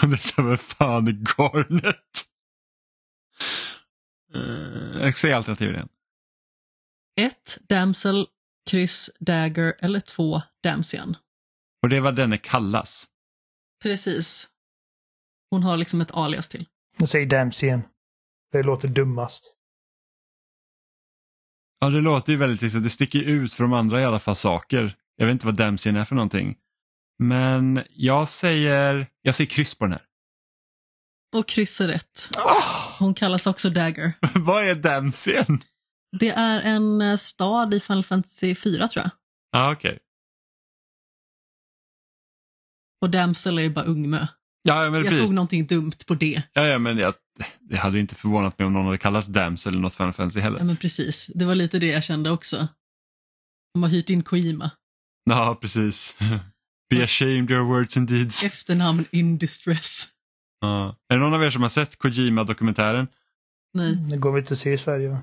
Speaker 1: det är så här, fan är Garnet? Uh, jag säger alternativen igen.
Speaker 3: 1. Damsel, kryss, Dagger eller 2. Damsian?
Speaker 1: Och det är vad denne kallas.
Speaker 3: Precis. Hon har liksom ett alias till.
Speaker 2: Jag säger Damsien. Det låter dummast.
Speaker 1: Ja, det låter ju väldigt, liksom, det sticker ut de andra i alla fall saker. Jag vet inte vad Damsien är för någonting. Men jag säger, jag säger kryss på den här.
Speaker 3: Och kryss är rätt. Hon kallas också Dagger.
Speaker 1: vad är Damsien?
Speaker 3: Det är en eh, stad i Final Fantasy 4 tror jag.
Speaker 1: Ja, okej.
Speaker 3: Och Damsel är ju bara Ungmö.
Speaker 1: Ja, men
Speaker 3: Jag
Speaker 1: precis.
Speaker 3: tog någonting dumt på det.
Speaker 1: Ja, ja, men jag, det hade ju inte förvånat mig om någon hade kallats Damsel eller något Final Fantasy heller.
Speaker 3: Ja men precis, det var lite det jag kände också. De har hyrt in Kojima.
Speaker 1: Ja, precis. Be ashamed your words and deeds.
Speaker 3: Efternamn in distress.
Speaker 1: Ja. Är det någon av er som har sett Kojima-dokumentären?
Speaker 3: Nej,
Speaker 2: Det går vi inte att se i Sverige va?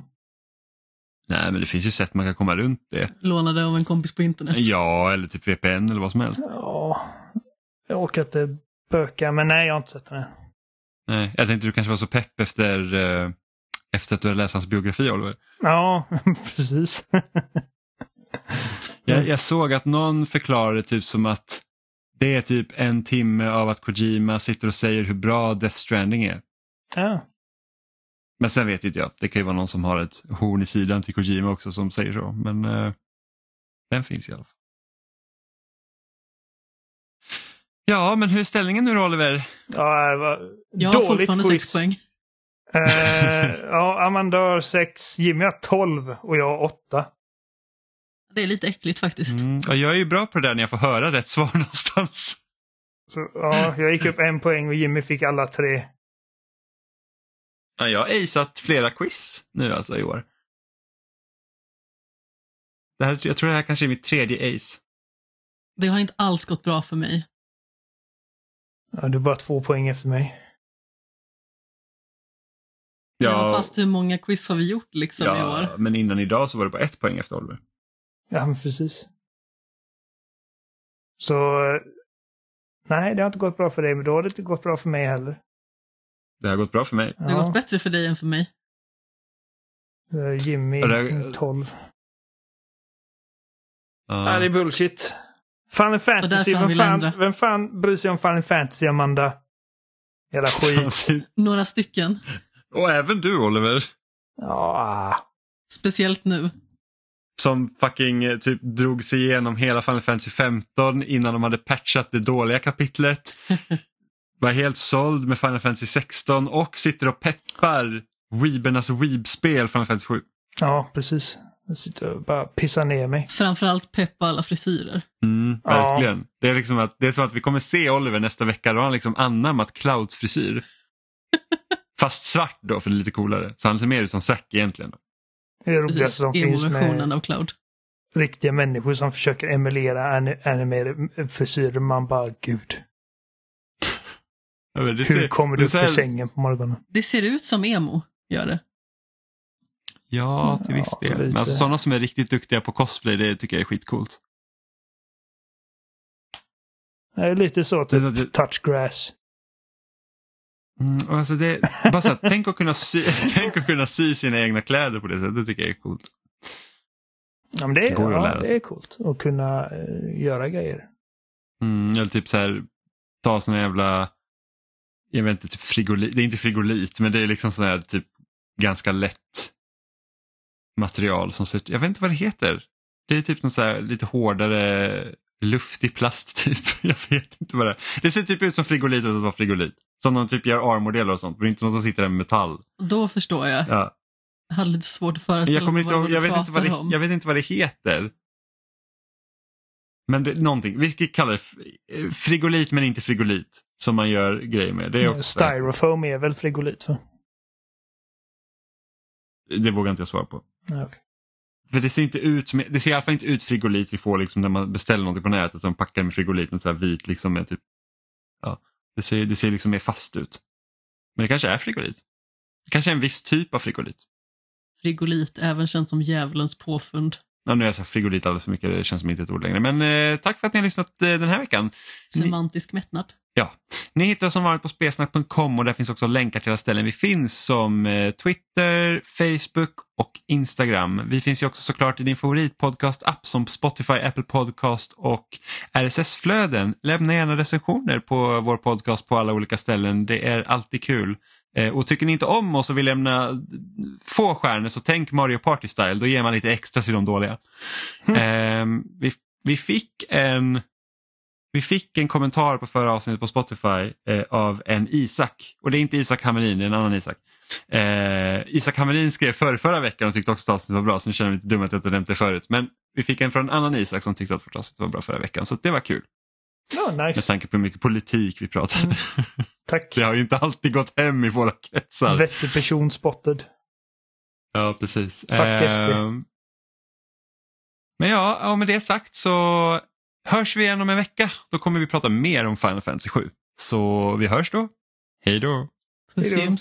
Speaker 1: Nej, men det finns ju sätt man kan komma runt det.
Speaker 3: lånade av en kompis på internet.
Speaker 1: Ja, eller typ VPN eller vad som helst.
Speaker 2: Ja. Jag orkar inte böka, men nej, jag har inte sett den än.
Speaker 1: Nej, jag tänkte du kanske var så pepp efter, eh, efter att du hade läst hans biografi, Oliver.
Speaker 2: Ja, precis.
Speaker 1: Jag, jag såg att någon förklarade typ som att det är typ en timme av att Kojima sitter och säger hur bra Death Stranding är.
Speaker 2: ja.
Speaker 1: Men sen vet inte jag, det kan ju vara någon som har ett horn i sidan till Kojima också som säger så. Men eh, den finns i alla fall. Ja, men hur är ställningen nu då Oliver?
Speaker 2: ja det var
Speaker 3: jag har
Speaker 2: dåligt
Speaker 3: fortfarande
Speaker 2: quiz.
Speaker 3: sex poäng.
Speaker 2: Eh, ja, Amanda har sex, Jimmy har tolv och jag har åtta.
Speaker 3: Det är lite äckligt faktiskt.
Speaker 1: Mm, ja, jag är ju bra på det där när jag får höra rätt svar någonstans.
Speaker 2: Så, ja, jag gick upp en poäng och Jimmy fick alla tre.
Speaker 1: Ja, jag har aceat flera quiz nu alltså i år. Det här, jag tror det här kanske är mitt tredje ace.
Speaker 3: Det har inte alls gått bra för mig.
Speaker 2: Ja, du är bara två poäng efter mig.
Speaker 3: Ja. fast hur många quiz har vi gjort liksom i
Speaker 1: ja,
Speaker 3: år?
Speaker 1: men innan idag så var det bara ett poäng efter Oliver.
Speaker 2: Ja, men precis. Så... eh, Nej, det har inte gått bra för dig, men då har det inte gått bra för mig heller.
Speaker 1: Det har gått bra för mig.
Speaker 3: Det har gått bättre för dig än för mig.
Speaker 2: Eh, Jimmy,
Speaker 1: Ja, det-
Speaker 2: 12.
Speaker 1: Ja.
Speaker 2: Nej, det är bullshit. Final Fantasy, vem fan, vem fan bryr sig om Final Fantasy, Amanda? Jävla skit.
Speaker 3: Några stycken.
Speaker 1: Och även du Oliver.
Speaker 2: Ja.
Speaker 3: Speciellt nu.
Speaker 1: Som fucking eh, typ drog sig igenom hela Final Fantasy 15 innan de hade patchat det dåliga kapitlet. Var helt såld med Final Fantasy 16 och sitter och peppar Weebernas Weeb-spel Final Fantasy 7.
Speaker 2: ja, precis. Jag sitter och bara pissar ner mig.
Speaker 3: Framförallt peppa alla frisyrer.
Speaker 1: Mm,
Speaker 2: Ja.
Speaker 1: verkligen. Det, är liksom att, det är som att vi kommer se Oliver nästa vecka. Då har han liksom anammat Clouds frisyr. Fast svart då för det är lite coolare. Så han ser mer ut som Zack egentligen.
Speaker 2: Det det
Speaker 3: Precis.
Speaker 2: roligaste som finns med
Speaker 3: av Cloud.
Speaker 2: riktiga människor som försöker emulera ani- animerade frisyrer. Man bara, gud.
Speaker 1: Ja, men det
Speaker 2: Hur
Speaker 1: ser-
Speaker 2: kommer
Speaker 1: det
Speaker 2: du upp ur sängen på morgonen?
Speaker 3: Det ser ut som emo, gör det.
Speaker 1: Ja, till viss
Speaker 2: Ja,
Speaker 1: del. Men
Speaker 2: lite.
Speaker 1: alltså, sådana som är riktigt duktiga på cosplay, det tycker jag är skitcoolt.
Speaker 2: Det är lite så,
Speaker 1: Det är
Speaker 2: typ
Speaker 1: så att det-
Speaker 2: touchgrass.
Speaker 1: Mm, alltså det, bara så här, tänk, att kunna sy, tänk att kunna sy sina egna kläder på det sättet, det tycker jag är coolt.
Speaker 2: Ja, men det, är,
Speaker 1: att
Speaker 2: ja, det är coolt att kunna eh, göra grejer.
Speaker 1: Mm, eller typ så här, ta såna jävla, jag vet inte, typ frigolit, det är inte frigolit, men det är liksom sån här typ ganska lätt material som ser, jag vet inte vad det heter. Det är typ någon så här lite hårdare luftig plast typ. Jag vet inte vad det är. Det ser typ ut som frigolit utan att vara frigolit. Som de typ gör armmodeller och sånt. Det är inte någon som sitter där med metall.
Speaker 3: Då förstår jag.
Speaker 1: Ja.
Speaker 3: Jag hade lite svårt att föreställa
Speaker 1: Jag,
Speaker 3: mig
Speaker 1: inte,
Speaker 3: vad du
Speaker 1: jag, vet inte vad det,
Speaker 3: om.
Speaker 1: jag vet inte vad det heter. Men det, någonting, vi ska kalla det frigolit men inte frigolit. Som man gör grejer med. Det, är också,
Speaker 2: Styrofoam är väl frigolit? Va?
Speaker 1: det vågar inte jag svara på.
Speaker 2: Ja, okej.
Speaker 1: För det ser inte ut, med, det ser i alla fall inte ut frigolit vi får liksom när man beställer någonting på nätet som packar med frigolit, en sån här vit liksom med typ, ja, det ser, det ser liksom mer fast ut. Men det kanske är frigolit. Det kanske är en viss typ av frigolit.
Speaker 3: Frigolit, även känt som djävulens påfund.
Speaker 1: Ja, nu har jag sagt frigolit alldeles för mycket, det känns som inte ett ord längre. Men eh, tack för att ni har lyssnat eh, den här veckan. Ni,
Speaker 3: Semantisk mättnad.
Speaker 1: ja. ni hittar oss som vanligt på spesnack.com och där finns också länkar till alla ställen vi finns som eh, Twitter, Facebook och Instagram. Vi finns ju också såklart i din favoritpodcast-app som Spotify, Apple Podcast och RSS-flöden. Lämna gärna recensioner på vår podcast på alla olika ställen. Det är alltid kul. Eh, Och tycker ni inte om oss och vill lämna få stjärnor så tänk Mario Party Style, då ger man lite extra till de dåliga. Ehm, vi, vi fick en vi fick en kommentar på förra avsnittet på Spotify eh, av en Isak. Och det är inte Isak Hamrin, det är en annan Isak. Eh, Isak Hamrin skrev för förra veckan och tyckte också att avsnittet var bra, så nu känner jag mig lite dum att jag inte nämnt det förut. Men vi fick en från en annan Isak som tyckte att vårt avsnitt var bra förra veckan, så det var kul.
Speaker 2: Ja,
Speaker 1: Med
Speaker 2: nice.
Speaker 1: tanke på hur mycket politik vi pratade.
Speaker 2: Tack.
Speaker 1: Det har ju inte alltid gått hem i våra kretsar.
Speaker 2: Vettig person spotted.
Speaker 1: Ja, precis.
Speaker 2: Fuck.
Speaker 1: Ehm, Men ja, med det sagt så hörs vi igen om en vecka. Då kommer vi prata mer om Final Fantasy 7. Så vi hörs då. Hej då!
Speaker 3: Puss i.